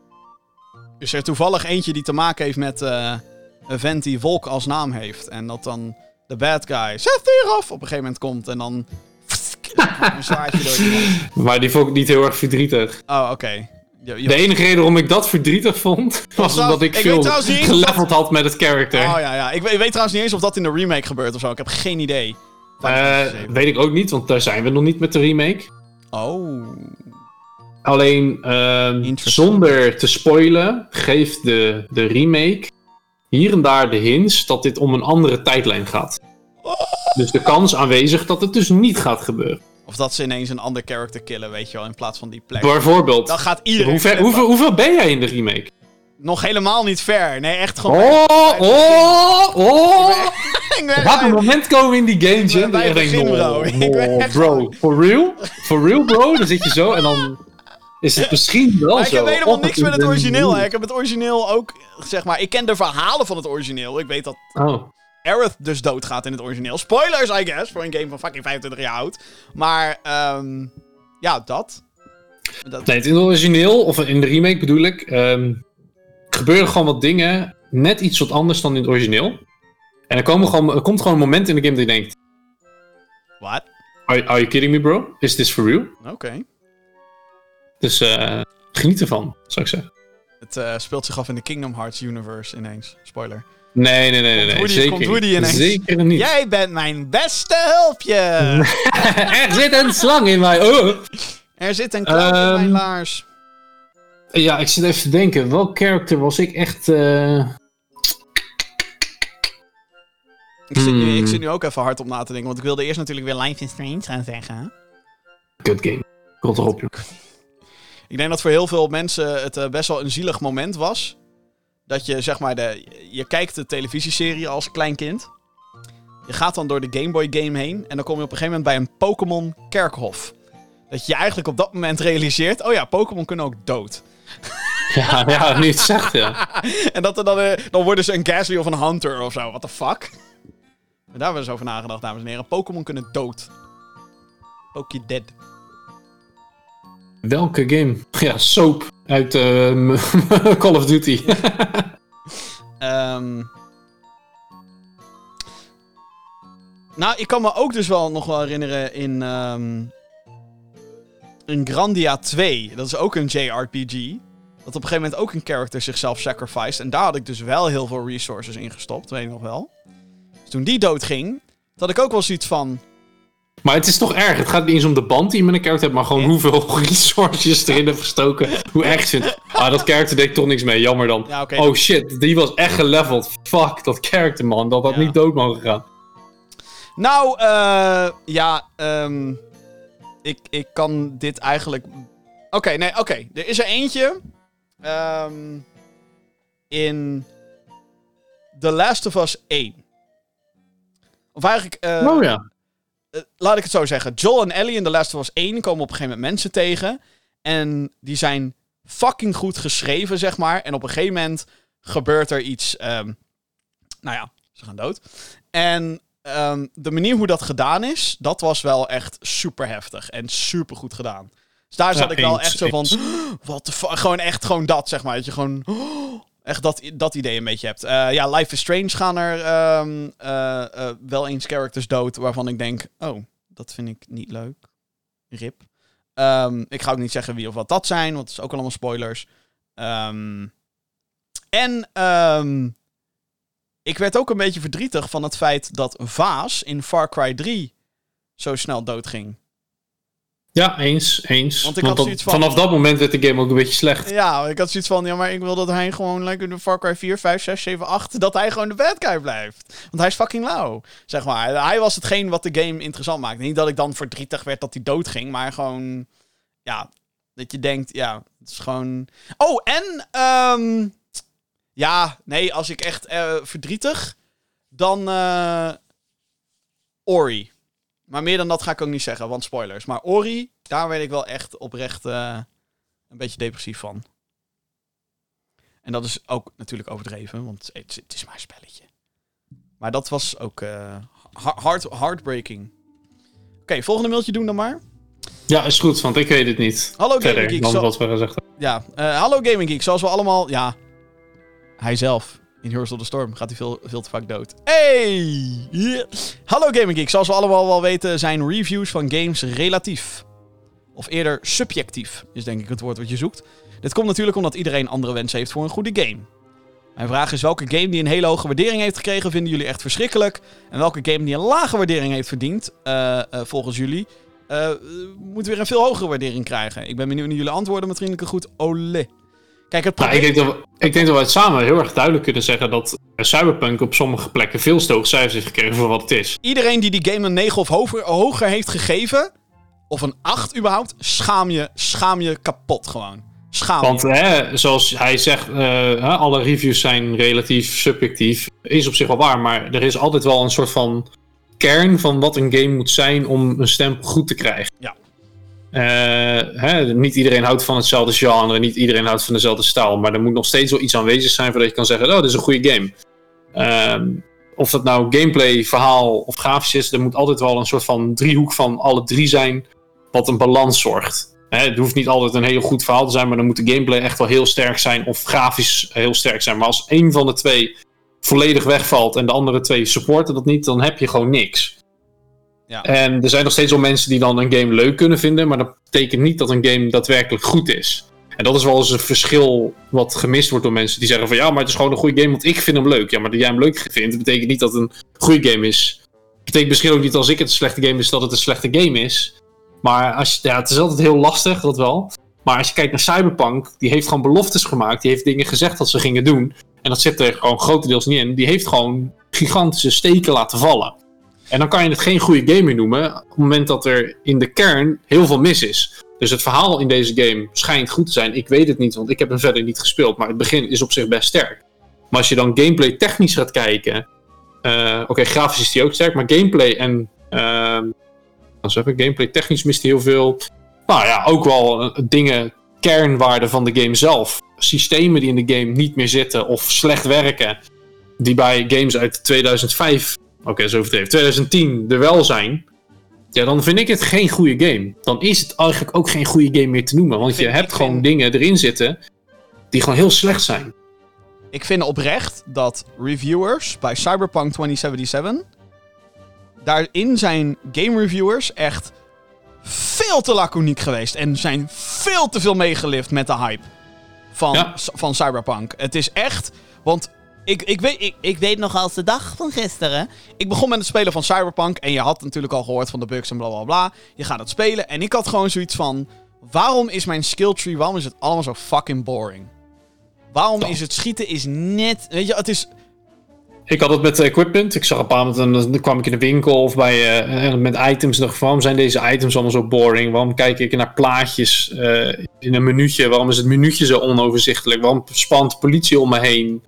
Speaker 2: Is er toevallig eentje die te maken heeft met eh, een vent die Volk als naam heeft. En dat dan de bad guy, zet hier af, op een gegeven moment komt en dan... een zwaardje door iemand.
Speaker 3: Maar die vond ik niet heel erg verdrietig.
Speaker 2: Oh, oké. Je- je-
Speaker 3: De enige reden waarom ik dat verdrietig vond, was
Speaker 2: dat?
Speaker 3: omdat ik,
Speaker 2: Ik
Speaker 3: veel geleveld had met het character.
Speaker 2: Oh ja, ja. Ik, weet- ik weet trouwens niet eens of dat in de remake gebeurt of zo. Ik heb geen idee.
Speaker 3: Eh, weet ik ook niet, want daar zijn we nog niet met de remake.
Speaker 2: Oh.
Speaker 3: Alleen, ehm, zonder te spoilen, geeft de, de remake hier en daar de hints dat dit om een andere tijdlijn gaat. Dus de kans aanwezig dat het dus niet gaat gebeuren.
Speaker 2: Of dat ze ineens een ander character killen, weet je wel, in plaats van die plek.
Speaker 3: Bijvoorbeeld,
Speaker 2: Dan gaat iedereen...
Speaker 3: hoe ver, hoeveel, hoeveel ben jij in de remake?
Speaker 2: Nog helemaal niet ver. Nee, echt gewoon...
Speaker 3: Oh, oh, oh!
Speaker 2: Ik ben
Speaker 3: gaat een moment komen in die games, hè?
Speaker 2: bij begin, bro.
Speaker 3: "Oh, bro, for real? For real, bro? Dan zit je zo en dan is het misschien wel
Speaker 2: Maar ik
Speaker 3: zo.
Speaker 2: heb helemaal niks met het origineel. Hè. Ik heb het origineel ook, zeg maar... Ik ken de verhalen van het origineel. Ik weet dat
Speaker 3: Oh.
Speaker 2: Aerith dus doodgaat in het origineel. Spoilers, I guess, voor een game van fucking 25 jaar oud. Maar, ehm ja, dat. dat
Speaker 3: Nee, in het origineel, of in de remake bedoel ik, ehm, gebeuren gewoon wat dingen net iets wat anders dan in het origineel. En er, komen gewoon, er komt gewoon een moment in de game dat je denkt,
Speaker 2: Wat?
Speaker 3: are, are you kidding me bro? Is this for real?
Speaker 2: Oké.
Speaker 3: Dus eh, geniet ervan, zou ik zeggen.
Speaker 2: Het eh, speelt zich af in de Kingdom Hearts universe ineens. Spoiler.
Speaker 3: Nee, nee, nee, nee.
Speaker 2: Komt
Speaker 3: nee
Speaker 2: Woody-
Speaker 3: zeker
Speaker 2: Woody ineens?
Speaker 3: Zeker niet.
Speaker 2: Jij bent mijn beste hulpje!
Speaker 3: er zit een slang in mij. Oh.
Speaker 2: er zit een klauw in mijn
Speaker 3: Ehm,
Speaker 2: laars.
Speaker 3: Ja, ik zit even te denken. Welk character was ik echt... eh,
Speaker 2: Ik zit, nu,
Speaker 3: hmm.
Speaker 2: ik zit nu ook even hard op na te denken, want ik wilde eerst natuurlijk weer Life is Strange gaan zeggen.
Speaker 3: Good game. Rot erop, joh.
Speaker 2: Ik denk dat voor heel veel mensen het eh, best wel een zielig moment was. Dat je, zeg maar, de, je kijkt de televisieserie als klein kind. Je gaat dan door de Game Boy game heen. En dan kom je op een gegeven moment bij een Pokémon kerkhof. Dat je eigenlijk op dat moment realiseert... Oh ja, Pokémon kunnen ook dood.
Speaker 3: Ja, ja, nu het zegt, ja.
Speaker 2: En dat er dan, eh, dan worden ze een Ghastly of een Hunter of zo. What the fuck? Maar daar hebben we eens over nagedacht, dames en heren. Pokémon kunnen dood. Poké dead.
Speaker 3: Welke game? Ja, Soap uit ehm, Call of Duty.
Speaker 2: Ehm. Nou, ik kan me ook dus wel nog wel herinneren in, ehm in Grandia 2. Dat is ook een JRPG. Dat op een gegeven moment ook een character zichzelf sacrificed. En daar had ik dus wel heel veel resources in gestopt, weet ik nog wel. Dus toen die doodging, had ik ook wel zoiets van...
Speaker 3: maar het is toch erg. Het gaat niet eens om de band die je met een character hebt, maar gewoon hoeveel resources erin hebt gestoken. Hoe erg vind. Ah, dat character deed toch niks mee. Jammer dan.
Speaker 2: Ja.
Speaker 3: Oh shit, die was echt geleveld. Fuck, dat character man. Dat had
Speaker 2: Ja.
Speaker 3: niet dood mogen gaan.
Speaker 2: Nou, eh ja, ehm ik, ik kan dit eigenlijk. Oké, nee, oké. Er is er eentje. ehm, in The Last of Us 1. Of eigenlijk, eh,
Speaker 3: oh ja.
Speaker 2: Eh, laat ik het zo zeggen. Joel en Ellie in The Last of Us 1 komen op een gegeven moment mensen tegen. En die zijn fucking goed geschreven, zeg maar. En op een gegeven moment gebeurt er iets. ehm, nou ja, ze gaan dood. En ehm, de manier hoe dat gedaan is, dat was wel echt super heftig. En super goed gedaan. Dus daar zat
Speaker 3: Ja,
Speaker 2: ik wel
Speaker 3: eens,
Speaker 2: echt zo van. Wat de fuck. Gewoon echt gewoon dat, zeg maar. Dat je gewoon. Echt dat, dat idee een beetje hebt. Eh, ja, Life is Strange gaan er ehm, eh, eh, wel eens characters dood waarvan ik denk, oh, dat vind ik niet leuk. Rip. Ehm, ik ga ook niet zeggen wie of wat dat zijn, want het is ook allemaal spoilers. Ehm, en ik werd ook een beetje verdrietig van het feit dat Vaas in Far Cry 3 zo snel doodging.
Speaker 3: Ja, eens, eens.
Speaker 2: Want ik
Speaker 3: Want
Speaker 2: had
Speaker 3: dat-
Speaker 2: zoiets van-
Speaker 3: vanaf dat moment werd de game ook een beetje slecht.
Speaker 2: Ja, ik had zoiets van, ja, maar ik wil dat hij gewoon lekker de Far Cry 4, 5, 6, 7, 8, dat hij gewoon de bad guy blijft. Want hij is fucking lauw, zeg maar. Hij was hetgeen wat de game interessant maakte. Niet dat ik dan verdrietig werd dat hij doodging, maar gewoon, ja, dat je denkt, ja, het is gewoon... Oh, en, ehm Ja, nee, als ik echt eh, verdrietig, dan eh, Ori. Maar meer dan dat ga ik ook niet zeggen, want spoilers. Maar Ori, daar werd ik wel echt oprecht eh, een beetje depressief van. En dat is ook natuurlijk overdreven, want het, het is maar een spelletje. Maar dat was ook ha- hard, heartbreaking. Oké, volgende mailtje doen dan maar.
Speaker 3: Ja, is goed, want ik weet het niet.
Speaker 2: Hallo Gaming Geek. zo-
Speaker 3: wat we gezegd hebben.
Speaker 2: Ja, eh, hallo Gaming Geek. Zoals we allemaal... Ja, hij zelf. In Heroes of the Storm gaat hij veel, veel te vaak dood. Hey! Hallo Gaming Geek. Zoals we allemaal wel weten zijn reviews van games relatief. Of eerder subjectief, is denk ik het woord wat je zoekt. Dit komt natuurlijk omdat iedereen andere wensen heeft voor een goede game. Mijn vraag is welke game die een hele hoge waardering heeft gekregen vinden jullie echt verschrikkelijk? En welke game die een lage waardering heeft verdiend, eh, eh, volgens jullie, eh, moet weer een veel hogere waardering krijgen? Ik ben benieuwd naar jullie antwoorden met vriendelijke groet. Olé. Kijk, het
Speaker 3: Nou, ik, denk dat we, ik denk dat we het samen heel erg duidelijk kunnen zeggen dat Cyberpunk op sommige plekken veel te cijfers heeft gekregen voor wat het is.
Speaker 2: Iedereen die die game een 9 of hoger, hoger heeft gegeven, of een 8 überhaupt, schaam je, schaam je kapot gewoon. Schaam
Speaker 3: Want
Speaker 2: je.
Speaker 3: hè, zoals hij zegt, eh, alle reviews zijn relatief subjectief. Is op zich wel waar, maar er is altijd wel een soort van kern van wat een game moet zijn om een stempel goed te krijgen.
Speaker 2: Ja.
Speaker 3: Eh, hè, niet iedereen houdt van hetzelfde genre, niet iedereen houdt van dezelfde stijl, maar er moet nog steeds wel iets aanwezig zijn voordat je kan zeggen, oh, dit is een goede game. Ehm, of dat nou gameplay, verhaal of grafisch is, er moet altijd wel een soort van driehoek van alle drie zijn, wat een balans zorgt. Het hoeft niet altijd een heel goed verhaal te zijn, maar dan moet de gameplay echt wel heel sterk zijn of grafisch heel sterk zijn. Maar als één van de twee volledig wegvalt en de andere twee supporten dat niet, dan heb je gewoon niks.
Speaker 2: Ja.
Speaker 3: En er zijn nog steeds wel mensen die dan een game leuk kunnen vinden, maar dat betekent niet dat een game daadwerkelijk goed is. En dat is wel eens een verschil wat gemist wordt door mensen die zeggen van ja, maar het is gewoon een goede game, want ik vind hem leuk. Ja, maar dat jij hem leuk vindt, betekent niet dat het een goede game is. Betekent misschien ook niet als ik het een slechte game is, dat het een slechte game is. Maar als je, ja, het is altijd heel lastig, dat wel. Maar als je kijkt naar Cyberpunk, die heeft gewoon beloftes gemaakt. Die heeft dingen gezegd dat ze gingen doen. En dat zit er gewoon grotendeels niet in. Die heeft gewoon gigantische steken laten vallen. En dan kan je het geen goede game meer noemen. Op het moment dat er in de kern heel veel mis is. Dus het verhaal in deze game schijnt goed te zijn. Ik weet het niet, want ik heb hem verder niet gespeeld. Maar het begin is op zich best sterk. Maar als je dan gameplay technisch gaat kijken. eh, Oké, grafisch is die ook sterk. Maar gameplay en. ehm zeg ik, gameplay technisch mist hij heel veel. Nou ja, ook wel eh, dingen, kernwaarden van de game zelf. Systemen die in de game niet meer zitten of slecht werken. Die bij games uit 2005, oké, zo overdreven, 2010 er wel zijn. Ja, dan vind ik het geen goede game. Dan is het eigenlijk ook geen goede game meer te noemen. Want je hebt gewoon
Speaker 2: vind-
Speaker 3: dingen erin zitten die gewoon heel slecht zijn.
Speaker 2: Ik vind oprecht dat reviewers bij Cyberpunk 2077... Daarin zijn game reviewers echt veel te laconiek geweest. En zijn veel te veel meegelift met de hype van,
Speaker 3: Ja.
Speaker 2: van Cyberpunk. Het is echt... Want ik, ik, weet, ik, ik weet nog als de dag van gisteren. Ik begon met het spelen van Cyberpunk. En je had natuurlijk al gehoord van de bugs en bla bla bla. Je gaat het spelen. En ik had gewoon zoiets van... Waarom is mijn skill tree... Waarom is het allemaal zo fucking boring? Waarom is het schieten is net... Weet je, het is...
Speaker 3: Ik had het met equipment. Ik zag een paar momenten, dan dan kwam ik in de winkel of bij, eh, met items. En dacht, waarom zijn deze items allemaal zo boring? Waarom kijk ik naar plaatjes eh, in een minuutje? Waarom is het minuutje zo onoverzichtelijk? Waarom spant politie om me heen?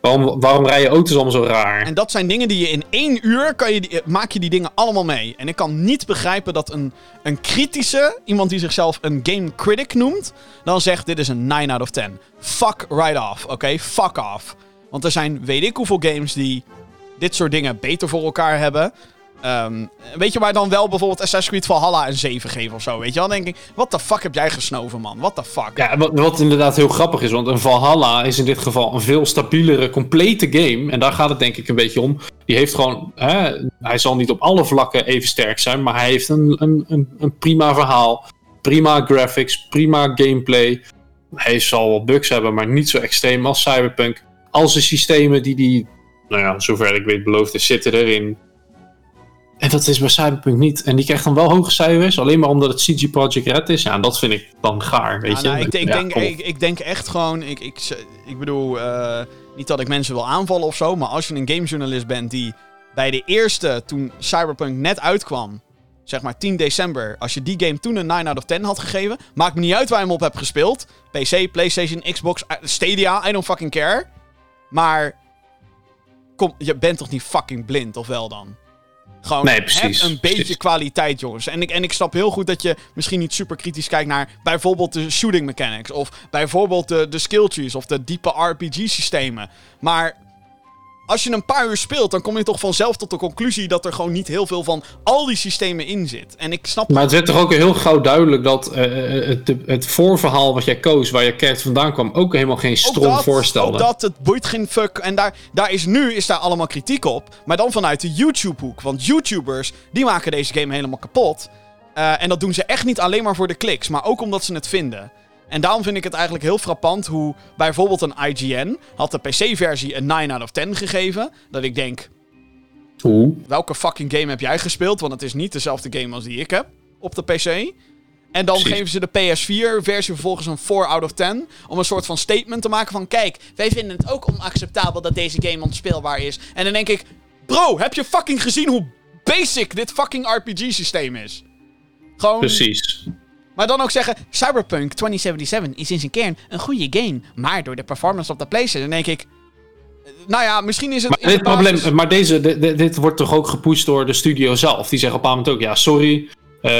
Speaker 3: Waarom, waarom rijden auto's allemaal zo raar?
Speaker 2: En dat zijn dingen die je in één uur... Kan je die, maak je die dingen allemaal mee. En ik kan niet begrijpen dat een, een kritische... Iemand die zichzelf een game critic noemt... Dan zegt dit is een 9 out of 10. Fuck right off, oké? Fuck off. Want er zijn weet ik hoeveel games die dit soort dingen beter voor elkaar hebben. Ehm, weet je, maar dan wel bijvoorbeeld Assassin's Creed Valhalla een 7 geven of zo, weet je wel? Dan denk ik, what the fuck heb jij gesnoven, man? What the fuck?
Speaker 3: Ja, wat, wat inderdaad heel grappig is, want een Valhalla is in dit geval een veel stabielere, complete game. En daar gaat het denk ik een beetje om. Die heeft gewoon, hè, hij zal niet op alle vlakken even sterk zijn, maar hij heeft een, een, een, een prima verhaal, prima graphics, prima gameplay. Hij zal wel bugs hebben, maar niet zo extreem als Cyberpunk. Als de systemen die die, nou ja, zover ik weet beloofd zitten erin. En dat is bij Cyberpunk niet. En die krijgt dan wel hoge cijfers, alleen maar omdat het CG Project Red is. Ja, en dat vind ik dan gaar, weet
Speaker 2: Ja,
Speaker 3: je.
Speaker 2: nou, ik, denk-
Speaker 3: Ja,
Speaker 2: ik, ik denk echt gewoon. Ik, ik, ik bedoel, eh, niet dat ik mensen wil aanvallen of zo. Maar als je een gamejournalist bent die bij de eerste, toen Cyberpunk net uitkwam. Zeg maar 10 december. Als je die game toen een 9 out of 10 had gegeven. Maakt me niet uit waar je hem op hebt gespeeld. PC, PlayStation, Xbox, eh, Stadia. I don't fucking care. Maar kom, je bent toch niet fucking blind, of wel dan? Gewoon,
Speaker 3: Nee, precies,
Speaker 2: heb een beetje
Speaker 3: precies.
Speaker 2: kwaliteit, jongens. En ik, en ik snap heel goed dat je misschien niet super kritisch kijkt naar bijvoorbeeld de shooting mechanics. Of bijvoorbeeld de, de skill trees of de diepe RPG-systemen. Maar als je een paar uur speelt, dan kom je toch vanzelf tot de conclusie dat er gewoon niet heel veel van al die systemen in zit. En ik snap
Speaker 3: Maar het werd toch ook heel gauw duidelijk dat eh, eh, het, het voorverhaal wat jij koos, waar je kerk vandaan kwam, ook helemaal geen stroom voorstelde.
Speaker 2: Ook dat, het boeit geen fuck. En daar, daar is nu is daar allemaal kritiek op. Maar dan vanuit de YouTube-hoek. Want YouTubers, die maken deze game helemaal kapot. Eh, en dat doen ze echt niet alleen maar voor de kliks, maar ook omdat ze het vinden. En daarom vind ik het eigenlijk heel frappant hoe bijvoorbeeld een IGN had de PC-versie een 9 out of 10 gegeven. Dat ik denk,
Speaker 3: Hoe?
Speaker 2: welke fucking game heb jij gespeeld? Want het is niet dezelfde game als die ik heb op de PC. En dan
Speaker 3: Precies.
Speaker 2: geven ze de PS4-versie vervolgens een 4 out of 10. Om een soort van statement te maken van... Kijk, wij vinden het ook onacceptabel dat deze game onspeelbaar is. En dan denk ik... Bro, heb je fucking gezien hoe basic dit fucking RPG-systeem is? Gewoon...
Speaker 3: Precies.
Speaker 2: Maar dan ook zeggen... Cyberpunk 2077 is in zijn kern een goede game. Maar door de performance op de PlayStation denk ik... eh, Nou ja, misschien is het...
Speaker 3: Maar, dit, probleem,
Speaker 2: basis-
Speaker 3: maar deze, de- de- dit wordt toch ook gepusht door de studio zelf. Die zeggen op een moment ook, ja, sorry. eh,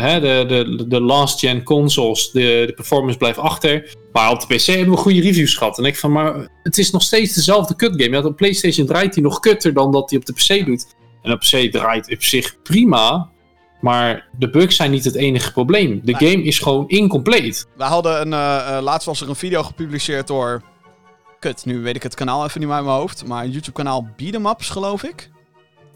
Speaker 3: hè, de, de, de last-gen consoles, de, de performance blijft achter. Maar op de PC hebben we goede reviews gehad. En ik van, maar het is nog steeds dezelfde kut game. Ja, op PlayStation draait hij nog kutter dan dat hij op de PC doet. En op PC draait op zich prima. Maar de bugs zijn niet het enige probleem. De
Speaker 2: Nee.
Speaker 3: game is gewoon incompleet.
Speaker 2: We hadden een. eh, eh, laatst was er een video gepubliceerd door. Kut, nu weet ik het kanaal even niet meer uit mijn hoofd. Maar een YouTube-kanaal Beat'em Ups, geloof ik.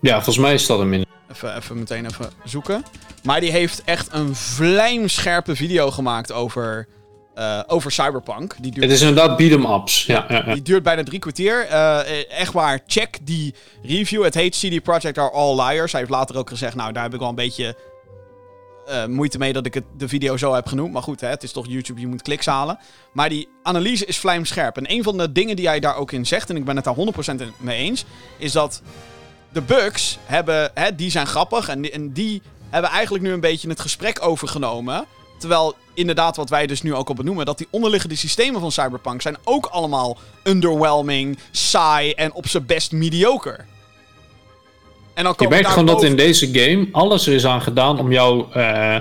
Speaker 3: Ja, volgens mij is dat een min.
Speaker 2: Even, even meteen even zoeken. Maar die heeft echt een vlijmscherpe video gemaakt over. Eh, over Cyberpunk. Die duurt,
Speaker 3: Het is inderdaad beat-em ups. Ja, ja, ja.
Speaker 2: die duurt bijna drie kwartier. Eh, echt waar, check die review. Het heet CD Projekt Are All Liars. Hij heeft later ook gezegd, nou, daar heb ik wel een beetje eh, moeite mee dat ik het, de video zo heb genoemd. Maar goed, hè, het is toch YouTube, je moet kliks halen. Maar die analyse is vlijmscherp. En een van de dingen die hij daar ook in zegt, en ik ben het daar 100% in- mee eens, is dat de bugs hebben, hè, die zijn grappig en die, en die hebben eigenlijk nu een beetje het gesprek overgenomen. Terwijl inderdaad, wat wij dus nu ook al benoemen, dat die onderliggende systemen van Cyberpunk zijn ook allemaal underwhelming, saai en op zijn best mediocre. En dan
Speaker 3: Je merkt gewoon dat in deze game alles er is aan gedaan om jou eh,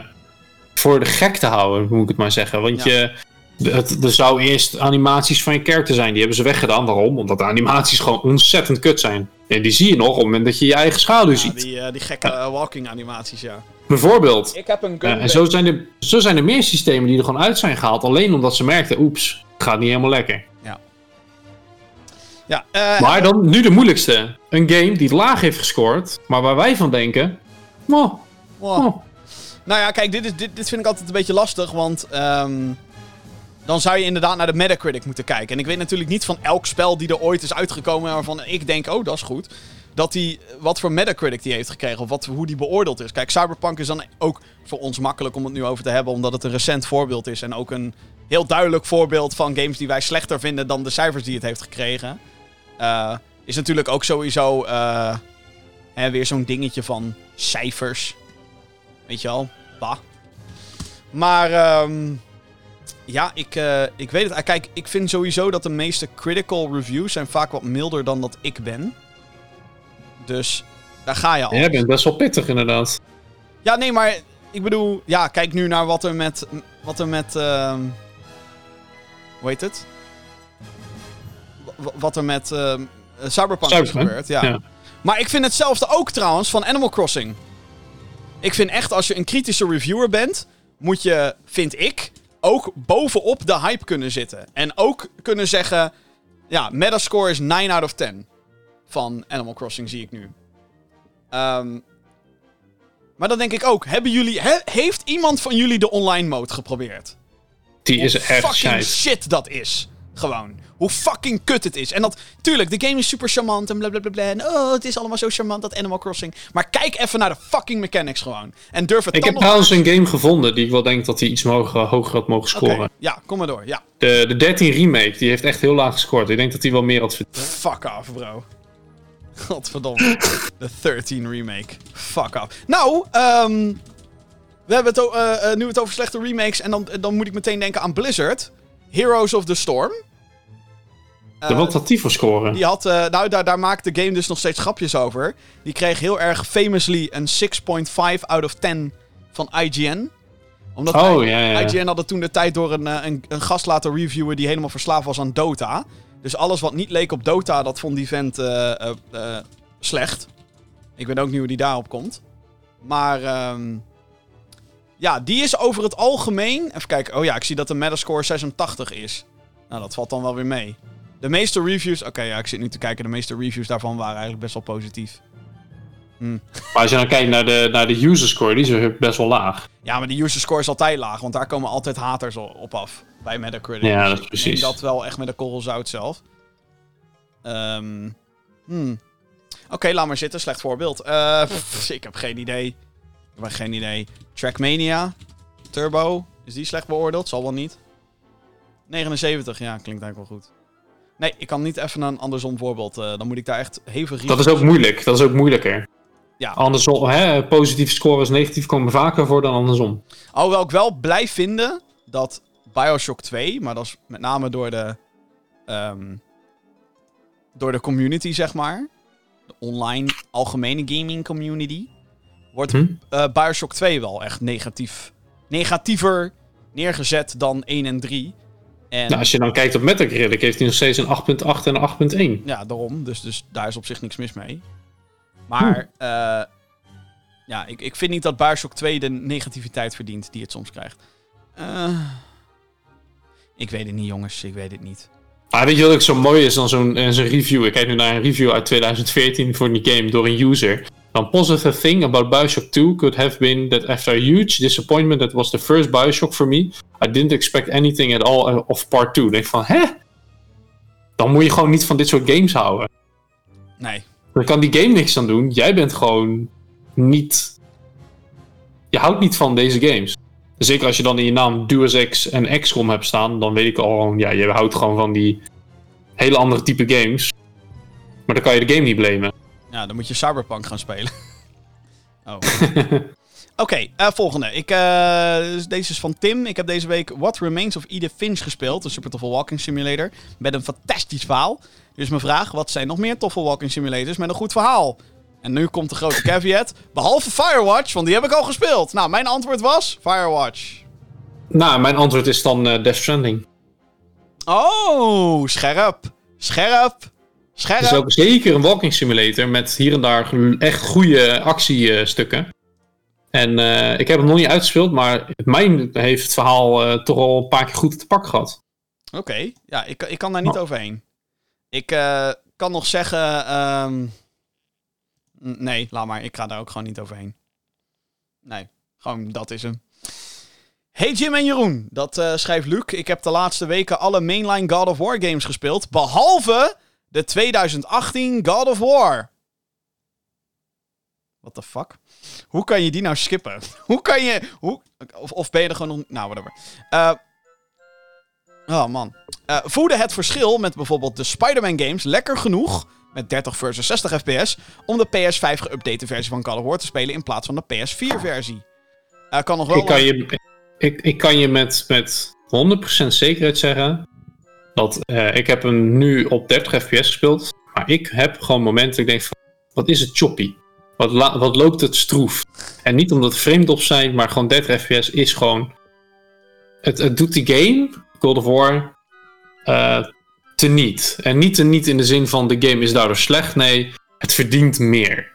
Speaker 3: voor de gek te houden, moet ik het maar zeggen. Want
Speaker 2: Ja.
Speaker 3: je, het, er zou eerst animaties van je character zijn. Die hebben ze weggedaan. Waarom? Omdat de animaties gewoon ontzettend kut zijn. En die zie je nog op het moment dat je je eigen schaduw
Speaker 2: Ja,
Speaker 3: ziet.
Speaker 2: die, eh, die gekke eh, walking animaties, ja.
Speaker 3: Bijvoorbeeld.
Speaker 2: Ik heb een
Speaker 3: Eh, en zo zijn, er, zo zijn er meer systemen die er gewoon uit zijn gehaald. Alleen omdat ze merkten, oeps, het gaat niet helemaal lekker.
Speaker 2: ja, eh,
Speaker 3: Maar dan nu de moeilijkste. Een game die laag heeft gescoord, maar waar wij van denken... Oh,
Speaker 2: wow.
Speaker 3: oh,
Speaker 2: Nou ja, kijk, dit, is, dit, dit vind ik altijd een beetje lastig, want ehm, dan zou je inderdaad naar de Metacritic moeten kijken. En ik weet natuurlijk niet van elk spel die er ooit is uitgekomen waarvan ik denk, oh, dat is goed. Dat die, wat voor Metacritic die heeft gekregen, of wat, hoe die beoordeeld is. Kijk, Cyberpunk is dan ook voor ons makkelijk om het nu over te hebben, omdat het een recent voorbeeld is. En ook een heel duidelijk voorbeeld van games die wij slechter vinden dan de cijfers die het heeft gekregen. Eh, is natuurlijk ook sowieso eh, hè, weer zo'n dingetje van cijfers. Weet je wel, bah. Maar ehm, ja, ik, eh, ik weet het. Ah, Kijk, ik vind sowieso dat de meeste critical reviews zijn vaak wat milder dan dat ik ben. Dus daar ga je al.
Speaker 3: jij bent best wel pittig inderdaad.
Speaker 2: Ja, nee, maar ik bedoel, ja, kijk nu naar wat er met, wat er met, ehm, hoe heet het? W- wat er met ehm, Cyberpunk is
Speaker 3: Cyberpunk,
Speaker 2: gebeurd, ja.
Speaker 3: ja.
Speaker 2: Maar ik vind hetzelfde ook trouwens van Animal Crossing. Ik vind echt, als je een kritische reviewer bent, moet je, vind ik, ook bovenop de hype kunnen zitten. En ook kunnen zeggen, ja, Metascore is 9 out of 10 van Animal Crossing, zie ik nu. Ehm, maar dan denk ik ook, hebben jullie, he- heeft iemand van jullie de online mode geprobeerd?
Speaker 3: Die is
Speaker 2: Hoe
Speaker 3: echt
Speaker 2: fucking shit dat is. Gewoon. Hoe fucking kut het is. En dat, tuurlijk, de game is super charmant en blablabla. En oh, het is allemaal zo charmant, dat Animal Crossing. Maar kijk even naar de fucking mechanics gewoon. En durf het
Speaker 3: Ik heb
Speaker 2: nog...
Speaker 3: trouwens een game gevonden die ik wel denk dat hij iets mogen, hoger had mogen scoren.
Speaker 2: Ja, kom maar door. Ja.
Speaker 3: De, de 13 remake, die heeft echt heel laag gescoord. Ik denk dat hij wel meer had verdiend.
Speaker 2: Fuck off, bro. Godverdomme. De 13 remake. Fuck off. Nou, ehm we hebben het eh, eh, nu het over slechte remakes. En dan, dan moet ik meteen denken aan Blizzard. Heroes of the Storm.
Speaker 3: De wat had die voor scoren?
Speaker 2: Die had, eh, nou, daar, daar maakt de game dus nog steeds grapjes over. Die kreeg heel erg famously een 6.5 out of 10 van IGN. Omdat
Speaker 3: Oh,
Speaker 2: I-
Speaker 3: ja, ja, ja.
Speaker 2: IGN had het toen de tijd door een, eh, een, een gast laten reviewen die helemaal verslaafd was aan Dota. Dus alles wat niet leek op Dota, dat vond die vent eh, eh, slecht. Ik weet ook niet hoe die daarop komt. Maar ehm, ja, die is over het algemeen... Even kijken. Oh ja, ik zie dat de Metascore 86 is. Nou, dat valt dan wel weer mee. De meeste reviews... Oké, ja, ik zit nu te kijken. De meeste reviews daarvan waren eigenlijk best wel positief.
Speaker 3: Maar als je dan kijkt naar de, naar de user score, die is best wel laag.
Speaker 2: Ja, maar de user score is altijd laag, want daar komen altijd haters op af. Bij Metacritic.
Speaker 3: Ja, dat is
Speaker 2: ik
Speaker 3: precies.
Speaker 2: neem dat wel echt met een korrel zout zelf. Ehm hmm. Oké, laat maar zitten. Slecht voorbeeld. Eh, pff, ik heb geen idee. Ik heb geen idee. Trackmania. Turbo. Is die slecht beoordeeld? Zal wel niet. 79, ja, klinkt eigenlijk wel goed. Nee, ik kan niet even een andersom voorbeeld. eh, dan moet ik daar echt hevig...
Speaker 3: Dat is ook moeilijk. Dat is ook moeilijker.
Speaker 2: Ja.
Speaker 3: Andersom, hè, positieve scores negatief komen vaker voor dan andersom.
Speaker 2: Alhoewel ik wel blij vinden dat Bioshock 2, maar dat is met name door de, ehm, door de community, zeg maar. De online algemene gaming community. Wordt
Speaker 3: Hm?
Speaker 2: eh, Bioshock 2 wel echt negatief, negatiever neergezet dan 1 en 3. En
Speaker 3: Nou, als je dan kijkt op Metacritic, heeft hij nog steeds een 8.8 en een 8.1.
Speaker 2: ja, daarom. Dus, dus daar is op zich niks mis mee. Maar eh, ja, ik, ik vind niet dat Bioshock 2 de negativiteit verdient die het soms krijgt. Eh, ik weet het niet, jongens. Ik weet het niet.
Speaker 3: Maar weet je wat ook zo mooi is dan zo'n eh, zo'n review? Ik kijk nu naar een review uit 2014 voor die game door een user. Dan positive thing about Bioshock 2 could have been that after a huge disappointment that was the first Bioshock for me, I didn't expect anything at all uh, of part 2. Dan denk van, hè? Dan moet je gewoon niet van dit soort games houden.
Speaker 2: Nee.
Speaker 3: Dan kan die game niks aan doen. Jij bent gewoon niet... Je houdt niet van deze games. Zeker als je dan in je naam Deus Ex en XCOM hebt staan, dan weet ik al gewoon, ja, je houdt gewoon van die hele andere type games. Maar dan kan je de game niet blamen.
Speaker 2: Ja, dan moet je Cyberpunk gaan spelen. oh. Oké, eh, volgende. Ik, eh, dus deze is van Tim. Ik heb deze week What Remains of Edith Finch gespeeld. Een super toffe walking simulator. Met een fantastisch verhaal. Dus mijn vraag, wat zijn nog meer toffe walking simulators met een goed verhaal? En nu komt de grote caveat. Behalve Firewatch, want die heb ik al gespeeld. Nou, mijn antwoord was Firewatch.
Speaker 3: Nou, mijn antwoord is dan eh, Death Stranding.
Speaker 2: Oh, scherp. Scherp. Scherp.
Speaker 3: Het is ook zeker een walking simulator met hier en daar echt goede actiestukken. En eh, ik heb hem nog niet uitgespeeld, maar mijn heeft het verhaal eh, toch al een paar keer goed te pakken gehad.
Speaker 2: Oké, ja, ik, ik kan daar niet overheen. Ik eh, kan nog zeggen. ehm, nee, laat maar. Ik ga daar ook gewoon niet overheen. Nee, gewoon dat is hem. Hey Jim en Jeroen, dat schrijft Luc. Ik heb de laatste weken alle mainline God of War games gespeeld. Behalve de 2018 God of War. What the fuck? Hoe kan je die nou skippen? Hoe kan je. Hoe, of, of ben je er gewoon. Nou, whatever. Eh. Oh man. Voerde het verschil met bijvoorbeeld de Spider-Man games lekker genoeg, met 30 versus 60 fps, om de PS5 geüpdate versie van God of War te spelen in plaats van de PS4 versie? Eh kan nog wel...
Speaker 3: Ik kan je, ik, ik kan je met, met 100% zekerheid zeggen dat ik heb hem nu op 30 fps gespeeld. Maar ik heb gewoon momenten dat ik denk van, wat is het choppy? Wat, wat loopt het stroef? En niet omdat het drops zijn, maar gewoon 30 fps is gewoon... Het, het doet die game, God of War, eh teniet. En niet teniet in de zin van de game is daardoor slecht. Nee, het verdient meer.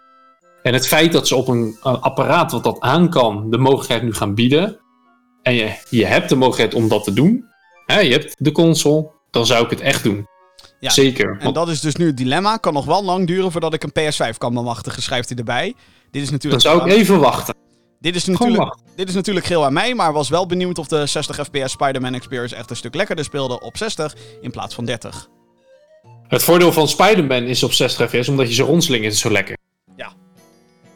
Speaker 3: En het feit dat ze op een, een apparaat wat dat aan kan, de mogelijkheid nu gaan bieden. En je, je hebt de mogelijkheid om dat te doen. Hè, je hebt de console. Dan zou ik het echt doen.
Speaker 2: Ja,
Speaker 3: Zeker.
Speaker 2: En
Speaker 3: Want
Speaker 2: dat is dus nu het dilemma. Kan nog wel lang duren voordat ik een PS5 kan bemachtigen, schrijft hij erbij. Dit is
Speaker 3: dan
Speaker 2: natuurlijk...
Speaker 3: zou ik even wachten.
Speaker 2: Dit is, natuurlijk, dit is natuurlijk geel aan mij, maar was wel benieuwd of de 60 fps Spider-Man Experience echt een stuk lekkerder speelde op 60 in plaats van 30.
Speaker 3: Het voordeel van Spider-Man is op 60 fps, omdat je ze rondsling is zo lekker.
Speaker 2: Ja.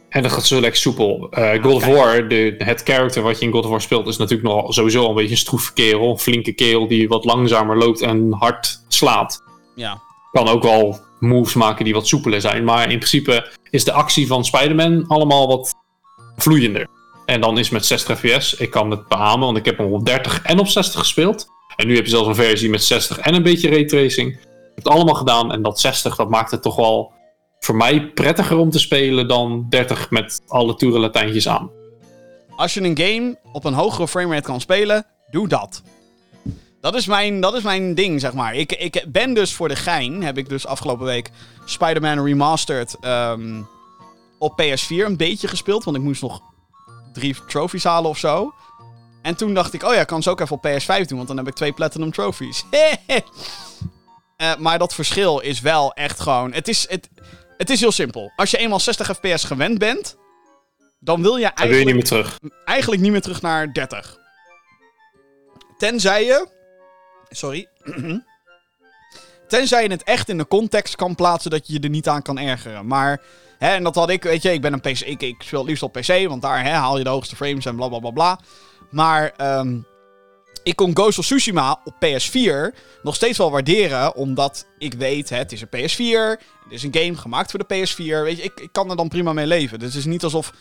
Speaker 3: En dat gaat zo lekker soepel. Eh God of. War, de, het character wat je in God of War speelt, is natuurlijk nog sowieso een beetje een stroeve kerel. Een flinke kerel die wat langzamer loopt en hard slaat.
Speaker 2: Ja.
Speaker 3: kan ook wel moves maken die wat soepeler zijn. Maar in principe is de actie van Spider-Man allemaal wat vloeiender. En dan is met 60 fps, ik kan het beamen, want ik heb hem op 30 en op 60 gespeeld. En nu heb je zelfs een versie met 60 en een beetje raytracing. heb het allemaal gedaan. En dat 60, dat maakt het toch wel voor mij prettiger om te spelen dan 30 met alle toerenlatijntjes aan.
Speaker 2: Als je een game op een hogere framerate kan spelen, doe dat. Dat is mijn, dat is mijn ding, zeg maar. Ik, ik ben dus voor de gein, heb ik dus afgelopen week Spider-Man Remastered ehm, op PS4 een beetje gespeeld. Want ik moest nog drie trophies halen of zo. En toen dacht ik, oh ja, ik kan ze ook even op PS5 doen, want dan heb ik twee Platinum Trophies. Eh, maar dat verschil is wel echt gewoon... Het is, het, het is heel simpel. Als je eenmaal 60 fps gewend bent, dan wil je
Speaker 3: Dan wil je
Speaker 2: eigenlijk
Speaker 3: niet meer terug.
Speaker 2: eigenlijk niet meer terug naar 30. Tenzij je. Sorry. Tenzij je het echt in de context kan plaatsen dat je je er niet aan kan ergeren. Maar. Hè, en dat had ik, weet je, ik ben een PC. Ik, speel liefst op PC, want daar hè, haal je de hoogste frames en bla bla bla bla. Maar. ehm, ik kon Ghost of Tsushima op PS4 nog steeds wel waarderen, omdat ik weet, hè, het is een PS4, het is een game gemaakt voor de PS4, weet je, ik, ik kan er dan prima mee leven. Dus het is niet alsof...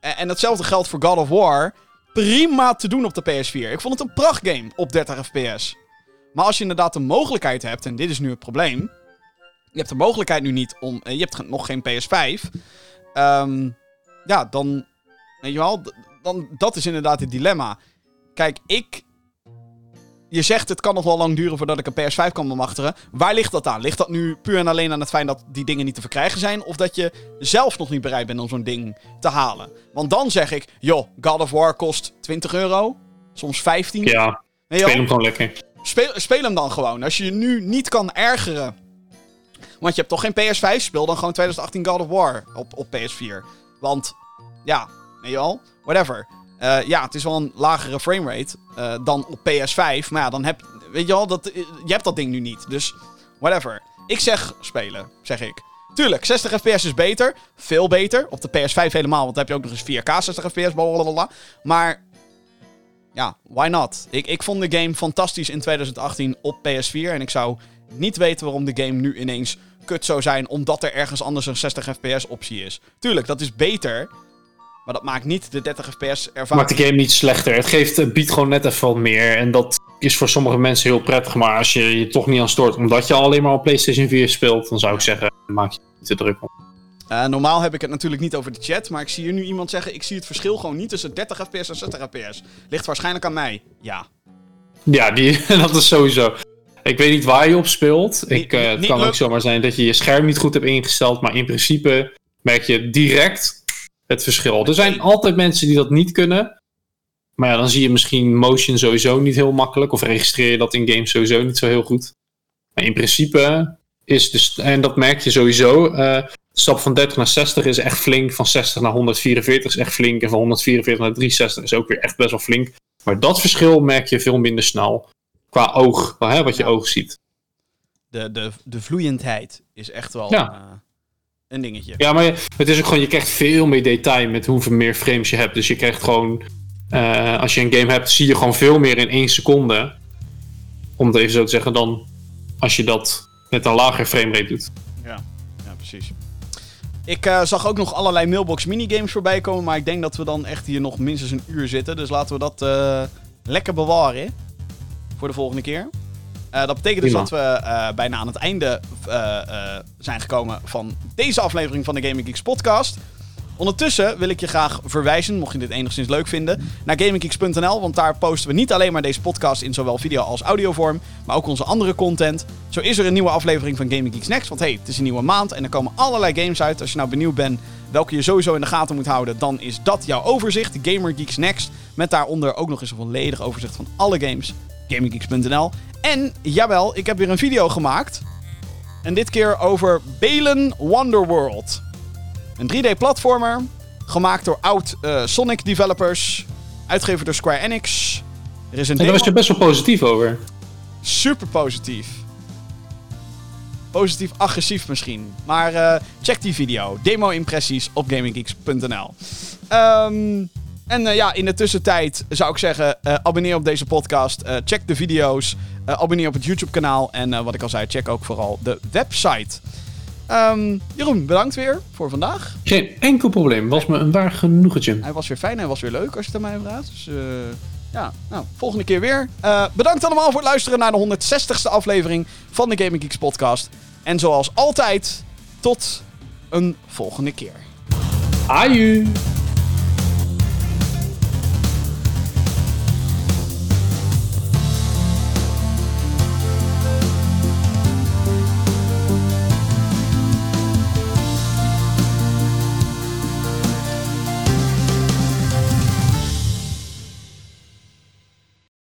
Speaker 2: En, en hetzelfde geldt voor God of War, prima te doen op de PS4. Ik vond het een prachtgame op 30 fps. Maar als je inderdaad de mogelijkheid hebt, en dit is nu het probleem, je hebt de mogelijkheid nu niet om, eh, je hebt nog geen PS5, ehm, ja, dan, weet je wel, d- dan, dat is inderdaad het dilemma. Kijk, ik je zegt het kan nog wel lang duren voordat ik een PS5 kan bemachtigen. Waar ligt dat aan? Ligt dat nu puur en alleen aan het feit dat die dingen niet te verkrijgen zijn? Of dat je zelf nog niet bereid bent om zo'n ding te halen? Want dan zeg ik, joh, God of War kost 20 euro. Soms 15.
Speaker 3: Ja,
Speaker 2: je
Speaker 3: speel hem gewoon lekker.
Speaker 2: Speel, hem dan gewoon. Als je je nu niet kan ergeren. Want je hebt toch geen PS5, speel dan gewoon 2018 God of War op, op PS4. Want, ja, weet je wel, whatever. Eh, ja, het is wel een lagere framerate eh dan op PS5. Maar ja, dan heb weet je wel, dat, eh, je hebt dat ding nu niet. Dus, whatever. Ik zeg spelen, zeg ik. Tuurlijk, 60 fps is beter. Veel beter. Op de PS5 helemaal, want dan heb je ook nog eens 4K 60 fps. Maar ja, why not? Ik, ik vond de game fantastisch in 2018 op PS4. En ik zou niet weten waarom de game nu ineens kut zou zijn. Omdat er ergens anders een 60 fps optie is. Tuurlijk, dat is beter. Maar dat maakt niet de 30 fps ervaring.
Speaker 3: Maakt de game niet slechter. Het geeft, het biedt gewoon net even wat meer. En dat is voor sommige mensen heel prettig. Maar als je je toch niet aan stoort, omdat je alleen maar op PlayStation 4 speelt, dan zou ik zeggen, maak je niet te druk om.
Speaker 2: Eh, normaal heb ik het natuurlijk niet over de chat. Maar ik zie hier nu iemand zeggen: Ik zie het verschil gewoon niet tussen 30 fps en 60 fps. Ligt waarschijnlijk aan mij. Ja.
Speaker 3: Ja, die, dat is sowieso. Ik weet niet waar je op speelt.
Speaker 2: Niet-
Speaker 3: Ik, eh, het kan ook zomaar zijn dat je je scherm niet goed hebt ingesteld. Maar in principe merk je direct het verschil. Er zijn altijd mensen die dat niet kunnen. Maar ja, dan zie je misschien motion sowieso niet heel makkelijk. Of registreer je dat in games sowieso niet zo heel goed. Maar in principe is dus, en dat merk je sowieso. eh, stap van 30 naar 60 is echt flink. Van 60 naar 144 is echt flink. En van 144 naar 360 is ook weer echt best wel flink. Maar dat verschil merk je veel minder snel. Qua oog, hè, wat je
Speaker 2: Ja.
Speaker 3: oog ziet.
Speaker 2: De, de, de vloeiendheid is echt wel
Speaker 3: Ja.
Speaker 2: eh, een dingetje.
Speaker 3: Ja, maar je- het is ook gewoon, je krijgt veel meer detail met hoeveel meer frames je hebt. Dus je krijgt gewoon, eh, als je een game hebt, zie je gewoon veel meer in één seconde. Om het even zo te zeggen, dan als je dat met een lager framerate doet.
Speaker 2: Ja, ja precies. Ik eh, zag ook nog allerlei mailbox minigames voorbij komen, maar ik denk dat we dan echt hier nog minstens een uur zitten. Dus laten we dat eh, lekker bewaren voor de volgende keer. Eh, dat betekent dus dat we bijna aan het einde zijn gekomen van deze aflevering van de Gaming Geeks podcast. Ondertussen wil ik je graag verwijzen, mocht je dit enigszins leuk vinden, naar gaminggeeks.nl. Want daar posten we niet alleen maar deze podcast in zowel video als audiovorm, maar ook onze andere content. Zo is er een nieuwe aflevering van Gaming Geeks Next. Want hey, het is een nieuwe maand en er komen allerlei games uit. Als je nou benieuwd bent welke je sowieso in de gaten moet houden, dan is dat jouw overzicht. Gamer Geeks Next. Met daaronder ook nog eens een volledig overzicht van alle games. GamingGeeks.nl. En jawel, ik heb weer een video gemaakt. En dit keer over Balen Wonderworld. Een 3D-platformer, gemaakt door oud eh, Sonic developers, uitgegeven door Square Enix. Er is een
Speaker 3: En daar was je best wel positief over.
Speaker 2: super positief. Positief agressief misschien. Maar eh, check die video. Demo-impressies op gaminggeeks.nl. Ehm, en eh, ja, in de tussentijd zou ik zeggen, abonneer op deze podcast. check de video's. abonneer op het YouTube-kanaal. En wat ik al zei, check ook vooral de website. Ehm, Jeroen, bedankt weer voor vandaag.
Speaker 3: Geen enkel probleem. Was me een waar genoegetje.
Speaker 2: Hij was weer fijn, hij was weer leuk als je het aan mij vraagt. Dus eh, ja, nou, volgende keer weer. Eh, bedankt allemaal voor het luisteren naar de 160ste aflevering van de Gaming Geeks podcast. En zoals altijd, tot een volgende keer.
Speaker 3: Aju!